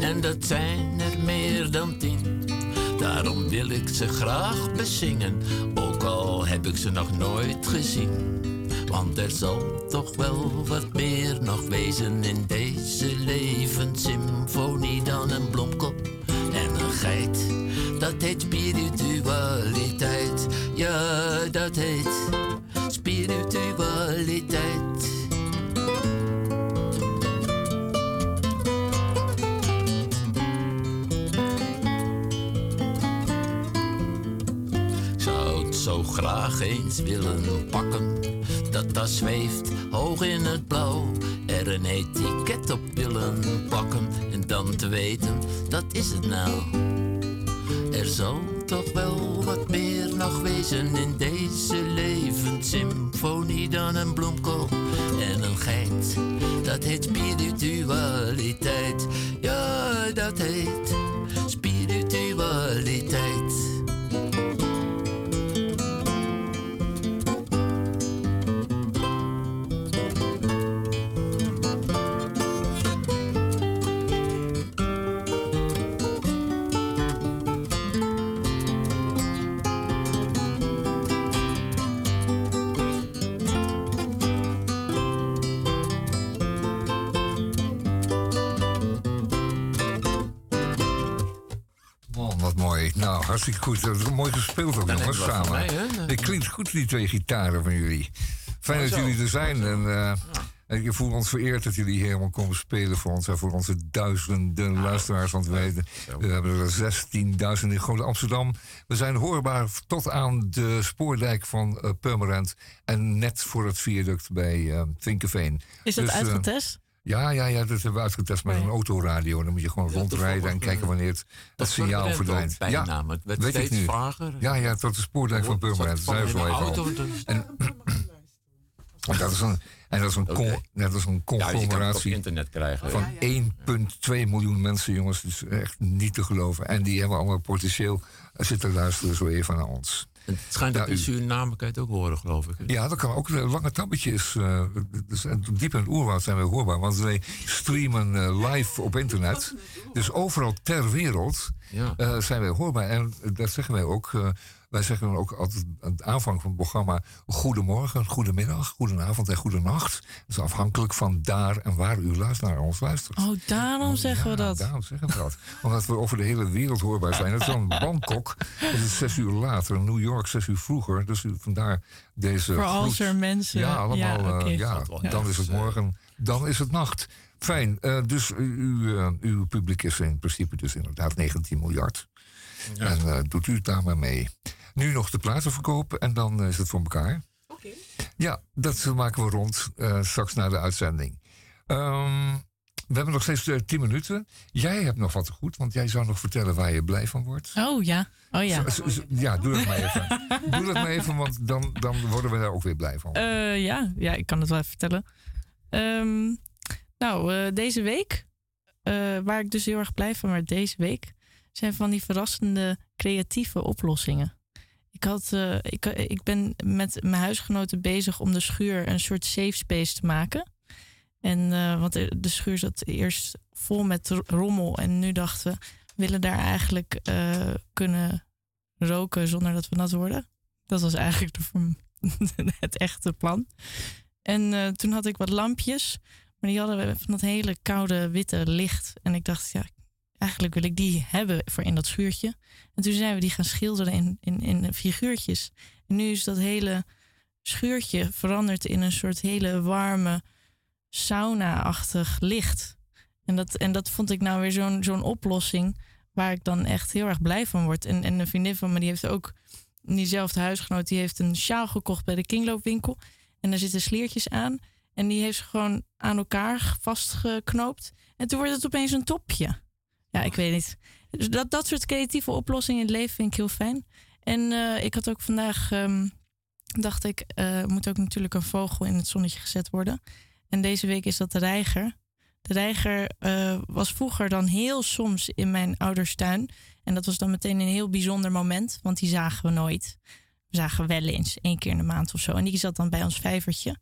Speaker 8: En dat zijn er meer dan tien. Daarom wil ik ze graag bezingen, ook al heb ik ze nog nooit gezien. Want er zal toch wel wat meer nog wezen in deze levenssymfonie dan een bloemkop en een geit. Dat heet spiritualiteit, ja dat heet graag eens willen pakken. Dat dat zweeft hoog in het blauw. Er een etiket op willen pakken. En dan te weten, dat is het nou. Er zal toch wel wat meer nog wezen in deze levenssymfonie dan een bloemkool en een geit. Dat heet spiritualiteit. Ja, dat heet spiritualiteit.
Speaker 1: Nou, hartstikke goed. Dat is mooi gespeeld ook,
Speaker 6: Dan
Speaker 1: jongens, samen.
Speaker 6: mij?
Speaker 1: Het klinkt goed, die twee gitaren van jullie. Fijn
Speaker 6: Mooi
Speaker 1: dat jullie er zijn. En, eh, en ik voel ons vereerd dat jullie helemaal komen spelen voor ons. En voor onze duizenden luisteraars. Want we, weten, we hebben er 16.000 in Groot Amsterdam. We zijn hoorbaar tot aan de spoordijk van eh, Purmerend. En net voor het viaduct bij eh Vinkenveen.
Speaker 2: Is dat
Speaker 1: Dus,
Speaker 2: uitgetest?
Speaker 1: Ja, ja, ja, dat hebben we uitgetest met een autoradio. Dan moet je gewoon rondrijden en kijken wanneer het,
Speaker 6: Dat
Speaker 1: signaal verdwijnt.
Speaker 6: bijna,
Speaker 1: Ja,
Speaker 6: het werd
Speaker 1: weet
Speaker 6: steeds vager.
Speaker 1: Ja, ja, tot de spoordijk van Purmerend. Daar zijn we zo
Speaker 6: in de
Speaker 1: even
Speaker 6: auto.
Speaker 1: al. En, en dat is een, en dat is een, con-
Speaker 6: Oké.
Speaker 1: dat is een
Speaker 6: het op
Speaker 1: conglomeratie
Speaker 6: internet krijgen.
Speaker 1: van 1,2 miljoen mensen, jongens. Dat is echt niet te geloven. En die hebben allemaal potentieel eh, zitten luisteren zo even naar ons.
Speaker 6: Het schijnt
Speaker 1: Ja,
Speaker 6: dat in
Speaker 1: u-
Speaker 6: Suriname kan je het ook horen, geloof ik.
Speaker 1: Ja, dat kan ook. Een lange tabbetje is. eh, dus, en diep in het oerwoud zijn we hoorbaar. Want wij streamen eh, live op internet. Dus overal ter wereld
Speaker 6: Ja.
Speaker 1: eh, zijn wij hoorbaar. En dat zeggen wij ook. Wij zeggen dan ook altijd aan het aanvang van het programma... goedemorgen, goedemiddag, goedenavond en goedenacht. Dat is afhankelijk van daar en waar u luistert naar ons luistert.
Speaker 2: Oh, daarom zeggen we dat.
Speaker 1: Daarom zeggen we dat. Omdat we over de hele wereld hoorbaar zijn. Het is dan Bangkok, dat is zes uur later. New York, zes uur vroeger. Dus u- vandaar deze
Speaker 2: Voor als
Speaker 1: groet.
Speaker 2: er mensen...
Speaker 1: Ja, allemaal.
Speaker 2: Ja,
Speaker 1: eh, ja, dan is het
Speaker 6: ergens, eh,
Speaker 1: morgen, dan is het nacht. Fijn, eh, dus u, uw publiek is in principe dus inderdaad 19 miljard. En eh, doet u het daar maar mee. Nu nog de platen verkopen en dan eh, is het voor elkaar. Ja, dat maken we rond eh, straks na de uitzending. Ehm, we hebben nog steeds 10 minuten. Jij hebt nog wat te goed, want jij zou nog vertellen waar je blij van wordt.
Speaker 2: Oh ja, oh ja.
Speaker 1: Ja, doe dat maar even. doe dat maar even, want dan, dan worden we daar ook weer blij van.
Speaker 2: Eh, ja, ja, ik kan het wel even vertellen. Ehm, nou, eh, deze week, eh, waar ik dus heel erg blij van werd deze week, zijn van die verrassende creatieve oplossingen. Ik, had, eh, ik, ik ben met mijn huisgenoten bezig om de schuur een soort safe space te maken. En, eh, want de schuur zat eerst vol met ro- rommel. En nu dachten we, willen daar eigenlijk eh, kunnen roken zonder dat we nat worden. Dat was eigenlijk de, het echte plan. En toen had ik wat lampjes. Maar die hadden van dat hele koude witte licht. En ik dacht, ja, eigenlijk wil ik die hebben voor in dat schuurtje. En toen zijn we die gaan schilderen in, in, in figuurtjes. En nu is dat hele schuurtje veranderd in een soort hele warme sauna-achtig licht. En dat, en dat vond ik nou weer zo'n zo'n oplossing waar ik dan echt heel erg blij van word. En, en een vriendin van me die heeft ook, diezelfde huisgenoot, die heeft een sjaal gekocht bij de kringloopwinkel. En daar zitten sliertjes aan. En die heeft ze gewoon aan elkaar vastgeknoopt. En toen wordt het opeens een topje. Ja, ik weet niet. Dus dat, dat soort creatieve oplossingen in het leven vind ik heel fijn. En eh, ik had ook vandaag, ehm, dacht ik, eh moet ook natuurlijk een vogel in het zonnetje gezet worden. En deze week is dat de reiger. De reiger eh, was vroeger dan heel soms in mijn ouders tuin. En dat was dan meteen een heel bijzonder moment, want die zagen we nooit. We zagen wel eens, één keer in de maand of zo. En die zat dan bij ons vijvertje.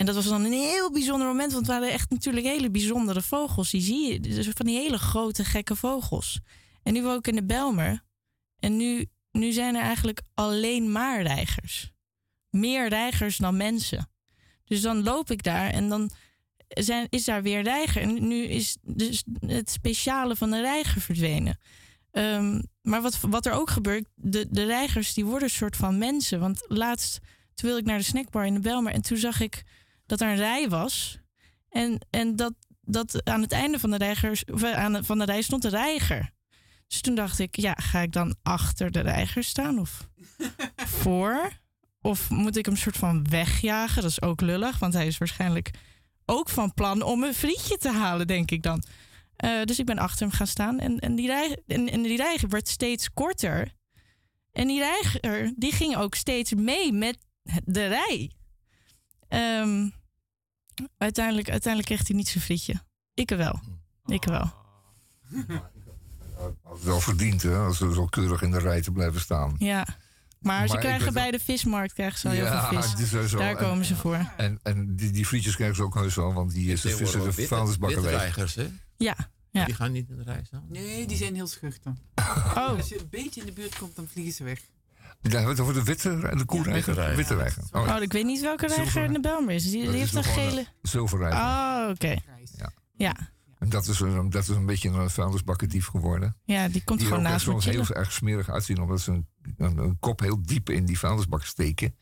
Speaker 2: En dat was dan een heel bijzonder moment, want het waren echt natuurlijk hele bijzondere vogels. Die zie je, dus van die hele grote, gekke vogels. En nu woon ik in de Belmer. En nu, nu zijn er eigenlijk alleen maar reigers. Meer reigers dan mensen. Dus dan loop ik daar en dan zijn, is daar weer reiger. En nu is dus het speciale van de reiger verdwenen. Ehm, maar wat, wat er ook gebeurt, de, de reigers die worden een soort van mensen. Want laatst, toen wilde ik naar de snackbar in de Belmer en toen zag ik dat er een rij was. En, en dat, dat aan het einde van de, reigers, of eh, aan de, van de rij stond de reiger. Dus toen dacht ik, ja, ga ik dan achter de reiger staan of voor? Of moet ik hem soort van wegjagen? Dat is ook lullig, want hij is waarschijnlijk ook van plan om een frietje te halen, denk ik dan. Eh, dus ik ben achter hem gaan staan en, en, die rij, en, en die reiger werd steeds korter. En die reiger die ging ook steeds mee met de rij. Ehm, uiteindelijk, uiteindelijk kreeg hij niet zijn frietje. Ik wel. Ik wel.
Speaker 1: Had het wel verdiend, hè? Als ze zo keurig in de rij te blijven staan.
Speaker 2: Ja. Maar, ze
Speaker 1: Maar
Speaker 2: krijgen bij de vismarkt krijgen ze al heel
Speaker 1: Ja,
Speaker 2: veel
Speaker 1: het is wel
Speaker 2: vis.
Speaker 1: zo.
Speaker 2: Daar
Speaker 1: En-
Speaker 2: komen ze voor.
Speaker 1: En, en die, die frietjes krijgen ze ook heus wel, want die is de vissen de vuilnisbakken
Speaker 6: reigers, hè?
Speaker 2: Ja. ja.
Speaker 6: Die gaan niet in de rij staan.
Speaker 7: Nee, die zijn heel schuchter.
Speaker 2: Oh.
Speaker 7: Als je een beetje in de buurt komt, dan vliegen ze weg.
Speaker 1: Ja, hebben we het over de witte en de koereiger?
Speaker 6: witte reiger.
Speaker 1: witte reiger. Oh, ja.
Speaker 2: Oh, ik weet niet welke reiger in de Belmer is. Die, die
Speaker 1: Dat
Speaker 2: heeft
Speaker 1: is
Speaker 2: een gele...
Speaker 1: Zilverreiger.
Speaker 2: Oh, oké.
Speaker 1: Ja.
Speaker 2: Ja.
Speaker 1: En dat is een, dat is een beetje een vuilnisbakkendief geworden.
Speaker 2: Ja, die komt
Speaker 1: die
Speaker 2: gewoon naast me
Speaker 1: soms heel
Speaker 2: chillen.
Speaker 1: erg smerig uitzien, omdat ze een, een, kop heel diep in die vuilnisbak steken.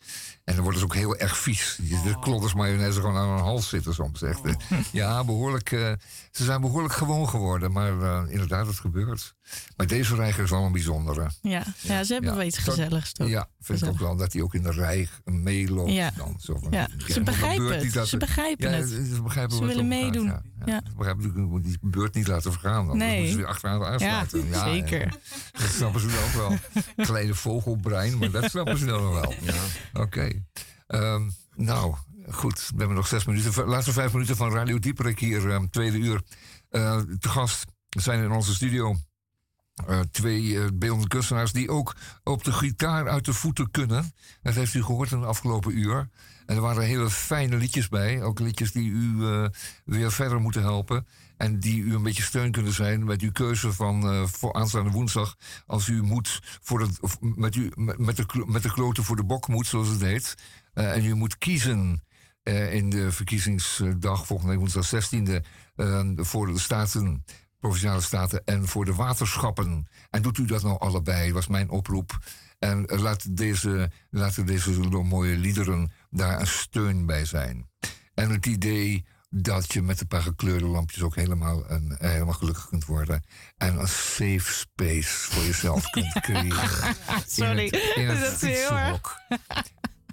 Speaker 1: En dan worden ze ook heel erg vies. De klodders mayonaise gewoon aan hun hals zitten soms. Echt. eh. Ja, behoorlijk, eh, ze zijn behoorlijk gewoon geworden, maar eh, inderdaad, het gebeurt. Maar deze reiger is wel een bijzondere.
Speaker 2: Ja, ja ze hebben
Speaker 1: Ja.
Speaker 2: wel iets gezelligs toch?
Speaker 1: Ja, vind ik ook wel dat hij ook in de rij meeloopt.
Speaker 2: Ja.
Speaker 1: Dan, zo van,
Speaker 2: Ja, ze begrijpen het. Ze begrijpen het.
Speaker 1: Ze, begrijpen
Speaker 2: Ze willen
Speaker 1: om gaat,
Speaker 2: meedoen.
Speaker 1: Ja. Ze begrijpen natuurlijk, je moet die beurt niet laten vergaan. Dan
Speaker 2: Nee.
Speaker 1: moeten ze weer achteraan aansluiten.
Speaker 2: Ja, zeker.
Speaker 1: ja. Dat snappen ze dan ook wel. Kleine vogelbrein, maar dat snappen ze dan nog wel. Oké. Ehm, nou, goed. We hebben nog zes minuten. De laatste vijf minuten van Radio Dieperik hier, ehm, tweede uur. Eh te gast zijn in onze studio eh, twee eh beeldende kunstenaars die ook op de gitaar uit de voeten kunnen. Dat heeft u gehoord in de afgelopen uur. En er waren hele fijne liedjes bij. Ook liedjes die u weer verder moeten helpen. En die u een beetje steun kunnen zijn met uw keuze van eh, voor aanstaande woensdag. Als u moet voor het, met, u, met, de, met de kloten voor de bok moet, zoals het heet. Eh, en u moet kiezen eh, in de verkiezingsdag volgende week woensdag 16e eh, voor de staten, provinciale staten en voor de waterschappen. En doet u dat nou allebei, was mijn oproep. En laat deze, laten deze mooie liederen daar een steun bij zijn. En het idee dat je met een paar gekleurde lampjes ook helemaal, een, eh, helemaal gelukkig kunt worden. En een safe space voor jezelf kunt creëren.
Speaker 2: Sorry,
Speaker 1: In het, in het
Speaker 2: dat is heel erg.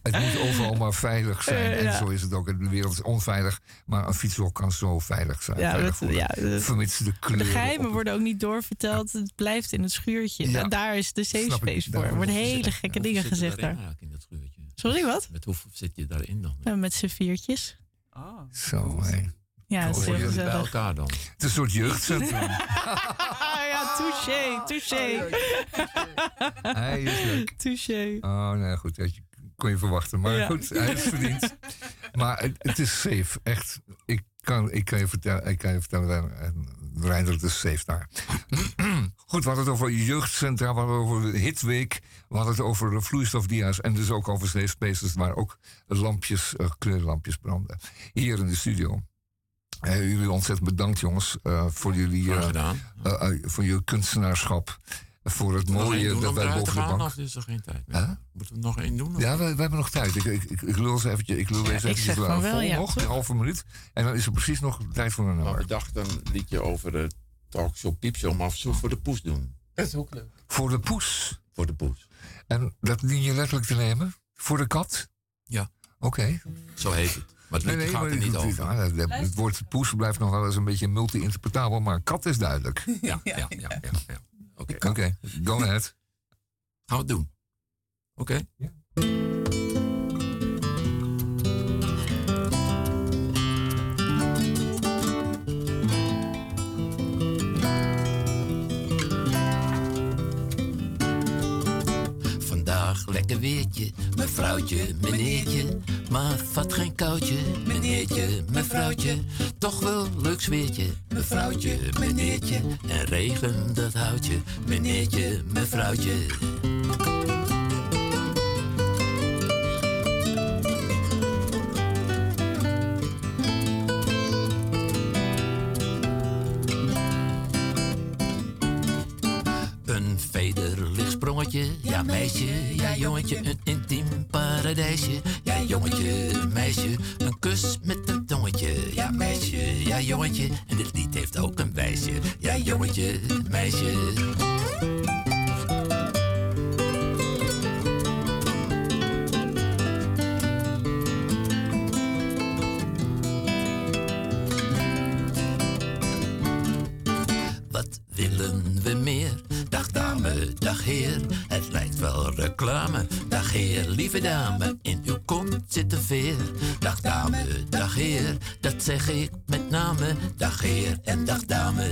Speaker 1: Het moet overal maar veilig zijn.
Speaker 2: Eh,
Speaker 1: en
Speaker 2: ja.
Speaker 1: zo is het ook. De wereld is onveilig. Maar een fietshok kan zo veilig zijn.
Speaker 2: Ja,
Speaker 1: veilig
Speaker 2: dat- ja, dat-
Speaker 1: Vermits de kleuren.
Speaker 2: De geheimen worden ook niet doorverteld. Het blijft in het schuurtje.
Speaker 1: Ja.
Speaker 2: En daar is de safe space voor. Er worden hele gekke dingen gezegd daar.
Speaker 6: eigenlijk in dat schuurtje?
Speaker 2: Sorry, wat?
Speaker 6: Met hoeveel zit je daarin dan?
Speaker 2: Ja, met z'n viertjes.
Speaker 1: Zo, hé.
Speaker 2: Ja, dat is heel
Speaker 6: jullie bij
Speaker 2: gezellig.
Speaker 6: elkaar dan?
Speaker 1: Het is een soort jeugdcentrum.
Speaker 2: Ah ja, touché, touché.
Speaker 1: Hij is leuk.
Speaker 2: Touché.
Speaker 1: Oh, nee, goed. Dat kon je verwachten. Maar
Speaker 2: Ja.
Speaker 1: goed, hij is verdiend. Maar het, het is safe. Echt. Ik kan, ik kan je vertellen, ik kan je vertellen het is safe daar. goed, we hadden het over jeugdcentra, we hadden het over de hitweek. We hadden het over de vloeistofdia's en dus ook over safe spaces waar ook lampjes, eh, kleurlampjes branden. Hier in de studio. Eh, jullie ontzettend bedankt, jongens, eh, voor jullie voor je kunstenaarschap. Voor het mooie dat wij boven de bank.
Speaker 6: Of is er geen tijd meer?
Speaker 1: Huh?
Speaker 6: Moeten we nog één doen? of-
Speaker 1: Ja, we, we hebben nog tijd. Ik, ik, ik, ik lul ze eventjes, ik lul deze
Speaker 2: ik
Speaker 1: eventjes
Speaker 2: zeg van
Speaker 1: wel vol
Speaker 2: ja,
Speaker 1: nog, een halve minuut. En dan is er precies nog tijd voor een
Speaker 6: Maar
Speaker 1: nummer.
Speaker 6: we dachten een liedje over de talkshow Piepshow, maar of zo voor de poes doen.
Speaker 9: Dat is ook leuk.
Speaker 1: Voor de poes.
Speaker 6: Voor de poes.
Speaker 1: En dat dien je letterlijk te nemen? Voor de kat?
Speaker 6: Ja.
Speaker 1: Oké.
Speaker 6: Zo heet het. Maar het liedje gaat er niet over.
Speaker 1: ja, het, het woord poes blijft nog wel eens een beetje multi-interpretabel, maar kat is duidelijk.
Speaker 6: Ja, ja, ja. ja, ja. Oké,
Speaker 1: Oké, go ahead.
Speaker 6: gaan we het doen. Oké.
Speaker 8: Lekker weertje, mevrouwtje, meneertje. Maar vat geen koudje, meneertje, mevrouwtje. Toch wel leuk sfeertje, mevrouwtje, meneertje. En regen, dat houdt je, meneertje, mevrouwtje. Ja meisje, ja jongetje, een intiem paradijsje. Ja jongetje, meisje, een kus met een tongetje. Ja meisje, ja jongetje, en dit lied heeft ook een wijsje. Ja jongetje, meisje. Lieve dame, in uw kont zit een veer. Dag dame, dag heer, dat zeg ik met name. Dag heer en dag dame.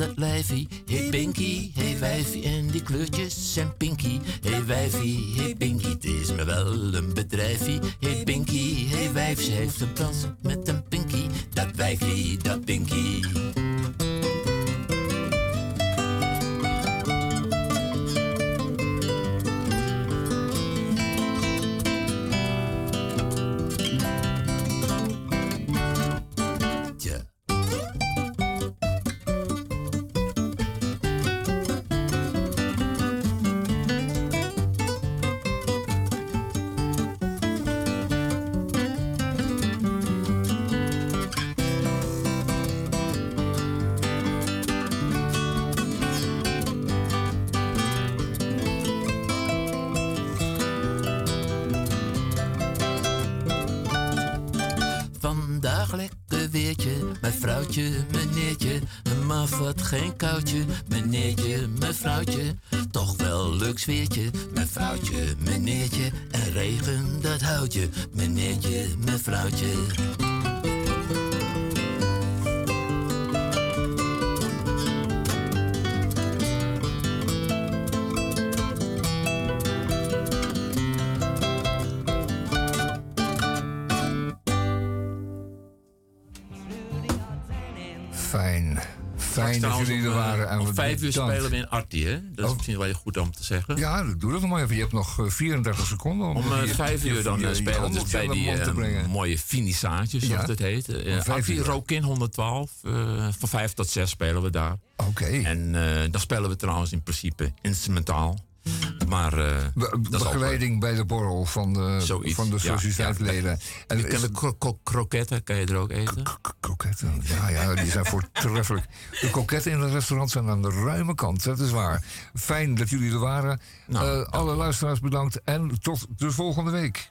Speaker 8: Dat lijfie. Hey Pinky, hey wijfie. En die kleurtjes zijn pinky. Hey wijfie, hey Pinky. Het is me wel een bedrijfie. Hey Pinky, hey wijf. Ze heeft een dans met een pinky. Dat wijfie, dat pinky. Geen koudje. Meneertje, mevrouwtje, toch wel leuk sfeertje. Mijn vrouwtje, meneertje, en regen dat houdt je. Meneertje, mevrouwtje.
Speaker 6: Vijf uur spelen we in Artie, hè? Dat is
Speaker 1: Oh.
Speaker 6: misschien wel goed om te zeggen.
Speaker 1: Ja, doe dat nog maar even. Je hebt nog eh, 34 seconden om,
Speaker 6: Om eh,
Speaker 1: je-
Speaker 6: vijf uur dan
Speaker 1: je-
Speaker 6: eh, spelen we dus bij die eh,
Speaker 1: brengen.
Speaker 6: mooie finissage, zoals
Speaker 1: Ja.
Speaker 6: het heet. Uh,
Speaker 1: vijf
Speaker 6: Artie. Rokin 112, eh, van 5 tot 6 spelen we daar.
Speaker 1: Oké.
Speaker 6: En eh, dan spelen we trouwens in principe instrumentaal. Maar eh,
Speaker 1: Be- begeleiding bij de borrel van de,
Speaker 6: Zoiets,
Speaker 1: van de sociëteitleden.
Speaker 6: En
Speaker 1: En
Speaker 6: je kan de kro- kro- kroketten kan je er ook eten.
Speaker 1: kroketten, ja, ja, die zijn voortreffelijk. De kroketten in het restaurant zijn aan de ruime kant, dat is waar. Fijn dat jullie er waren.
Speaker 6: Nou,
Speaker 1: Eh, alle luisteraars bedankt en tot de volgende week.